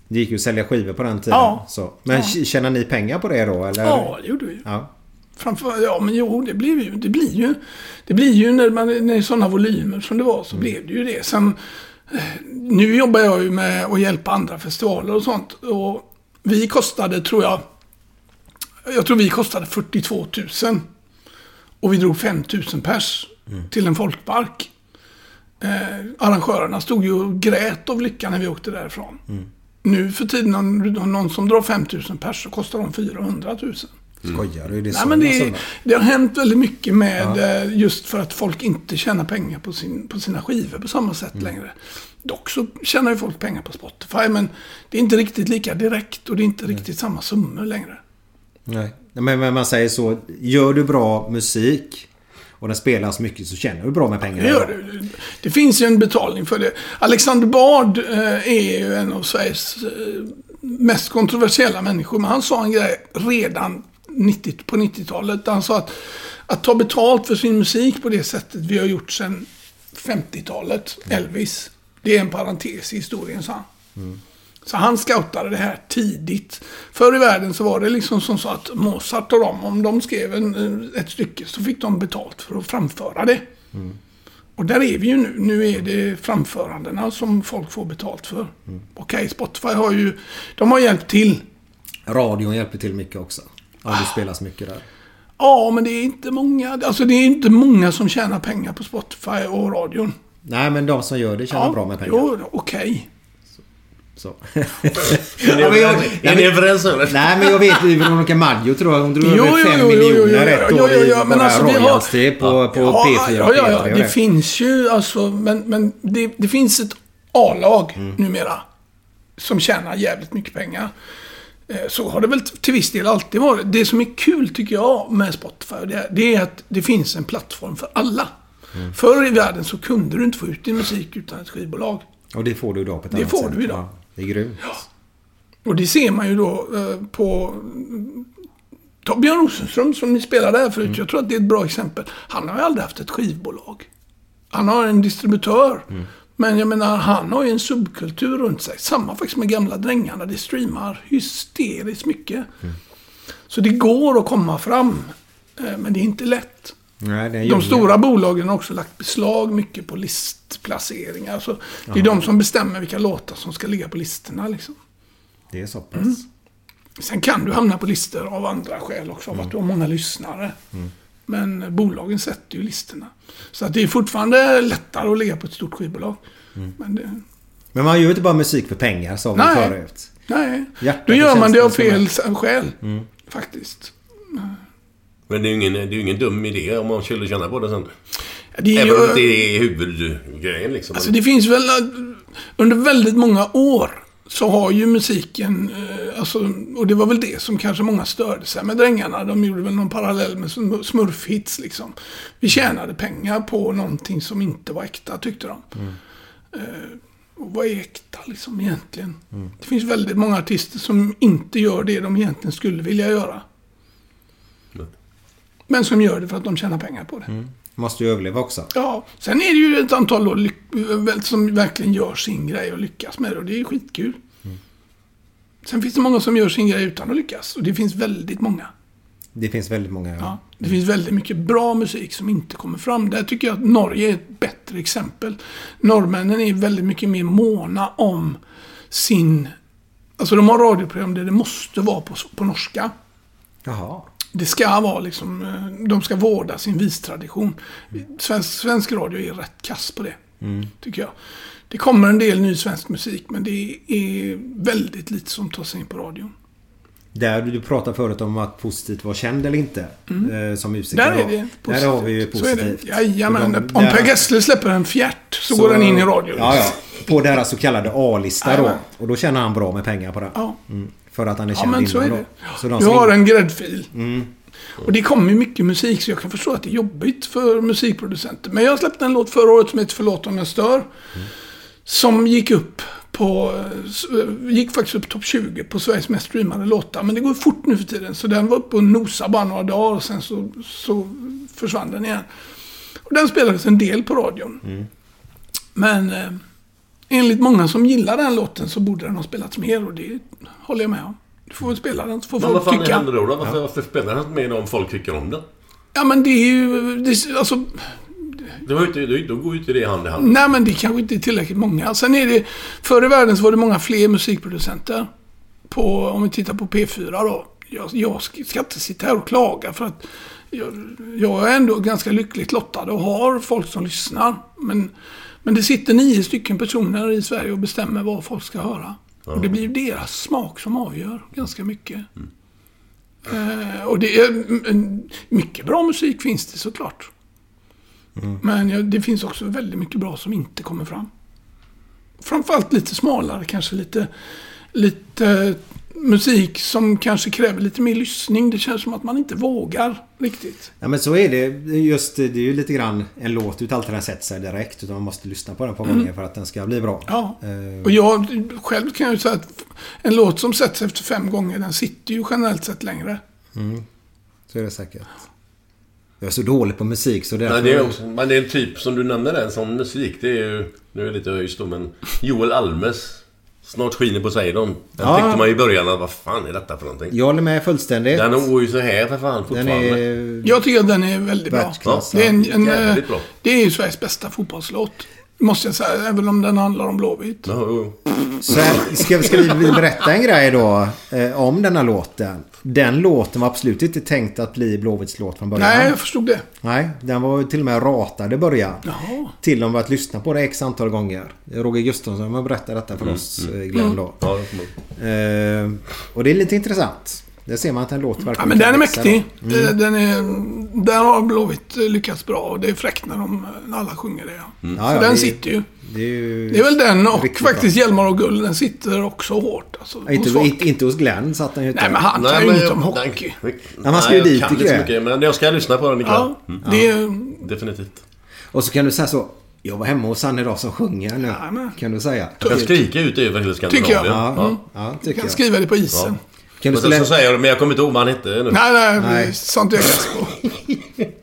Det gick ju att sälja skivor på den tiden. Ja. Så. Men Ja. tjänar ni pengar på det då? Eller? Ja, det gjorde vi. Ja. Framför, ja, men jo, det blir ju, det blir ju, det blir ju när, man, när sådana volymer som det var så blev det ju det. Sen, nu jobbar jag ju med att hjälpa andra festivaler och sånt. Och vi kostade, tror jag, jag tror vi kostade 42 000. Och vi drog 5 000 pers till en folkpark. Eh, arrangörerna stod ju och grät av lycka när vi åkte därifrån. Nu för tiden, om någon som drar 5 000 pers så kostar de 400 000. Skojar du? Det är Nej, men det, summor. det har hänt väldigt mycket med eh, just för att folk inte tjänar pengar på, sin, på sina skivor på samma sätt Mm. längre. Dock så tjänar ju folk pengar på Spotify, men det är inte riktigt lika direkt och det är inte riktigt samma summor längre. Nej. Men, man säger så. Gör du bra musik och den spelas mycket så tjänar du bra med pengar. Det gör det. Det finns ju en betalning för det. Alexander Bard eh, är ju en av Sveriges eh, mest kontroversiella människor. Men han sa en grej redan 90, på 90-talet. Han sa att att ta betalt för sin musik på det sättet vi har gjort sedan 50-talet, Elvis, det är en parentes i historien, sa han. Så han scoutade det här tidigt. Förr i världen så var det liksom som så att Mozart och de, om de skrev en, ett stycke så fick de betalt för att framföra det. Och där är vi ju nu. Nu är det framförandena som folk får betalt för. Okej, Spotify har ju... De har hjälpt till. Radion hjälper till mycket också. Om det spelas mycket där. Ja, men det är inte många. Alltså det är inte många som tjänar pengar på Spotify och radion. Nej, men de som gör det tjänar Ja, bra med pengar. Jo, okej. Så. [LAUGHS] Är ni, Ja, men jag- är ni överens eller? Nej, men jag vet ju Veronica Maggio tror jag. Hon drog Jo, över jo, 5 jo, jo, jo, miljoner jo, ett år jo, i bara alltså, royalty på, på ja, P4 ja, ja, ja. P3. Det finns ju alltså, men, men det, det finns ett A-lag Mm. numera. Som tjänar jävligt mycket pengar. Eh, Så har det väl till viss del alltid varit. Det som är kul tycker jag med Spotify, det, det är att det finns en plattform för alla. Mm. Förr i världen så kunde du inte få ut din musik utan ett skivbolag. Och det får du idag på ett Det annat får sätt. du idag. Ja, det är grymt. Och det ser man ju då eh, på... Ta Björn Rosenström som ni spelade här förut. Jag tror att det är ett bra exempel. Han har ju aldrig haft ett skivbolag. Han har en distributör. Men jag menar, han har ju en subkultur runt sig. Samma faktiskt med gamla drängarna. Det streamar hysteriskt mycket. Så det går att komma fram. eh, Men det är inte lätt. Nej, det är De stora bolagen har också lagt beslag mycket på listplaceringar. Så det är de som bestämmer vilka låtar som ska ligga på listorna. Liksom. Det är så pass. Mm. Sen kan du hamna på listor av andra skäl också, av att du har många lyssnare. Men bolagen sätter ju listorna. Så att det är fortfarande lättare att ligga på ett stort skivbolag. Men det, Men man gör ju inte bara musik för pengar som vi Nej. förut. nej, Hjärtat då gör man det av fel skäl. Faktiskt. Men det är ju ingen, det är ju ingen dum idé om man skulle känna på det sen. Det är Även om det inte är huvudgrejen liksom. Alltså det finns väl... Under väldigt många år så har ju musiken... eh, Alltså, och det var väl det som kanske många störde sig med Drängarna. De gjorde väl någon parallell med sm- smurfhits liksom. Vi tjänade pengar på någonting som inte var äkta tyckte de. Eh, och vad är äkta liksom egentligen? Det finns väldigt många artister som inte gör det de egentligen skulle vilja göra. Men som gör det för att de tjänar pengar på det. Måste ju överleva också. Ja, sen är det ju ett antal då, som verkligen gör sin grej och lyckas med det. Och det är skitkul. Sen finns det många som gör sin grej utan att lyckas. Och det finns väldigt många. Det finns väldigt många. Ja, det finns väldigt mycket bra musik som inte kommer fram. Där tycker jag att Norge är ett bättre exempel. Norrmännen är väldigt mycket mer måna om sin... Alltså de har radioprogram där det måste vara på, på norska. Jaha. Det ska vara liksom, eh, de ska vårda sin vistradition. Svensk, svensk radio är rätt kass på det, tycker jag. Det kommer en del ny svensk musik, men det är väldigt lite som tar sig in på radion. Där du pratade förut om att positivt vara känd eller inte. Eh, som musiker. Där är det Där har vi ju Så positivt. Jajamän. De- Om Per Gessle släpper en fjärt så, går den in i radio. Ja, ja. På deras så kallade A-lista då. Och då tjänar han bra med pengar på det. Ja. Mm. För att han är Ja, känd men så är innan det. då. Så de som har in- en gräddfil. Mm. Och det kommer ju mycket musik så jag kan förstå att det är jobbigt för musikproducenter. Men jag släppte en låt förra året som heter Förlåt om jag stör. Som gick upp på... eh, Gick faktiskt upp topp 20 på Sveriges mest streamade låtar. Men det går fort nu för tiden. Så den var uppe och nosade bara några dagar och sen så, så försvann den igen. Och den spelades en del på radion. Men eh, enligt många som gillar den låten så borde den ha spelats mer och det håller jag med om. Du får väl spela den så får Men vad folk fan tycka. händer då? då? Varför, varför spelar han inte med om folk tycker om den? Ja men det är ju... Det, alltså, Det var inte, då går ju inte det hand i hand. nej men det kanske inte är tillräckligt många. Sen är det... Förr i världen så var det många fler musikproducenter. På, om vi tittar på P4 då. Jag, jag ska ska inte sitta här och klaga för att jag, jag är ändå ganska lyckligt lottad och har folk som lyssnar. Men, men det sitter nio stycken personer i Sverige och bestämmer vad folk ska höra. Och det blir deras smak som avgör ganska mycket. Eh, och det är mm, mycket bra musik finns det såklart. Men ja, det finns också väldigt mycket bra som inte kommer fram. Framförallt lite smalare, kanske lite, lite musik som kanske kräver lite mer lyssning. Det känns som att man inte vågar riktigt. Ja men så är det. Just det är ju lite grann en låt du inte alltid har sett sig direkt. Utan man måste lyssna på den på gånger för att den ska bli bra. Ja. Eh, Och jag själv kan ju säga att en låt som sätts efter fem gånger, den sitter ju generellt sett längre. så är det säkert. Jag är så dålig på musik så därför... Nej, det är också, men det är en typ som du nämner den som musik. Det är ju... Nu är det lite höjst då, men Joel Almes. Snart skiner Poseidon. Den Ja. tyckte man i början att vad fan är detta för någonting? Jag håller med fullständigt. Den går ju så här för fan Den fortfarande. är... Jag tycker att den är väldigt bra. Världsklass, det, är en, en, eh, bra. det är ju Sveriges bästa fotbollslåt. Måste jag säga, även om den handlar om Blåvitt. Ja, jo. Så här, ska, ska vi berätta en grej då eh, om den här låten? Den låten var absolut inte tänkt att bli Blåvitts låt från början. Nej, jag förstod det. Nej, den var till och med ratad i början. Jaha. Till och med att lyssna på det x antal gånger. Roger Gustafsson har berättat detta för oss, eh, Glenn då. Ja, det Eh, och det är lite intressant. Där ser man att en låt verkligen Ja, men den är kan mäktig. Mm. Eh, Den är, där har Blåvitt eh, lyckats bra. Och det är fräckt när, de, när alla sjunger det. Ja. Ja, Så ja, den det- sitter ju. Det är, ju Det är väl den och riktigt bra. faktiskt Hjälmar och Guld. Den sitter också hårt. Alltså, Ja, hos Inte, folk. inte, inte hos Glenn så att den Nej, men han kan ju inget om hockey. Nej, man ska ju jag dit kan inte så mycket, men jag ska lyssna på den ikväll. Ja, Mm. det är... Definitivt. Och så kan du säga så. Jag var hemma hos han idag som sjunger nu. Jajamän. Kan du säga. Jag kan skrika ut över hela Tycker jag. Skandinavien. Ja, ja. Du tycker kan jag. skriva det på isen. Kan du Men så spela... säger jag men jag kommer inte ihåg vad han hette nu. Nej, nej, Nej. sånt är jag kass på.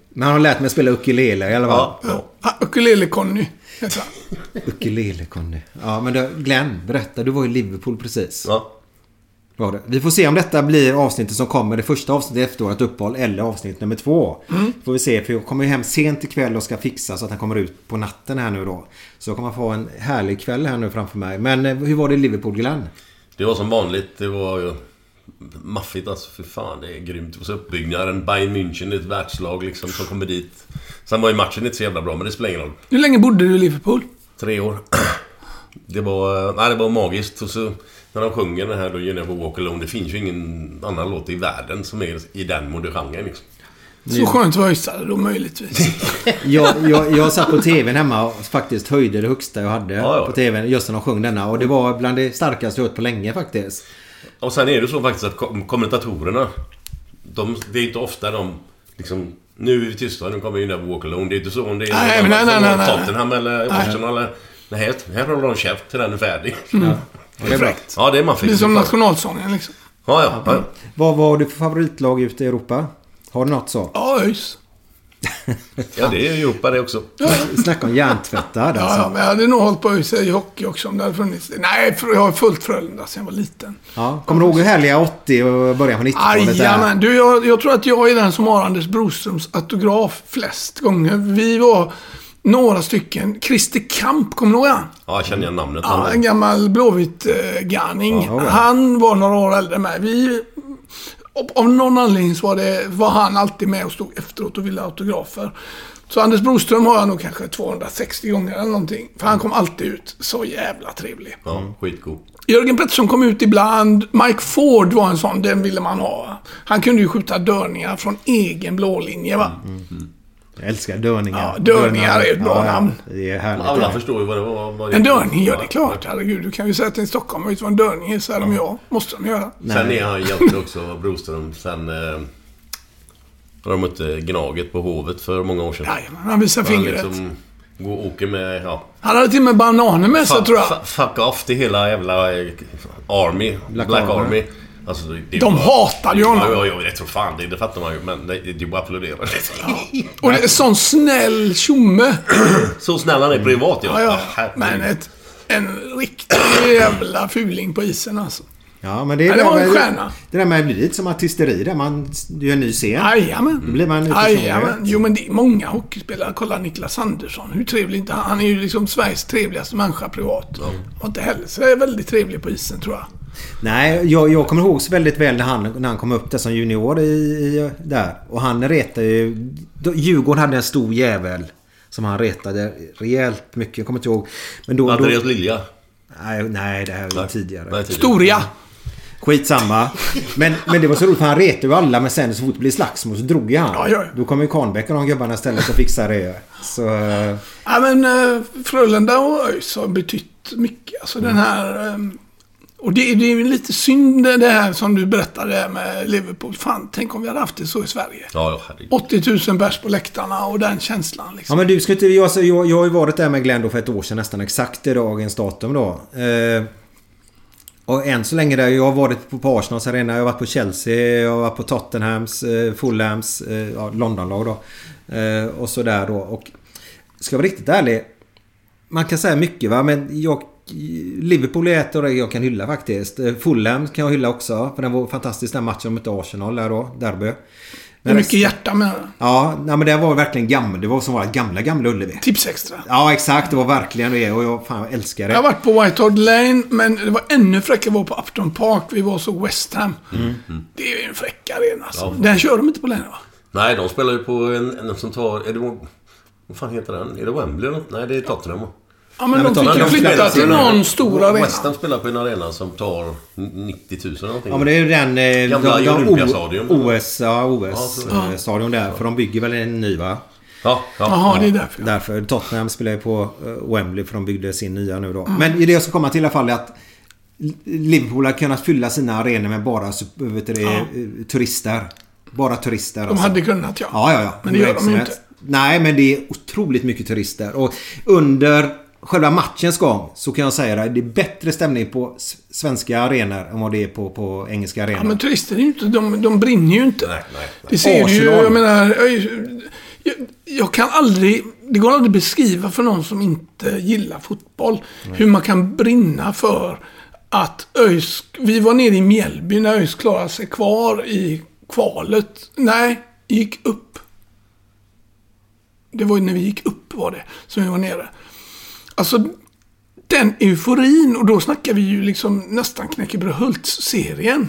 Men han har lärt mig spela ukulele i alla fall. Ja, ja. Ukulele-Conny heter han. Ukulele Conny. Ja men du, Glenn, berätta. Du var i Liverpool precis. ja. Var det. Vi får se om detta blir avsnittet som kommer. Det första avsnittet efter vårt uppehåll eller avsnitt nummer två. Får vi se. För jag kommer ju hem sent ikväll och ska fixa så att han kommer ut på natten här nu då. Så jag kommer få en härlig kväll här nu framför mig. Men eh, hur var det i Liverpool Glenn? Det var som vanligt. Det var ju maffigt alltså. För fan, det är grymt. Och så uppbyggnaden. Bayern München, ett världslag liksom som kommer dit. Sen var ju matchen inte så jävla bra, men det spelar ingen roll. Hur länge bodde du i Liverpool? Tre år. [CLEARS THROAT] Det var, nej, det var magiskt. Och så när de sjunger den här då, You Never Walk Alone. Det finns ju ingen annan låt i världen som är i den modegenren liksom. Så skönt var Ystad då möjligtvis. [LAUGHS] Jag, jag, jag satt på tvn hemma och faktiskt höjde det högsta jag hade Ja, ja. på tvn just när de sjöng denna. Och det var bland det starkaste jag hört på länge faktiskt. Och sen är det så faktiskt att kom- kommentatorerna... De, det är inte ofta de liksom... Nu är vi tysta, nu kommer ju Never Walk Alone. Det är inte så om det är Nej, någon nej, nej, nej, nej. Tottenham eller Arsenal eller... Nej, här, här håller de käft till den är färdig. Det är bra. Ja, det är Det maffigt. är som nationalsången liksom. Ja, ja. ja. Vad var du för favoritlag ute i Europa? Har du något så? Ja, ÖIS. Ja, det är ju Europa det också. Snacka om hjärntvättad alltså. ja, men jag hade nog hållit på i hockey också om det hade funnits. Nej, för jag har följt Frölunda sedan jag var liten. Ja, kommer du ihåg härliga 80 och början på 90-talet Jajamän. Du, jag, jag tror att jag är den som har Anders Broströms autograf flest gånger. Vi var några stycken. Christer Kamp, kommer du ihåg han? Ja, jag känner igen namnet. Ja, en gammal Blåvitt-garning. Ja. Han var några år äldre än mig. Vi, av- av någon anledning så var, det, var han alltid med och stod efteråt och ville ha autografer. Så Anders Broström har jag nog kanske 260 gånger eller någonting. För han kom alltid ut. Så jävla trevlig. Ja, skitgod. Jörgen Pettersson kom ut ibland. Mike Ford var en sån, den ville man ha. Han kunde ju skjuta dörningar från egen blålinje va. Jag älskar dörningar. Ja, dörningar är ett bra namn. Det är härligt. Alla förstår ju vad det var. Vad det En dörning, ja det är klart. Herregud, du kan ju säga till en stockholmare vet vad en dörning är, säger de ja. Måste de göra. Sen är han hjälte också, Broström. Sen... Eh, har de mötte Gnaget på Hovet för många år sedan. Jajamän, han visar Han fingret. liksom går och åker med... Ja, Han hade till och med bananer med sig tror jag. fu- fuck off till hela jävla eh, Army. Black Black, Army. Army. Alltså, det, det De hatade ju Ja, honom. ja, ja, det tror fan det. Det fattar man ju. Men det, det är bara att applådera. [LAUGHS] Och det är sån snäll tjomme. [CLEARS THROAT] Så snäll han är privat, ja. Ja, ja. Men ett, en riktig jävla fuling på isen alltså. Ja, men det, är Ja, det var en med- stjärna. Det där med att bli lite som artisteri där man... Du gör en ny scen. Då Jajamän. blir man lite Jajamän. Jo men det är många hockeyspelare. Kolla Niklas Andersson. Hur trevlig inte han? Han är ju liksom Sveriges trevligaste människa privat. Och inte heller så är väldigt trevlig på isen tror jag. Nej, jag, jag kommer ihåg så väldigt väl när han, när han kom upp där som junior i, i, där. Och han retade ju... då- Djurgården hade en stor jävel. Som han retade rejält mycket. Jag kommer inte ihåg. Men då... då Andreas Lilja. nej, nej, det här var ju tidigare. Nej, tidigare. Storia. Skitsamma. Men, men det var så roligt för han retade ju alla men sen så fort det blev slagsmål så drog ju han. Ja, ja. Då kom ju Kahnbäck och de gubbarna istället och fixade det. Så... eh, Ja men uh, Frölunda och ÖIS har betytt mycket. Alltså den här... Och det, det är ju lite synd det här som du berättade med Liverpool. Fan, tänk om vi hade haft det så i Sverige. Ja, ja, herregud. 80 000 pers på läktarna och den känslan Ja liksom. men du ska inte... Jag, jag, jag har ju varit där med Glenn då för ett år sedan nästan exakt i dagens datum då. Eh, och än så länge där, jag har varit på, på Arsenals arena, jag har varit på Chelsea, jag har varit på Tottenhams, eh, Fulhams, eh, ja, Londonlag då. Eh, och sådär då. Och ska jag vara riktigt ärlig. Man kan säga mycket va, men jag... Liverpool är ett av det jag kan hylla faktiskt. Eh, Fulham kan jag hylla också. För den var fantastisk den matchen mot Arsenal där då, Derby. Det är mycket hjärta med det. Ja, nej, men det var verkligen gammal. Det var som var gamla, gamla Ullevi. Tips extra. Ja, exakt. Det var verkligen det. Och jag, fan, jag älskar det. Jag har varit på White Hart Lane, men det var ännu fräckare att vara på Upton Park. Vi var så West Ham. Det är ju en fräck arena alltså. Ja. Den kör de inte på längre va? Nej, de spelar ju på en, en som tar... Är det... Vad fan heter den? Är det Wembley eller något? Nej, det är Tottenham. Ja, men Nej, de fick ju flytta till någon stor arena. West Ham spelar på en arena som tar 90 000 eller någonting. Ja, men det är ju den... Eh, Gamla Olympiastadion. OS, ja, Ja, OS-stadion där. För de bygger väl en ny va? Ja, ja. Jaha, det är därför. Därför. Tottenham spelar ju på eh, Wembley för de byggde sin nya nu då. Mm. Men det jag ska komma till i alla fall är att Liverpool har kunnat fylla sina arenor med bara så- vet du, det, Ja. eh, turister. Bara turister. De alltså. hade kunnat ja. Ja, ja, ja. Men det gör de ju inte. Nej, men det är otroligt mycket turister. Och under själva matchens gång så kan jag säga det. Det är bättre stämning på svenska arenor än vad det är på, på engelska arenor. Ja, men turister är ju inte... De, de brinner ju inte. Nej, nej. Det ser du ju. Arsenal. Jag menar... Jag, jag, jag kan aldrig... Det går aldrig beskriva för någon som inte gillar fotboll hur man kan brinna för att ÖIS... Vi var nere i Mjällby när ÖIS klarade sig kvar i kvalet. Nej, gick upp. Det var ju när vi gick upp var det som vi var nere. Alltså den euforin och då snackar vi ju liksom nästan Knäckebröd-Hults-serien.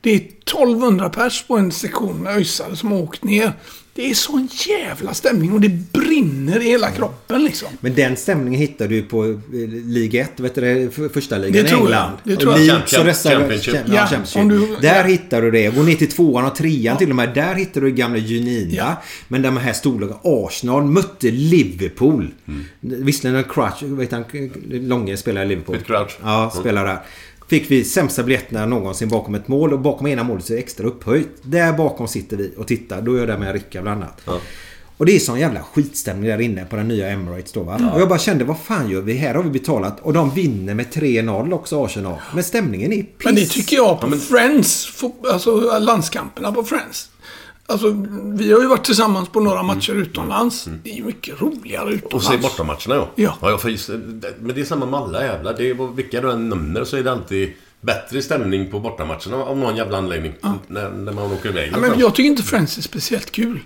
Det är 1200 pers på en sektion med öjsare som har åkt ner. Det är sån jävla stämning och det brinner i hela kroppen liksom. Men den stämningen hittar du på eh, Liga 1, vet du det? För- Första ligan Det i tror jag. England. Det Och tror jag. Champion- dessa- Championship. Cha- Ja, Championship. om du- Där ja. hittar du det. Gå ner till tvåan och trean till och med. Där hittar du gamla Junina. Ja. Men de här storlagen. Arsenal mötte Liverpool. Mm. Visserligen Crouch, vet han, Långe spelar i Liverpool. Crouch. Ja, spelar där. Fick vi sämsta biljetterna någonsin bakom ett mål och bakom ena målet så är det extra upphöjt. Där bakom sitter vi och tittar. Då är jag där med Rickard bland annat. Och det är sån jävla skitstämning där inne på den nya Emirates då va. Och jag bara kände, vad fan gör vi? Här har vi betalat. Och de vinner med 3-0 också Arsenal. Men stämningen är piss. Men det tycker jag på Friends, alltså landskamperna på Friends. Alltså, vi har ju varit tillsammans på några matcher utomlands. Det är ju mycket roligare Och utomlands. se bortamatcherna ja. Ja. ja för just, men det är samma med alla jävlar. Det är, vilka du än nämner så är det alltid bättre stämning på bortamatcherna av någon jävla anledning. När, när man åker iväg. Ja, men jag tycker inte Friends är speciellt kul.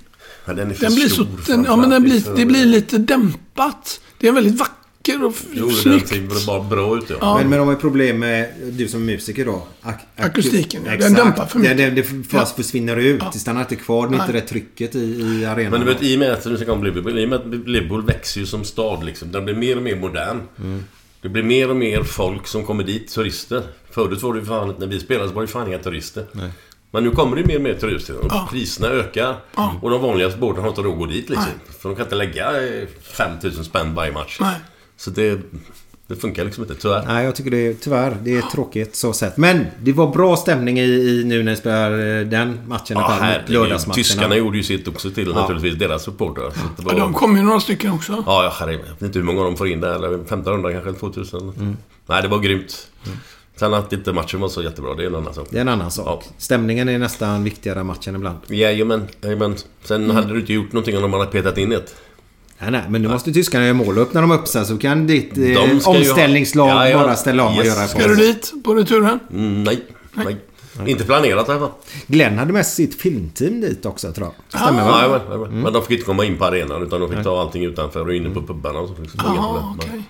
Ja, den är för Den blir så... Den, ja, men den blir, det blir lite dämpat. Det är väldigt vacker och f- Jo, den snyggt. ser bara bra ut ja. Ja. Men, men de har ju problem med, du som musiker då. Ak- ak- Akustiken, ja. Den dämpar för mycket. Det, det, det fast försvinner ut. Ja. Det stannar inte kvar. Det är inte Nej. det trycket i, i arenan. Men du vet, i och med att, nu ska jag om Liverpool, i och med att Liverpool växer ju som stad liksom. Den blir mer och mer modern. Det blir mer och mer folk som kommer dit, turister. Förut var det ju fan, när vi spelade så var det fan inga turister. Men nu kommer det mer och mer turister och Ja. priserna ökar. Ja. Och de vanligaste båtarna har inte råd att gå dit liksom. För de kan inte lägga eh, 5000 spänn varje match. Nej. Så det, det funkar liksom inte, tyvärr. Nej, jag tycker det är tyvärr. Det är tråkigt så sett. Men det var bra stämning i, i nu när ni spelar eh, den matchen. Ja, herregud. lördagsmatcherna. Tyskarna gjorde ju sitt också till naturligtvis, deras supportrar. Ja, var... de kommer ju några stycken också. Ja, ja. Jag vet inte hur många de får in där. Eller 1500 kanske, eller 2000. Nej, det var grymt. Sen att inte matchen var så jättebra, det är en annan sak. Det är en annan sak. Ja. Stämningen är nästan viktigare än matchen ibland. Jajamän, jajamän. Sen hade du inte gjort någonting om de hade petat in ett. Nej, nej, men nu måste tyskarna göra mål. Öppnar de upp sen så kan ditt eh, ju ha- omställningslag Ja, ja. bara ställa om och Yes. göra Ska du dit på returen? Mm, nej, nej. Inte planerat i alla fall. Glenn hade med sitt filmteam dit också tror jag. Stämmer Ja, va? jajamän, jajamän. Men de fick inte komma in på arenan utan de fick ta allting utanför och inne på pubarna och så. Liksom. Problem. okej.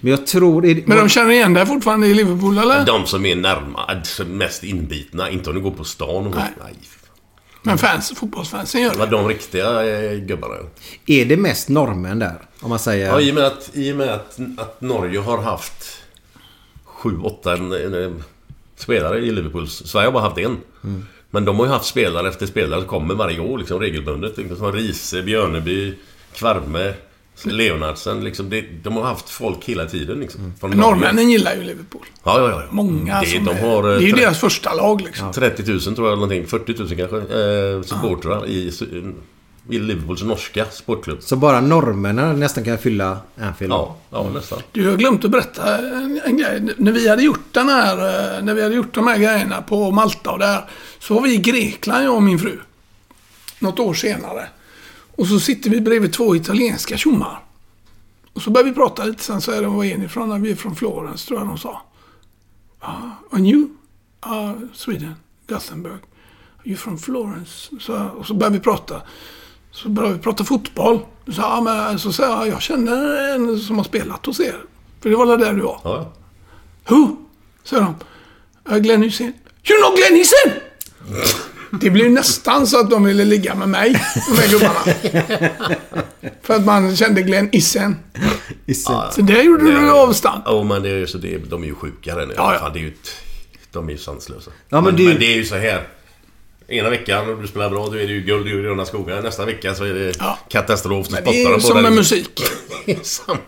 Men jag tror... Är, Men de känner igen dig fortfarande i Liverpool, eller? De som är närmast, mest inbitna. Inte om du går på stan och... Nej. Nej. Men fans, fotbollsfansen gör Det var de riktiga eh, gubbarna. är det mest norrmän där? Om man säger... Ja, i och med att, i och med att, att Norge har haft sju, åtta spelare i Liverpool. Sverige har bara haft en. Men de har ju haft spelare efter spelare som kommer varje år liksom regelbundet. Liksom som Riese, Björneby, Kvarme, Leonardsen, liksom, det, de har haft folk hela tiden. Liksom, från Mm. Norrmännen gillar ju Liverpool. Ja, ja, ja. Många det, som de är, har, eh, Det är ju tre- deras första lag liksom. 30 000 tror jag, eller någonting. 40 000 kanske. Eh, supportrar i, i Liverpools norska sportklubb. Så bara norrmännen nästan kan fylla Anfield? Ja, ja nästan. Du, jag har glömt att berätta en, en grej. När vi hade gjort den här, eh, när vi hade gjort de här grejerna på Malta och där. Så var vi i Grekland, jag och min fru. Något år senare. Och så sitter vi bredvid två italienska tjommar. Och så börjar vi prata lite, sen är de, var är ni ifrån? "Nej, Vi är från Florens, tror jag de sa. Ja, and you? Uh, Sweden, Gothenburg. Are you from Florence? Så, och så börjar vi prata. Så började vi prata fotboll. Så, ja, men, så sa jag, jag känner en som har spelat hos er. För det var väl där du var. Ja, Who? sa de. "Uh, Glenn Hysén. You know Glenn Hysén? Det blev nästan så att de ville ligga med mig, de här gubbarna. För att man kände Glenn Hysén. Ja. Så där gjorde du avstamp. Ja, men det är ju så det, de är ju sjukare nu. Ja, ja. Det är ju, de är ju sanslösa. Ja, men men, det- men det är ju så här. Ena veckan om du spelar bra, då är det ju guld i gröna skogar. Nästa vecka så är det Ja. katastrof. Så Men spottar det är de ju på som med musik. [LAUGHS] Samma.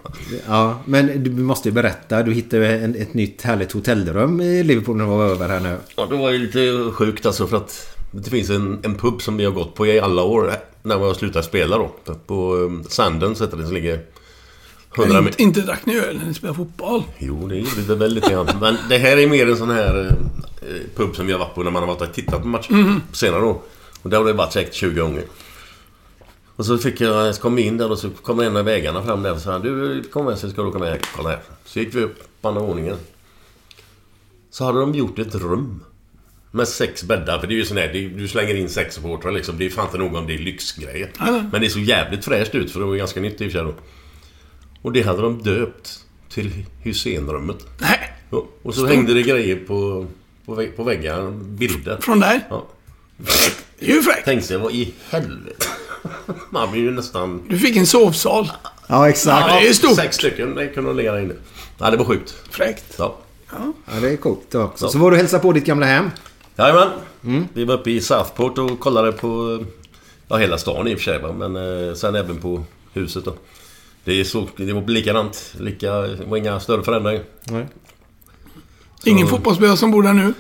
Ja, men du måste ju berätta. Du hittade en, ett nytt härligt hotellrum i Liverpool när du var över här nu. Ja, det var ju lite sjukt alltså för att det finns en, en pub som vi har gått på i alla år när vi har slutat spela då. På um, Sanden så heter det, som ligger 100 Men meter... inte, inte drack ni öl när ni spelade fotboll. Jo, det gjorde det väl lite grann. Men det här är mer en sån här eh, pub som vi har varit på när man har varit och tittat på matcher Mhm. senare då. Och där har det varit säkert 20 gånger. Och så fick jag, så kom vi in där och så kom en av vägarna fram där och sa Du, kom med så ska du åka med. Kolla här. Så gick vi upp på andra våningen. Så hade de gjort ett rum. Med sex bäddar. För det är ju sån här, du slänger in sex supportrar liksom. Det är fan inte nog om det är lyxgrejer. Nej. Men det såg jävligt fräscht ut för det var ganska nytt i och för sig då. Och det hade de döpt till Hysénrummet. Nej, Ja, och så hängde det grejer på, på, på väggar, bilder. från dig. Ja. Det är ju fräckt. Tänkte jag, vad i helvete? [LAUGHS] Man blir ju nästan... Du fick en sovsal. Ja, exakt. Ja, det är stort. Sex stycken, det kunde de ligga där inne. Ja, det var sjukt. Fräckt. Ja. Ja, det är coolt också. Så var du hälsa på ditt gamla hem. Jajamän. Mm. Vi var uppe i Southport och kollade på... Ja, hela stan i och för sig va? men eh, sen även på huset då. Det, är så, det var likadant. Lika, det var inga större förändringar. Nej. Ingen fotbollsspelare som bor där nu.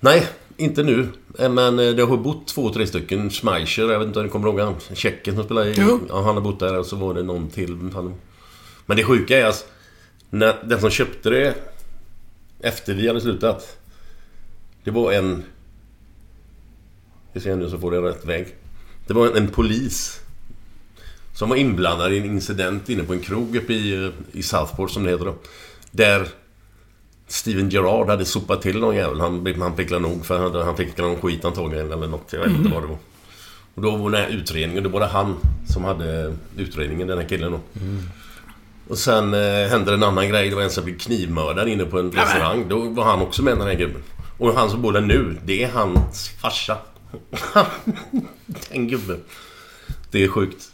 Nej, inte nu. Eh, Men eh, det har bott två, tre stycken. Schmeicher, jag vet inte om ni kommer ihåg han. Tjecken som spelar i... Jo. Ja, han har bott där och så var det någon till. Men det sjuka är att när den som köpte det efter vi hade slutat. Det var en... Vi ser nu så får det rätt väg. Det var en, en polis. Som var inblandad i en incident inne på en krog uppe i, i Southport som det heter då. Där Steven Gerrard hade sopat till någon jävel. Han, han fick nog för han, han fick någon skit antagligen eller något. Jag vet inte vad det var. Och då var den här utredningen. Det var det han som hade utredningen, den här killen då. Och sen eh, hände en annan grej. Det var en som blev knivmördad inne på en restaurang. Då var han också med den här gubben. Och han som bor där nu, det är hans farsa. [LAUGHS] den gubben. Det är sjukt.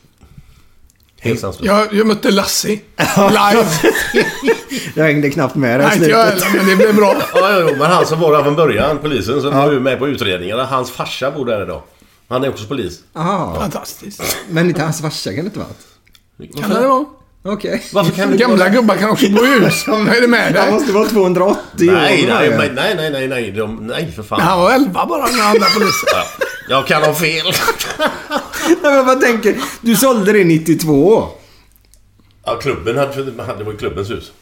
Helt sanslöst. Jag, jag mötte Lassie live. [LAUGHS] Jag hängde knappt med det i Nej, inte jag slutet. heller, men det blev bra. [LAUGHS] Ja, ja, ja, men han som var där från början, polisen, som var med på utredningarna. Hans farsa bor där idag. Han är också polis. Aha. Fantastiskt. Men inte hans farsa kan det inte varit? Kan det vara? Okej. Varför kan du [LAUGHS] Gamla gubbar kan också bo i hus. Vad är det med Han dig? måste vara 280 Nej, år. nej, nej, nej, nej, nej, nej, de, nej för fan. Han var 11 bara när andra poliser. Ja, jag kan ha fel. [LAUGHS] Nej, men vad tänker Du sålde det 92. Ja, klubben hade, det var klubbens hus.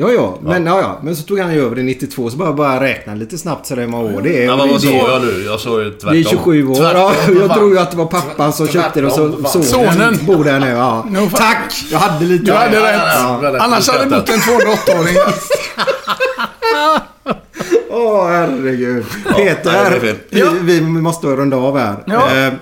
Ja, ja. Men, ja. Ja, men så tog han ju över det 92. Så bara, bara räkna lite snabbt så hur många år det är. Ja, vad sa jag nu? Jag sa ju tvärtom. det är 27 år. Ja, Tvärtom, jag fan. tror ju att det var pappan som köpte det och så Tvärtom, sonen, Sonen. bor där nu. Ja. No. Tack! Jag hade lite... Du hade rätt. Ja. Annars hade det bott en 208-åring där. Åh, herregud. nej, det Peter, är fel. vi, vi måste runda av här. Ja. Eh,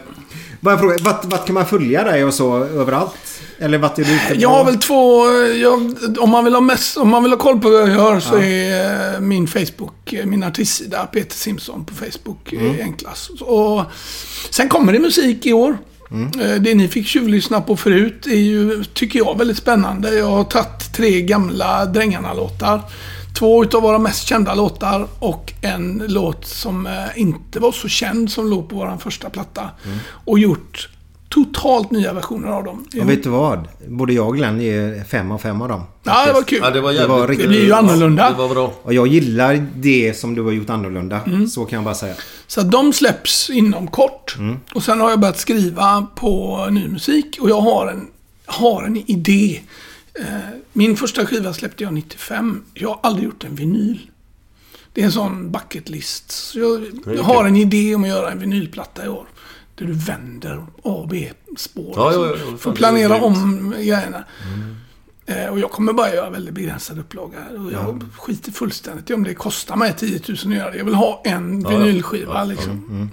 bara en fråga, vart, vart kan man följa dig och så överallt? Eller vart är du ute på? Jag har väl två... Jag, om, man vill ha mest, om man vill ha koll på vad jag gör så är eh, min Facebook, eh, min artistsida Peter Simson på Facebook Mm. mm. enklast. Och sen kommer det musik i år. Mm. Eh, Det ni fick tjuvlyssna på förut är ju, tycker jag, väldigt spännande. Jag har tagit tre gamla Drängarna-låtar. Två utav våra mest kända låtar och en låt som eh, inte var så känd som låg på vår första platta. Mm. Och gjort totalt nya versioner av dem. Och vet du vad? Både jag och Glenn ger fem av fem av dem. Ja, det var kul. Ja, det var Det jävligt... var riktigt- Det blir ju annorlunda. Det var bra. Och jag gillar det som du har gjort annorlunda. Mm. Så kan jag bara säga. Så att de släpps inom kort. Mm. Och sen har jag börjat skriva på ny musik och jag har en, har en idé. Eh, Min första skiva släppte jag 95. Jag har aldrig gjort en vinyl. Det är en sån bucket list. Så jag, jag har en idé om att göra en vinylplatta i år. Där du vänder A och B-spår. Ja, liksom, ja, ja, fan, för att planera om grejerna. Eh, Och jag kommer bara göra väldigt begränsad upplaga. Och jag skiter fullständigt i om det kostar mig 10 000 att göra det. Jag vill ha en Ja, ja. vinylskiva Ja, liksom.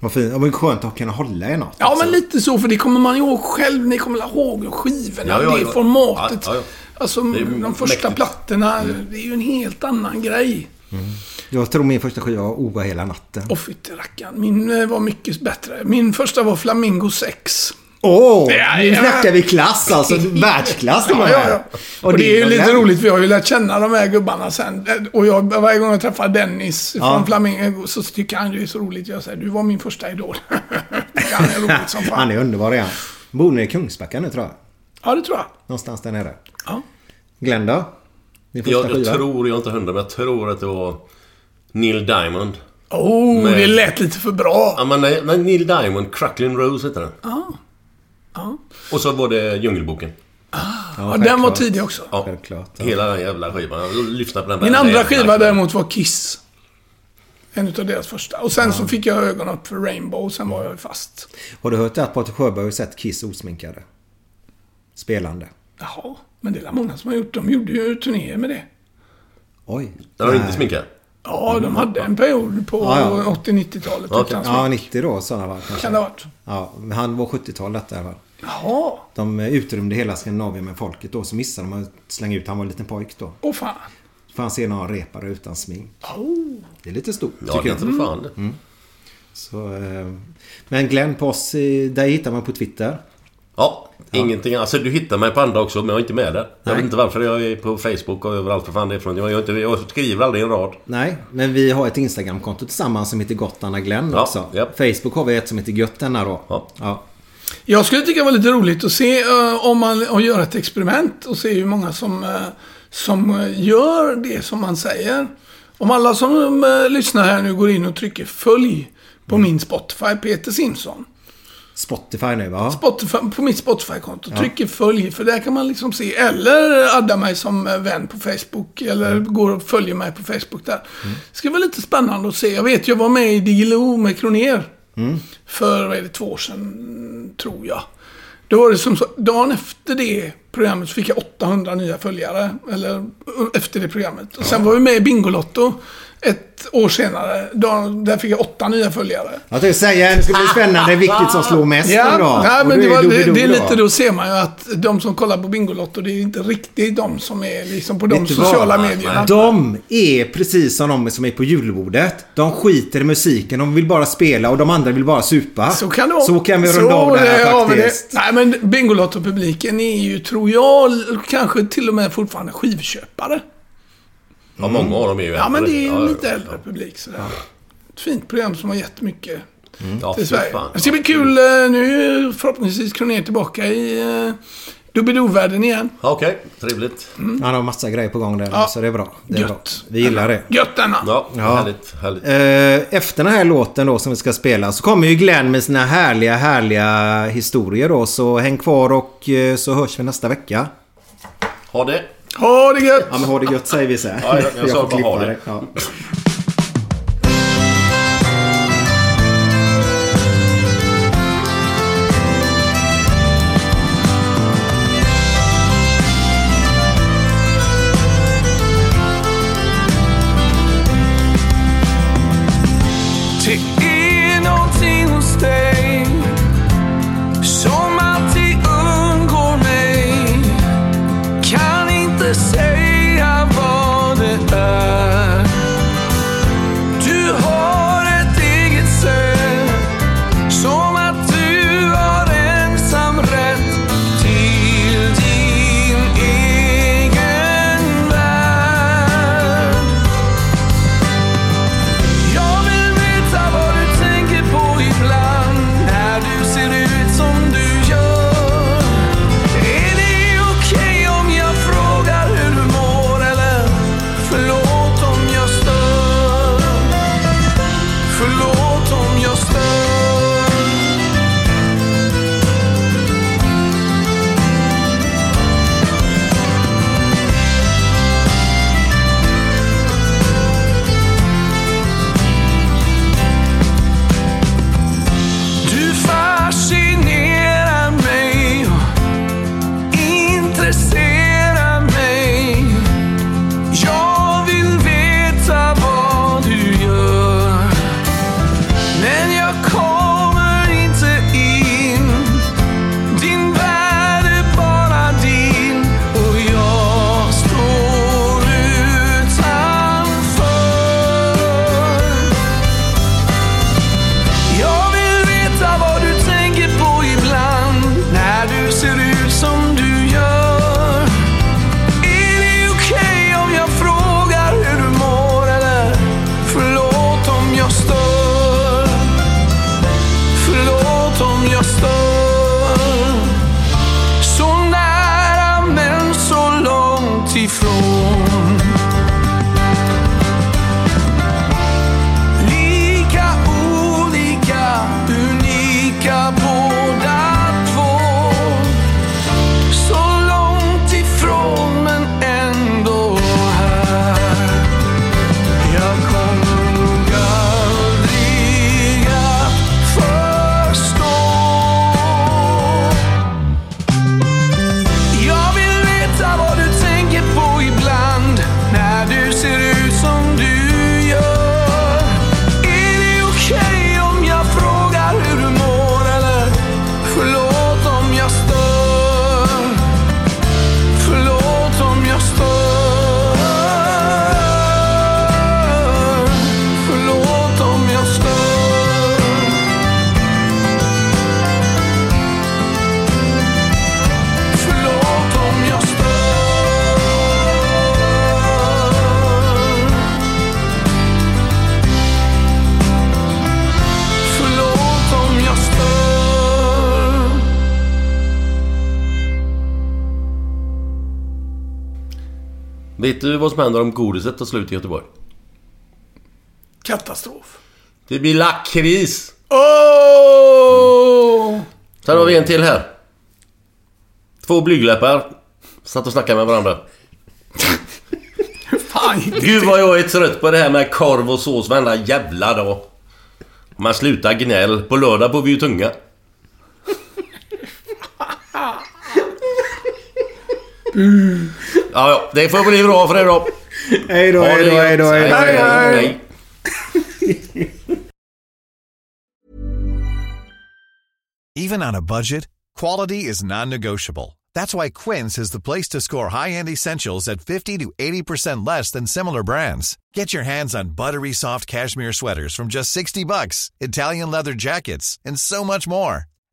Vad fint. Det var skönt att kunna hålla i något. Ja, också. men lite så, för det kommer man ihåg själv. Ni kommer ihåg skivorna, Ja, ja, det ja. formatet. Ja, ja, ja. Alltså, Det de första mäktigt. plattorna, det är ju en helt annan grej. Jag tror min första skiva var Oa hela natten. Och fytterackarn, min eh, var mycket bättre. Min första var Flamingo 6. Åh! Ja, nu ja. snackar vi klass alltså. Världsklass [LAUGHS] och Ja, ja, ja. Och, det är ju lite roligt, för jag har ju lärt känna de här gubbarna sen. Eh, Och jag, varje gång jag träffar Dennis Ja. från Flamingo så tycker han det är så roligt. Jag säger, du var min första idol. [LAUGHS] Han är roligt som fan. Han är underbar igen. Bor ni i Kungsbacka nu tror jag? Ja, det tror jag. Någonstans där nere. Ja. Glenn då? Din första Jag, jag skiva? tror, jag inte hundra, men jag tror att det var Neil Diamond. Oh, Men- det lät lite för bra. Ja, men nej, nej, Neil Diamond, Cracklin' Rose heter den. Ja. Ja. Och så var det Djungelboken. Ja, den var tidig också. Ja, Självklart. Ja. hela den jävla skivan. Jag lyssnade på den Min andra skiva kväll. däremot var Kiss. En utav deras första. Och sen så fick jag ögonen upp för Rainbow sen var jag fast. Har du hört att Patrik Sjöberg har sett Kiss osminkade? Spelande. Jaha, men det är många som har gjort. De gjorde ju turnéer med det. Oj. Den var inte sminkad. Ja, de hade en period på Ja, ja. 80-90-talet Okej. utan Ja, smink. 90 då sådana var kanske. Kan det ha varit. Ja, men han var 70-talet där va? Jaha, De eh, utrymde hela Skandinavien med folket då. Så missade de att slänga ut. Han var en liten pojk då. åh fan. Han se någon repare utan smink. Oh. Det är lite stort Ja, tycker det jag. tror fan det. Så, eh, men Glenn på oss, där hittar man på Twitter. Ja, ingenting. Alltså du hittar mig på andra också, men jag är inte med där. Jag Nej. vet inte varför. Jag är på Facebook och överallt för fan det är från. Jag, jag, är inte, jag skriver aldrig en rad. Nej, men vi har ett Instagramkonto tillsammans som heter Gottarna Glenn Ja, också. ja. Facebook har vi ett som heter Götterna då. Ja. Ja. Jag skulle tycka det var lite roligt att se eh, om man och göra ett experiment och se hur många som, eh, som eh, gör det som man säger. Om alla som eh, lyssnar här nu går in och trycker följ på min Spotify, Peter Simson. Spotify nu va? Spotify, på mitt Spotify-konto. Trycker följ, för där kan man liksom se. Eller adda mig som eh, vän på Facebook. Eller går och följer mig på Facebook där. Det ska vara lite spännande att se. Jag vet, jag var med i Digilo med Kroner. För, vad är det, två år sedan, tror jag. Då var det som så, dagen efter det programmet så fick jag 800 nya följare. Eller efter det programmet. Och sen var vi med i Bingolotto ett år senare. Då, där fick jag åtta nya följare. Jag tänkte säga, det ska bli spännande [LAUGHS] vilket som slår mest Ja, då. nej, men det, är var, det, det är lite då ser man ju att de som kollar på Bingolotto, det är inte riktigt de som är liksom på de sociala vad? medierna. De är precis som de som är på julbordet. De skiter i musiken, de vill bara spela och de andra vill bara supa. Så kan det. Så kan vi runda av det här faktiskt. Nej, men Bingolotto-publiken är ju, tror jag, kanske till och med fortfarande skivköpare. Ja, många av dem är ju Ja, men det är ju Ja, en ja, lite ja. äldre publik sådär. Ett fint program som har gett mycket Ja, till fy Sverige. fan. Det ska bli kul. eh, Nu är förhoppningsvis Kronér tillbaka i uh, Doobidoo-världen igen. Ja, Okej, trevligt. Han har massa grejer på gång där Ja. så det är bra. Det är bra. Gött. Vi gillar det. Gött denna. Ja, Ja. härligt. härligt. Eh, Efter den här låten då som vi ska spela så kommer ju Glenn med sina härliga, härliga historier då. Så häng kvar och eh, så hörs vi nästa vecka. Ha det. Ha det gött! Ja men ha det gött säger vi så här. Ja, jag- jag sa får bara klippa ha det. Ja. Vet du vad som händer om godiset tar slut i Göteborg? Katastrof. Det blir lakrits! Åh! Sen har vi en till här. Två blygdläppar. Satt och snackade med varandra. Fan, Gud vad jag är trött på det här med korv och sås varenda jävla dag. Man slutar gnäll. På lördag får vi ju tunga. Ja, ja, det får bli bra för idag. Hej då, hej då, hej då, hej då. Hej, hej då. hej. Even on a budget, quality is non-negotiable. That's why Quince is the place to score high-end essentials at 50 to 80% less than similar brands. Get your hands on buttery soft cashmere sweaters from just 60 bucks, Italian leather jackets, and so much more.